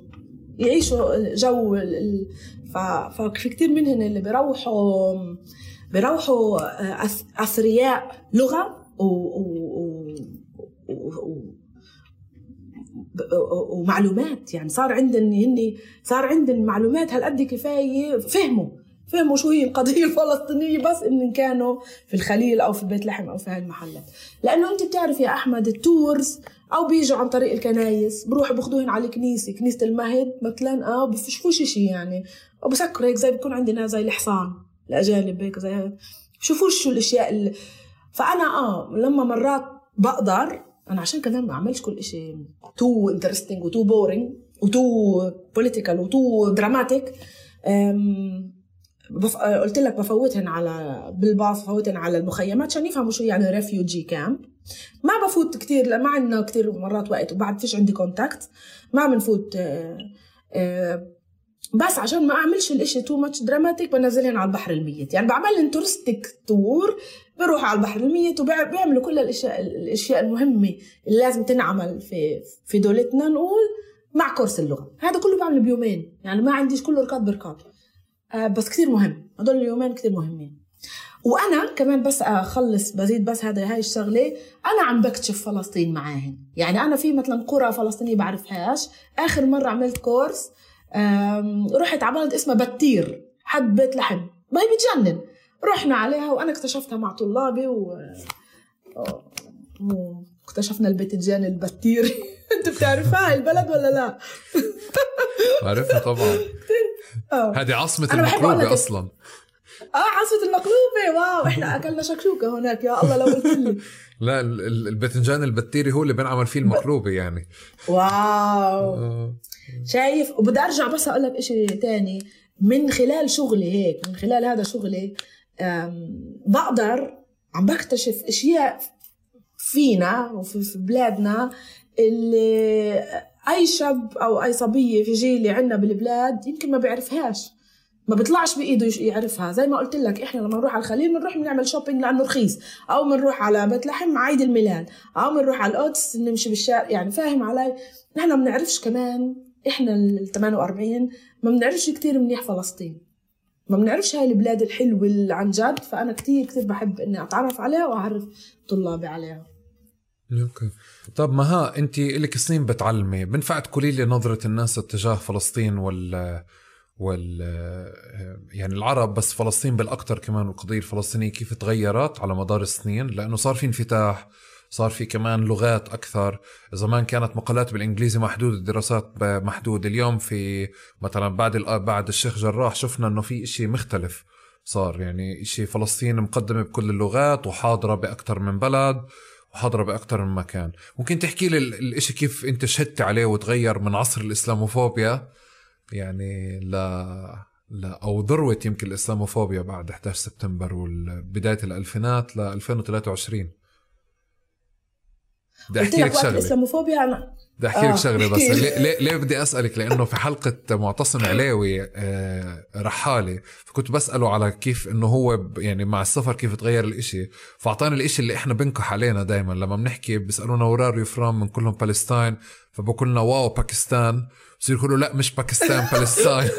يعيشوا جو ال... ففي كثير منهم اللي بيروحوا بيروحوا أثرياء لغة و... و... و... ومعلومات. يعني صار عندن هن صار عندن معلومات هالقد كفاية فهموا. فهموا شو هي القضية الفلسطينية بس إن كانوا في الخليل أو في بيت لحم أو في هاي المحلات. لأنه أنت بتعرف يا أحمد ال tours أو بيجوا عن طريق الكنايس بروحوا باخذوهن على الكنيسة كنيسة المهد مثلا آه بفشفوش شيء يعني. أو بسكروا هيك زي بكون عندنا زي الحصان الأجانب هيك زي بشوفوش شو الأشياء اللي فأنا آه لما مرات بقدر أنا عشان كذا ما أعملش كل شيء too interesting و too boring و too political و too dramatic بف... قلت لك بفوتهن على بالباص بفوتهن على المخيمات عشان يفهموا شو يعني refugee camp ما بفوت كثير ما عندنا كثير مرات وقت وبعد فيش عندي contact ما بنفوت آه، آه، بس عشان ما أعملش الإشي too much dramatic بنزلهن على البحر الميت. يعني بعمل لهم touristic tour بروحوا على البحر الميت وبيعملوا كل الاشياء الأشياء المهمة اللي لازم تنعمل في في دولتنا نقول مع كورس اللغة. هذا كله بعمله بيومين. يعني ما عنديش كله ركض بركض آه بس كثير مهم. هدول اليومين كثير مهمين. وأنا كمان بس أخلص بزيد بس هذا هاي الشغلة. أنا عم بكتشف فلسطين معاهن. يعني أنا في مثلا قرى فلسطينية بعرفهاش. آخر مرة عملت كورس رحت على بلد اسمها بتير. حد بيت لحم. ما هي بتجنن. رحنا عليها وأنا اكتشفتها مع طلابي و واكتشفنا البتنجان البتيري انت بتعرفها البلد ولا لا؟ بعرفها طبعا. آه. هذه عاصمة المقلوبة أصلا. آه عاصمة المقلوبة. واو إحنا أكلنا شكشوكة هناك. يا الله لو قلت لي. لا ال- ال- الباذنجان البتيري هو اللي بنعمل فيه المقلوبة يعني. واو. آه. شايف وبدي أرجع بس أقول لك إشي تاني. من خلال شغلي هيك من خلال هذا شغلي بقدر عم بكتشف أشياء فينا وفي في بلادنا اللي أي شاب أو أي صبية في جيلي عندنا بالبلاد يمكن ما بيعرفهاش ما بيطلعش بإيده يعرفها. زي ما قلت لك إحنا لما نروح على الخليل بنروح بنعمل شوبينج لأنه رخيص أو بنروح على بيت لحم عيد الميلاد أو بنروح على القدس نمشي بالشارع. يعني فاهم علي؟ نحن ما بنعرفش كمان إحنا ال 48 ما بنعرفش كتير منيح فلسطين. ما بنعرفش هاي البلاد الحلوة اللي عن جد فأنا كتير كتير بحب إني أتعرف عليها وأعرف طلابي عليها. أوكي. طب ما ها أنت لك سنين بتعلمي. بنفع تقولي لي نظرة الناس اتجاه فلسطين وال وال يعني العرب بس فلسطين بالأكثر كمان والقضية الفلسطينية كيف تغيرت على مدار السنين؟ لأنه صار في انفتاح صار في كمان لغات أكثر. زمان كانت مقالات بالإنجليزي محدود الدراسات محدودة. اليوم في مثلا بعد بعد الشيخ جراح شفنا إنه في إشي مختلف صار. يعني إشي فلسطين مقدمة بكل اللغات وحاضرة بأكثر من بلد. وحاضره باكثر من مكان ممكن تحكي لي ال- الإشي كيف أنت شهدت عليه وتغير من عصر الإسلاموفوبيا؟ يعني ل لا أو ذروه يمكن الإسلاموفوبيا بعد 11 سبتمبر وبدايه الألفينات ل 2023 بدي أحكي لك لك شغلة. الإسلاموفوبيا أنا بدي أحكي لك آه، شغلة بس. ليه, ليه, ليه بدي أسألك؟ لأنه في حلقة معتصم علاوي آه، رحالي فكنت بسأله على كيف إنه هو يعني مع السفر كيف تغير الإشي. فأعطاني الإشي اللي إحنا بنضحك علينا دائما لما بنحكي بيسألونا where are you from من كلهم Palestine فبقول لنا wow باكستان بصير يقولوا لا مش باكستان Palestine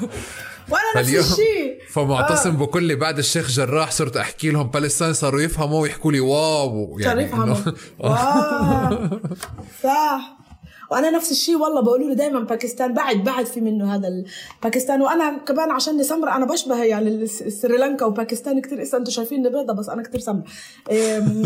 وأنا نفس الشيء. فمعتصم بقول لي بعد الشيخ جراح صرت أحكي لهم Palestine صاروا يفهموا ويحكوا لي wow يعني يفهموا. إنه- Wow. صح. وأنا نفس الشيء والله بقولوا لي دائما باكستان بعد بعد في منه هذا باكستان. وأنا كمان عشان سمرة أنا بشبه يعني سريلانكا وباكستان كثير اسا أنتم شايفيني بيضة بس أنا كثير سمرة.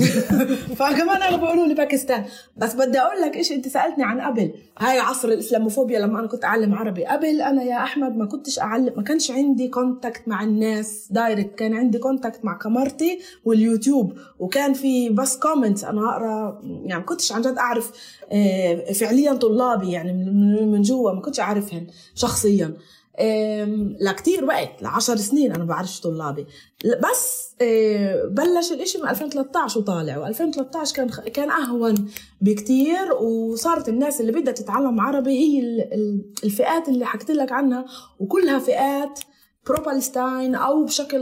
فكمان أنا بقولوا لي باكستان. بس بدي أقول لك إيش أنت سألتني عن قبل هاي عصر الإسلاموفوبيا لما أنا كنت أعلم عربي. قبل أنا يا أحمد ما كنتش أعلم ما كانش عندي contact مع الناس direct كان عندي contact مع كاميرتي واليوتيوب. وكان في بس كومنتس أنا أقرأ يعني كنتش عن جد أعرف آه، فعليا طلابي يعني من جوا ما كنتش اعرفهم شخصيا. لكتير وقت لعشر سنين أنا بعرفش طلابي. بس آه، بلش الإشي من 2013 وطالع و2013 كان كان أهون بكتير وصارت الناس اللي بدها تتعلم عربي هي ال- ال- الفئات اللي حكيت لك عنها وكلها فئات pro Palestine أو بشكل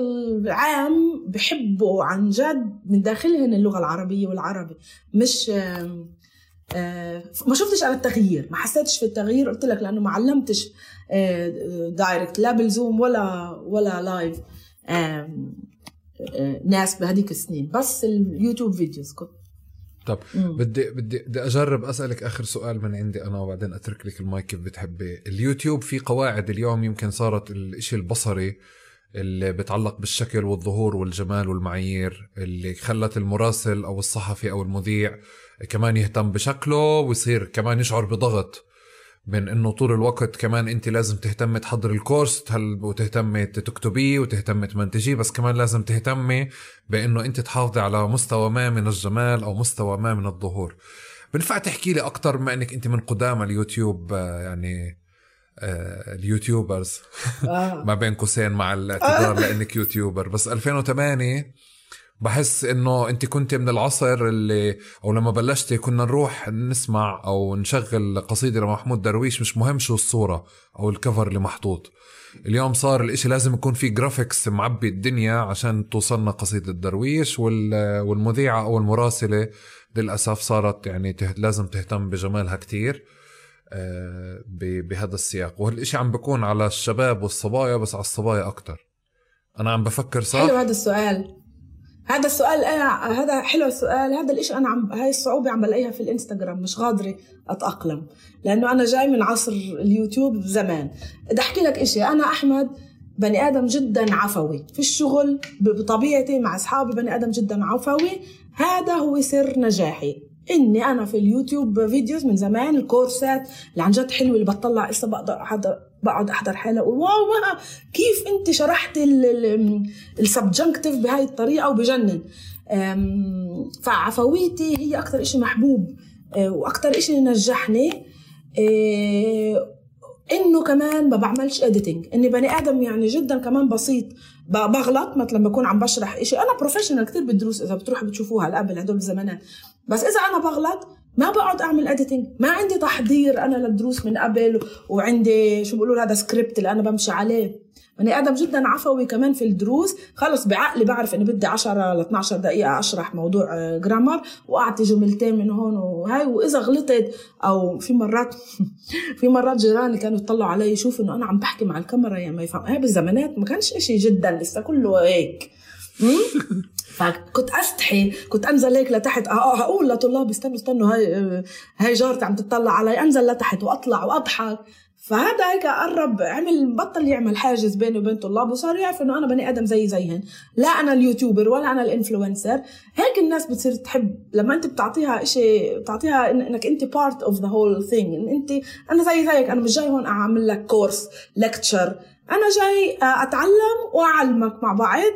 عام بحبوا عن جد من داخلهن اللغة العربية والعربي. مش ما شفتش أنا التغيير ما حسيتش في التغيير قلت لك لأنه ما علمتش آه، direct لا بالزوم ولا ولا live آه، ناس بهذيك السنين بس اليوتيوب videos كنت طب مم. بدي بدي بدي أجرب أسألك آخر سؤال من عندي أنا وبعدين أترك لك المايك كيف بتحبي اليوتيوب في قواعد اليوم يمكن صارت الإشي البصري اللي بتعلق بالشكل والظهور والجمال والمعايير اللي خلت المراسل أو الصحفي أو المذيع كمان يهتم بشكله ويصير كمان يشعر بضغط من إنه طول الوقت كمان أنت لازم تهتمي تحضري الكورس وتهتمي تكتبيه وتهتمي تمنتجيه بس كمان لازم تهتمي بإنه أنت تحافظي على مستوى ما من الجمال أو مستوى ما من الظهور. بنفع تحكي لي أكثر بما إنك أنت من قدامى اليوتيوب يعني آه، ال YouTubers. آه. ما بين قوسين مع الاعتذار لإنك YouTuber. بس 2008 بحس إنه أنت كنت من العصر اللي أو لما بلشتي كنا نروح نسمع أو نشغل قصيدة لمحمود درويش مش مهم شو الصورة أو ال cover اللي محطوط. اليوم صار الإشي لازم يكون في graphics معبي الدنيا عشان توصلنا قصيدة درويش وال- والمذيعة أو المراسلة للأسف صارت يعني لازم تهتم بجمالها كتير آه، بهذا السياق. وهالإشي عم بكون على الشباب والصبايا بس على الصبايا أكتر. أنا عم بفكر صح؟ حلو هذا السؤال. هذا السؤال أنا هذا حلو السؤال. هذا الإشي أنا عم هاي الصعوبة عم بلاقيها في الإنستغرام. مش قادرة أتأقلم لأنه أنا جاي من عصر اليوتيوب زمان. بدي أحكي لك إشي. أنا أحمد بني آدم جدا عفوي. في الشغل بطبيعتي مع أصحابي بني آدم جدا عفوي. هذا هو سر نجاحي. إني أنا في اليوتيوب videos من زمان الكورسات اللي عن جد حلوة اللي بطلع لسه بقدر بقعد أحضر حالة wow ما كيف أنت شرحت ال subjunctive بهاي الطريقة وبجنن. فعفويتي هي أكثر إشي محبوب أه، وأكثر إشي نجحني أه، إنه كمان ما بعملش editing إني بني آدم يعني جدا كمان بسيط بغلط مثلا بكون عم بشرح شيء أنا professional كثير بالدروس إذا بتروحوا بتشوفوها قبل هدول الزمانات. بس إذا أنا بغلط ما بقعد أعمل editing ما عندي تحضير أنا للدروس من قبل وعندي شو بيقولوا هذا سكريبت اللي أنا بمشي عليه. بني آدم جدا عفوي كمان في الدروس. خلص بعقلي بعرف إني بدي 10 ل 12 دقيقة أشرح موضوع grammar واعطي جملتين من هون وهاي. وإذا غلطت أو في مرات في مرات جيراني كانوا يطلعوا علي يشوفوا إنه أنا عم بحكي مع الكاميرا يعني ما يفهم. هاي بالزمانات ما كانش إشي جدا لسه كله هيك. فكنت أستحي. كنت أنزل هيك لتحت. أقول لطلاب استنوا استنوا هاي هاي جارتي عم تطلع علي. أنزل لتحت وأطلع وأضحك. فهذا هيك قرب عمل بطل يعمل حاجز بيني وبين طلاب وصار يعرف إنه أنا بني آدم زي زيهن. لا أنا ال YouTuber ولا أنا ال influencer. هيك الناس بتصير تحب. لما أنت بتعطيها شيء بتعطيها إنك أنت part of the whole thing إن أنت أنا زي زيك أنا مش جاي هون أعمل لك كورس lecture أنا جاي أتعلم وأعلمك مع بعض.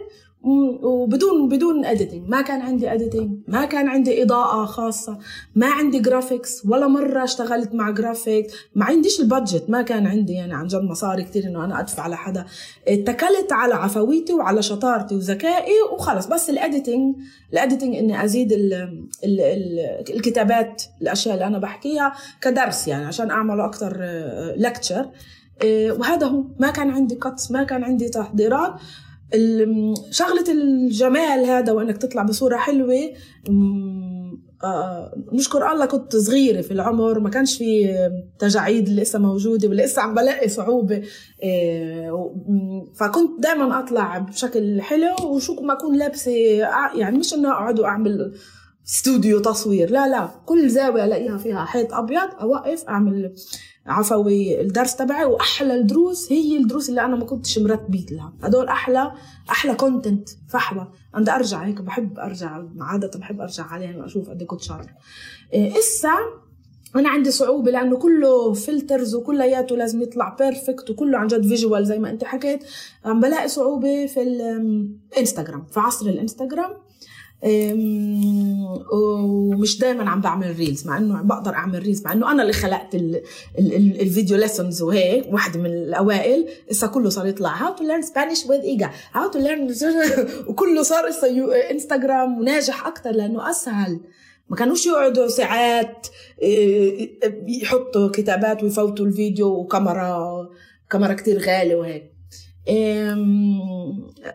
وبدون بدون editing ما كان عندي editing ما كان عندي إضاءة خاصة. ما عندي graphics ولا مرة اشتغلت مع جرافيك ما عنديش ال budget ما كان عندي يعني عن جد مصاري كثير إنه أنا أدفع على حدا اتكلت على عفويتي وعلى شطارتي وذكائي وخلص بس ال editing ال editing إني أزيد ال ال ال الكتابات الأشياء اللي أنا بحكيها كدرس يعني عشان اعمله أكثر لكتشر وهذا هو. ما كان عندي كتس ما كان عندي تحضيرات. شغلة الجمال هذا وإنك تطلع بصورة حلوة آه نشكر الله كنت صغيرة في العمر ما كانش في تجاعيد لسه موجودة ولسه عم بلاقي صعوبة آه فكنت دائما أطلع بشكل حلو وشو ما أكون لابسة يعني مش إنه أقعد وأعمل استوديو تصوير لا لا كل زاوية ألاقيها فيها حيط أبيض أوقف أعمل عفوي الدرس تبعي وأحلى الدروس هي الدروس اللي أنا ما كنتش مرتبة لها. هدول أحلى أحلى content فحوى. بدي أرجع هيك بحب أرجع عادة بحب أرجع عليها واشوف قد إيه كنت شاطرة. إيه إسا أنا عندي صعوبة لأنه كله filters وكلياته لازم يطلع perfect وكله عن جد visual زي ما أنت حكيت. عم بلاقي صعوبة في الانستغرام في عصر الإنستغرام. ومش دائما عم بعمل reels مع إنه بقدر أعمل reels مع إنه أنا اللي خلقت ال ال ال ال video lessons وهيك واحدة من الأوائل هسه كله صار يطلع how to learn Spanish وذ ايجا how to learn وكله صار هسه انستغرام وناجح أكثر لأنه أسهل. ما كانوش يقعدوا ساعات يحطوا كتابات ويفوتوا الفيديو وكاميرا كاميرا كتير غالية وهيك.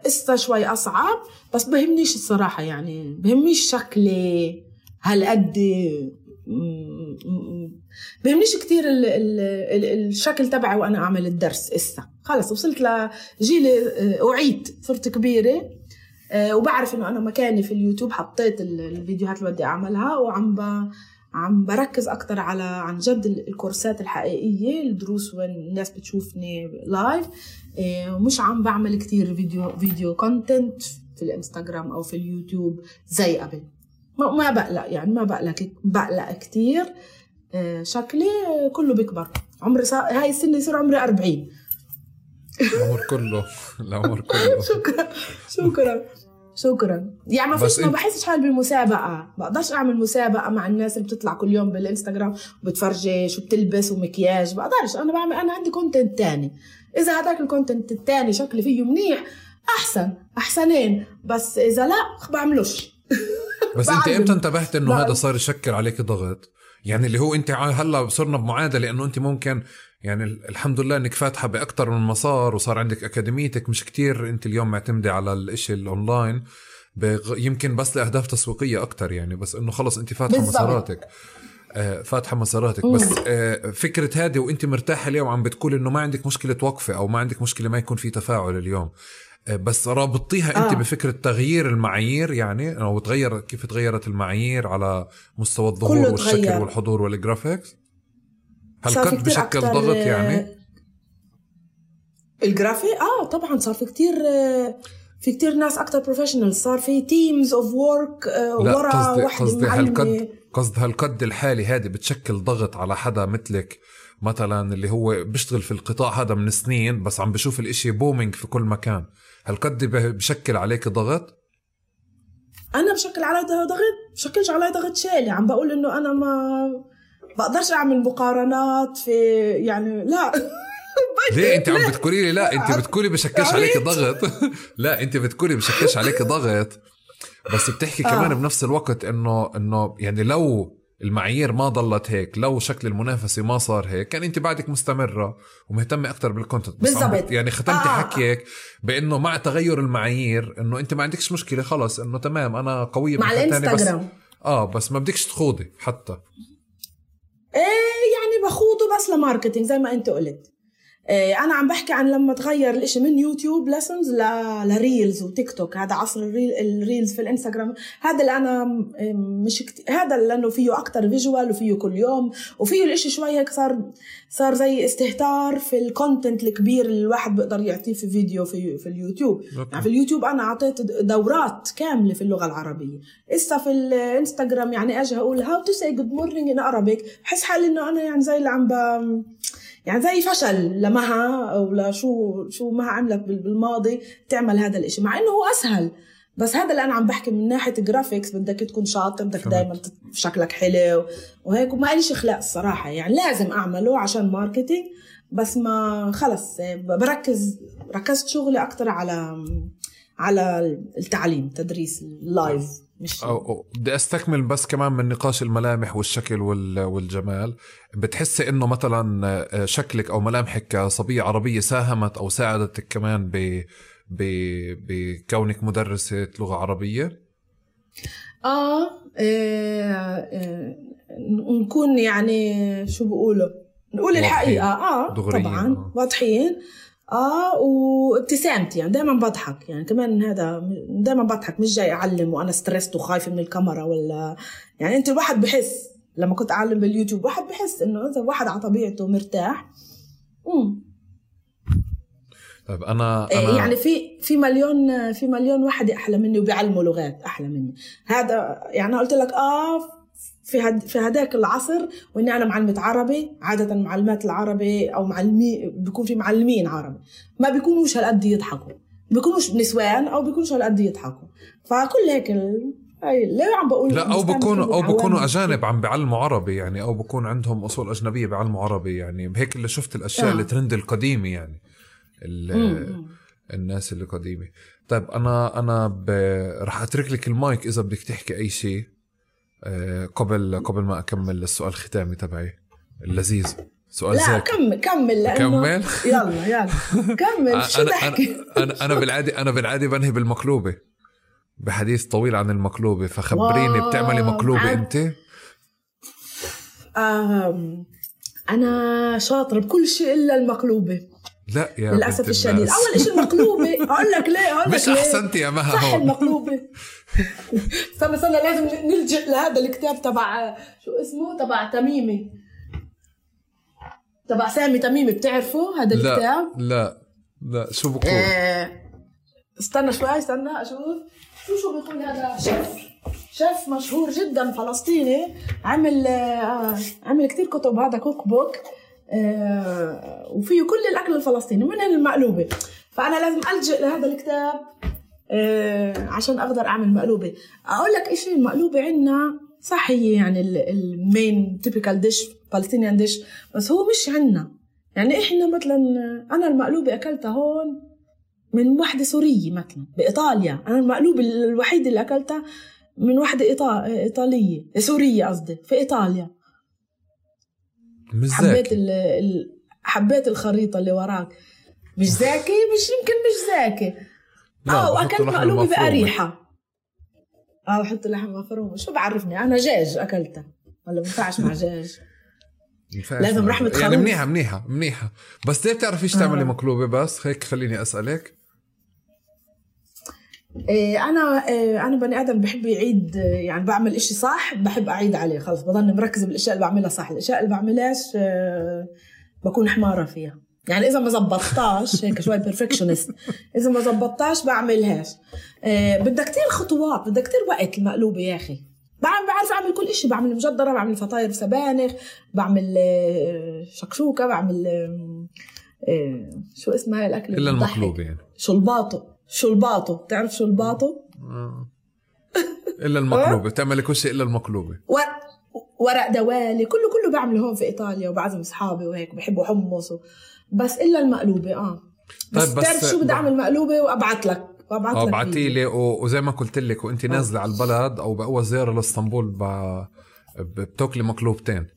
قصة شوي أصعب بس بهمنيش الصراحة يعني بهمنيش شكلي هالقد بهمنيش كتير ال ال ال الشكل تبعي وأنا أعمل الدرس إسا. خلص وصلت لجيلي آه، وعيت صرت كبيرة آه، وبعرف إنه أنا مكاني في اليوتيوب حطيت الفيديوهات اللي بدي أعملها وعم عم بركز أكثر على عن جد الكورسات الحقيقية الدروس وين الناس بتشوفني لايف إيه، ومش عم بعمل كتير video video content في الانستغرام أو في اليوتيوب زي قبل. ما بقلق يعني ما بقلق بقلق كتير. إيه، شكلي كله بيكبر. عمري صار هاي السنة يصير عمري 40 العمر كله العمر كله. شكرا شكرا شكرا. يعني ما فيش ما بحسش حالي بالمسابقة. بقدرش أعمل مسابقة مع الناس اللي بتطلع كل يوم بالانستغرام. وبتفرجي شو بتلبس ومكياج. بقدرش. أنا بعمل أنا عندي content تاني. إذا هذاك ال content التاني شكلي فيه منيح أحسن أحسنين. بس إذا لا بعملوش. بس أنت إمتى انتبهت إنه هذا صار يشكل عليك ضغط؟ يعني اللي هو أنت هلأ صرنا بمعادلة انه أنت ممكن يعني الحمد لله إنك فاتحة باكثر من مسار وصار عندك أكاديميتك. مش كتير أنت اليوم معتمدة على الإشي الأونلاين يمكن بس لأهداف تسويقية أكثر يعني. بس إنه خلص أنت فاتحة. مساراتك. فاتحه مساراتك. بس آه، فكرة هذه وانت مرتاحة اليوم عم بتقول إنه ما عندك مشكلة وقفه أو ما عندك مشكلة ما يكون في تفاعل اليوم. آه، بس رابطيها انت آه. بفكرة تغيير المعايير يعني أو تغير كيف تغيرت المعايير على مستوى الظهور والشكل تغير. والحضور وال graphics هل كتير بشكل ضغط آه، يعني؟ الجرافي آه طبعا صار في كتير آه، في كتير ناس أكتر professional صار في teams of work ورا قصدي قصدي معلمه هالقد قصد هالقد الحالي هذه بتشكل ضغط على حدا مثلك مثلا اللي هو بيشتغل في القطاع هذا من سنين بس عم بشوف الإشي بومينج في كل مكان. هالقد بشكل عليك ضغط؟ أنا بشكل علي ضغط؟ بشكلش علي ضغط شالي. عم بقول إنه أنا ما بقدرش أعمل مقارنات في يعني لا. ليه أنت عم بتقولي لي لا؟ أنت بتقولي بشكلش عليك عرفت. ضغط. لا أنت بتقولي بشكلش عليك ضغط. بس بتحكي كمان آه. بنفس الوقت إنه إنه يعني لو المعايير ما ضلت هيك لو شكل المنافسة ما صار هيك كان أنت بعدك مستمرة ومهتمة أكثر بال content بالضبط. يعني ختمتي آه. حكيك بإنه مع تغير المعايير إنه أنت ما عندكش مشكلة خلص إنه تمام أنا قوية مع تانية، بس الإنستغرام آه بس ما بدكش تخوضي حتى إيه يعني بخوضه بس ل marketing زي ما أنت قلت أنا عم بحكي عن لما تغير الإشي من يوتيوب lessons ل... ل reels وتيك توك هذا عصر ال reel... ال reels في الإنستغرام. هذا اللي أنا مش كت... هذا لأنه فيه أكتر visual وفيه كل يوم. وفيه الإشي شوي هيك صار صار زي استهتار في ال content الكبير اللي الواحد بيقدر يعطيه في فيديو في في اليوتيوب. يعني في اليوتيوب أنا أعطيت دورات كاملة في اللغة العربية. إسا في الإنستغرام يعني أجي أقول how to say good morning in Arabic. بحس حالي إنه أنا يعني زي اللي عم ب... يعني زي فشل لمها أو لشو شو مها عملت بال- بالماضي تعمل هذا الإشي مع إنه هو أسهل. بس هذا اللي أنا عم بحكي من ناحية graphics بدك تكون شاطر بدك. دائما شكلك حلو وهيك وما ليش اخلاق الصراحة. يعني لازم أعمله عشان marketing بس ما خلص. بركز ركزت شغلي أكثر على على التعليم تدريس ال live مش بدي أستكمل بس كمان من نقاش الملامح والشكل وال- والجمال. بتحسي إنه مثلا آه، شكلك أو ملامحك كصبيه عربية ساهمت أو ساعدتك كمان ب ب بكونك مدرسة لغة عربية؟ آه, آه, آه نكون يعني شو بقولوا نقول واضحين. الحقيقة. آه دغريين، طبعا آه. واضحين. آه وابتسامتي يعني دائما بضحك يعني كمان هذا دائما بضحك مش جاي أعلم وأنا ستريسد وخايفة من الكاميرا ولا يعني أنت الواحد بحس لما كنت أعلم باليوتيوب واحد بحس إنه إذا واحد على طبيعته مرتاح مم. طيب أنا إيه أنا يعني في في مليون في مليون واحد أحلى مني وبيعلموا لغات أحلى مني هذا يعني قلت لك آه في هد في هداك العصر وإني أنا معلمة عربي عادة معلمات العربي أو معلمي بيكون في معلمين عربي ما بيكونوش هالقد يضحكوا بيكونوش نسوان أو بيكونوش هالقد يضحكوا فكل هيك ال... ليه عم بقول لا أو بكونوا أو بكونوا. أجانب عم بيعلموا عربي يعني أو بكون عندهم أصول أجنبية بيعلموا عربي يعني هيك اللي شفت الأشياء آه. اللي ترند القديمة يعني. الناس اللي قديمه طيب أنا أنا ب... رح أترك لك المايك إذا بدك تحكي أي شيء آه، قبل قبل ما أكمل السؤال الختامي تبعي. اللذيذ. سؤال لا زاك كمل كمل لأنه كمل. يلا يلا. كمل. شو أنا تحكي أنا أنا أنا بالعاده أنا بالعاده بنهي بالمقلوبة. بحديث طويل عن المقلوبة. فخبريني واو، بتعملي مقلوبة عن- أنت؟ آم، أنا شاطرة بكل شيء إلا المقلوبة. لا يا للأسف بنت الشديد. الناس. أول شيء المقلوبة. أقول لك ليه؟ أقول لك مش ليه؟ أحسنتي يا مها. صح هون المقلوبة. استنى استنى لازم نلجأ لهذا الكتاب تبع شو اسمه؟ تبع تميمي تبع سامي تميمي بتعرفه هذا الكتاب؟ لا لا. شو بقول؟ آه، استنى شوي استنى أشوف. شو شو بيقول هذا شيف؟ شيف مشهور جدا فلسطيني. عمل آه، عمل كتير كتب هذا cook book. وفيه كل الأكل الفلسطيني منها المقلوبة. فأنا لازم ألجأ لهذا الكتاب آه، عشان أقدر أعمل مقلوبة. أقول لك شيء المقلوبة عندنا صح هي يعني ال main typical dish Palestinian dish بس هو مش عندنا. يعني إحنا مثلا أنا المقلوبة أكلتها هون من وحدة سورية مثلا بإيطاليا. أنا المقلوبة الوحيدة اللي أكلتها من وحدة إيطا... إيطالية سورية قصدي في إيطاليا. مش حبيت. حبيت الخريطة اللي وراك. مش زاكي؟ مش يمكن مش زاكي. لا، آه وأكلت مقلوبه. بأريحا آه بحط لحم مفرومة. شو بعرفني؟ أنا جاج اكلتها ولا بنفعش مع جاج. ينفعش لازم. رحمة يعني خروف. منيحة منيحة منيحة. بس ليه بتعرفيش تعملي آه. مقلوبة؟ بس هيك خليني إيه أنا إيه أنا بني آدم بحب يعيد إيه، يعني بعمل إشي صح بحب أعيد عليه خلص بضل مركز بالأشياء اللي بعملها صح الأشياء اللي بعملهاش إيه، بكون حمارة فيها. يعني إذا ما زبطتاش هيك شوي بيرفكشنست إذا ما زبطتاش بعملهاش. إيه بدها كتير خطوات بدها كتير وقت المقلوبة يا أخي. بعمل بعرف أعمل كل إشي بعمل مجدرة بعمل فطاير بسبانخ بعمل إيه، شكشوكة بعمل إيه، إيه، شو اسمها الاكل إلا المقلوبة يعني. شلباطو شلباطو بتعرف شلباطو آه. إلا المقلوبة. تعملي كل شيء إلا المقلوبة. ورق ورق دوالي. كله كله بعمله هون في إيطاليا وبعزم أصحابي وهيك بحبوا حمص و... بس إلا المقلوبة آه. بس, طيب بس- بتعرف شو بدي أعمل مقلوبة وابعت لك. وابعت آه لك. لي وزي ما قلت لك وانت نازلة على البلد أو بأول زيارة لإسطنبول ب... بتاكلي مقلوبتين.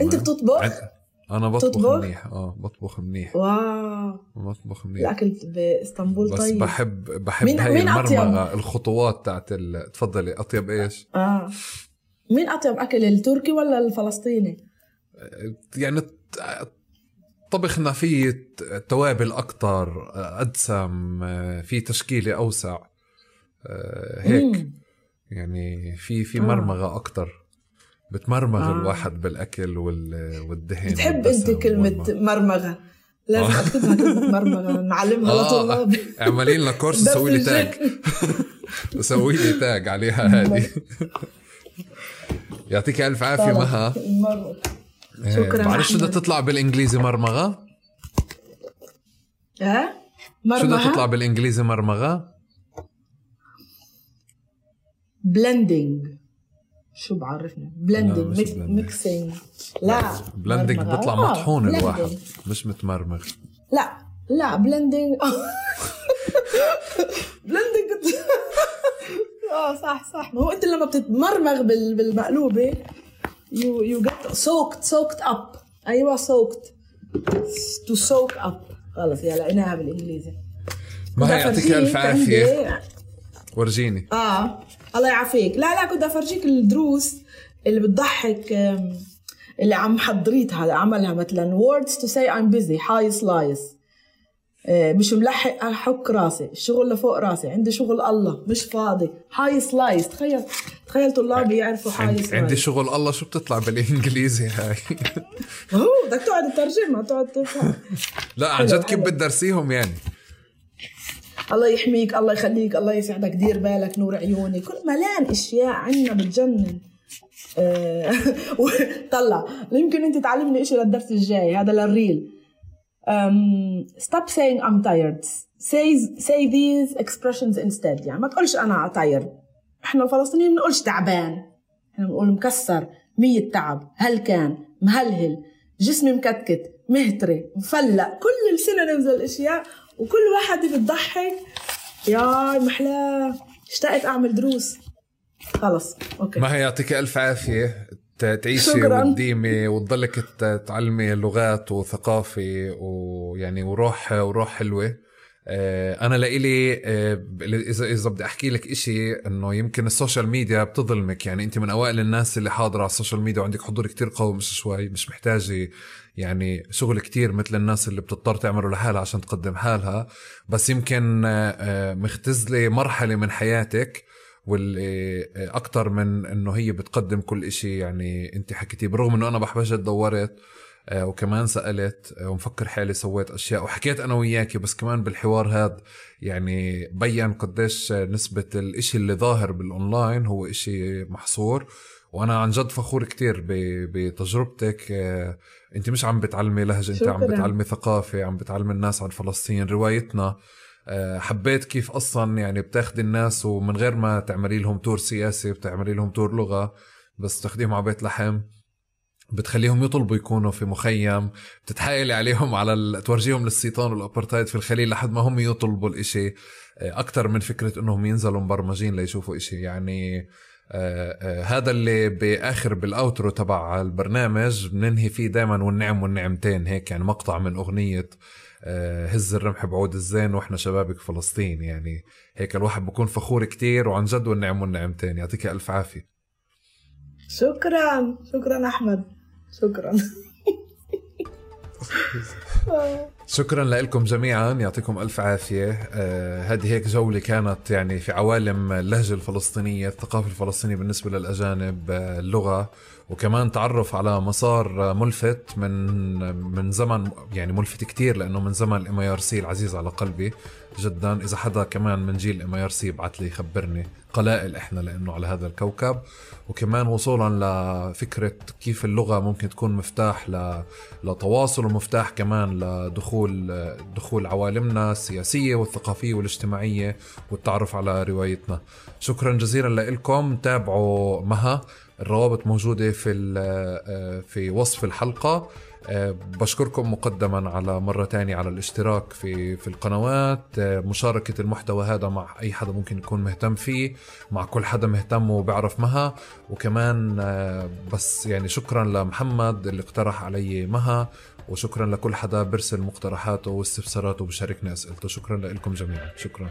أنت بتطبخ؟ أنا بطبخ بتطبخ؟ منيح آه بطبخ منيح واو بطبخ منيح الأكل باسطنبول بس طيب بحب بحب مين- هاي مين أطيب؟ المرمغة الخطوات تاعت ال... تفضلي أطيب إيش؟ آه مين أطيب أكل التركي ولا الفلسطيني؟ يعني طبخنا فيه توابل أكتر أدسم في تشكيلة أوسع آه، هيك مم. يعني في في آه. مرمغة أكتر بتمرمغ آه. الواحد بالأكل وال- والدهن بتحب أنت كلمة مرمغه لازم آه. أكتبها كلمة مرمغه نعلمها آه. لطلابي اعملي لنا كورس ده سوي لي تاج سوي لي tag عليها هذه. يعطيك ألف عافية مها. إيه، شكراً بعرفش بدها. تطلع بالإنجليزي مرمغة؟ ها؟ شو بدها مرمغة؟ تطلع بالإنجليزي مرمغة؟ blending شو بعرفنا؟ blending. mixing لا blending. بيطلع مطحون. الواحد مش متمرمغ. لا لا blending blending آه صح صح. ما هو أنت لما بتتمرمغ بال- بالمقلوبة you you get soaked soaked up أيوه soaked to soak up خلص يا لقيناها بالإنجليزي. ما هي يعطيك ألف عافية. ورجيني. آه. الله يعافيك. لا لا كنت أفرجيك الدروس اللي بتضحك اللي عم حضريتها عملها مثلا words to say I'm busy هاي slides آه، مش ملحق أحك راسي الشغل لفوق راسي عندي شغل الله مش فاضي. هاي slides تخيل تخيل طلابي يعرفوا هاي عندي, عندي slides شغل الله شو بتطلع بالإنجليزي هاي؟ هو بدك تقعد تترجمها تقعد تفهم. لا عن جد كيف. بتدرسيهم يعني؟ الله يحميك الله يخليك الله يسعدك دير بالك نور عيوني كل ملان أشياء عنا بتجنن. آه، طلع. يمكن أنت تعلمني إشي للدرس الجاي هذا لل reel. um, stop saying I'm tired. Say say these expressions instead. يعني ما تقولش أنا tired. إحنا الفلسطينيين بنقولش تعبان. إحنا بنقول مكسر مية تعب هلكان مهلهل جسمي مكتكت مهتري مفلق. كل ال synonyms الاشياء وكل واحد بتضحك يا محلاه اشتقت أعمل دروس. خلص okay. ما هي يعطيك ألف عافية. تعيشي. وتديمي وتضلك تعلمي لغات وثقافة ويعني وروح وروح حلوة. آه، أنا لإلي آه، اذا إذا بدي أحكي لك إشي إنه يمكن ال social media بتظلمك. يعني أنت من أوائل الناس اللي حاضرة على ال social media وعندك حضور كتير قوي مش شوي مش محتاجة يعني شغل كتير مثل الناس اللي بتضطر تعمله لحالها عشان تقدم حالها. بس يمكن آه، آه، مختزلة مرحلة من حياتك واللي أكتر من إنه هي بتقدم كل إشي. يعني أنت حكيتيه بالرغم إنه أنا عن جد دورت آه، وكمان سألت آه، ومفكر حالي سويت أشياء وحكيت أنا وياكي بس كمان بالحوار هذا يعني بين قديش آه، نسبة الإشي اللي ظاهر بالأونلاين هو إشي محصور. وأنا عن جد فخور كتير بتجربتك آه، أنت مش عم بتعلمي لهجة أنت عم. بتعلمي ثقافة عم بتعلمي الناس عن فلسطين. روايتنا آه، حبيت كيف أصلا يعني بتاخدي الناس ومن غير ما تعملي لهم تور سياسي بتعملي لهم تور لغة بس تاخديهم على بيت لحم بتخليهم يطلبوا يكونوا في مخيم بتتحايلي عليهم على ال... تورجيهم للسيطان والأبرتايد في الخليل لحد ما هم يطلبوا الإشي. أكثر من فكرة إنهم ينزلوا مبرمجين ليشوفوا إشي. يعني آه آه هذا اللي بآخر بالاوترو تبع البرنامج بننهي فيه دائما والنعم والنعمتين هيك يعني مقطع من أغنية آه هز الرمح بعود الزين وإحنا شبابك فلسطين يعني هيك الواحد بكون فخور كتير وعن جد والنعم والنعمتين. يعطيك ألف عافية. شكرا شكرا أحمد. شكرا. شكرا لكم جميعا يعطيكم ألف عافية. آه هذه هيك جولة كانت يعني في عوالم اللهجة الفلسطينية الثقافة الفلسطينية بالنسبة للأجانب آه اللغة. وكمان تعرف على مسار ملفت من من زمن يعني ملفت كتير لأنه من زمن ال mIRC العزيز على قلبي. جدا إذا حدا كمان من جيل mIRC بعت لي يخبرني قلائل إحنا لأنه على هذا الكوكب. وكمان وصولا لفكرة كيف اللغة ممكن تكون مفتاح ل... لتواصل ومفتاح كمان لدخول دخول عوالمنا السياسية والثقافية والاجتماعية والتعرف على روايتنا. شكرا جزيلا لكم تابعوا مها. الروابط موجودة في آه، في وصف الحلقة. آه، بشكركم مقدما على مرة تانية على الاشتراك في في القنوات. آه، مشاركة المحتوى هذا مع أي حدا ممكن يكون مهتم فيه مع كل حدا مهتم وبيعرف مها. وكمان بس يعني شكرا لمحمد اللي اقترح علي مها وشكرا لكل حدا برسل مقترحاته واستفساراته وبشاركني أسئلته. شكرا لكم جميعا. شكرا.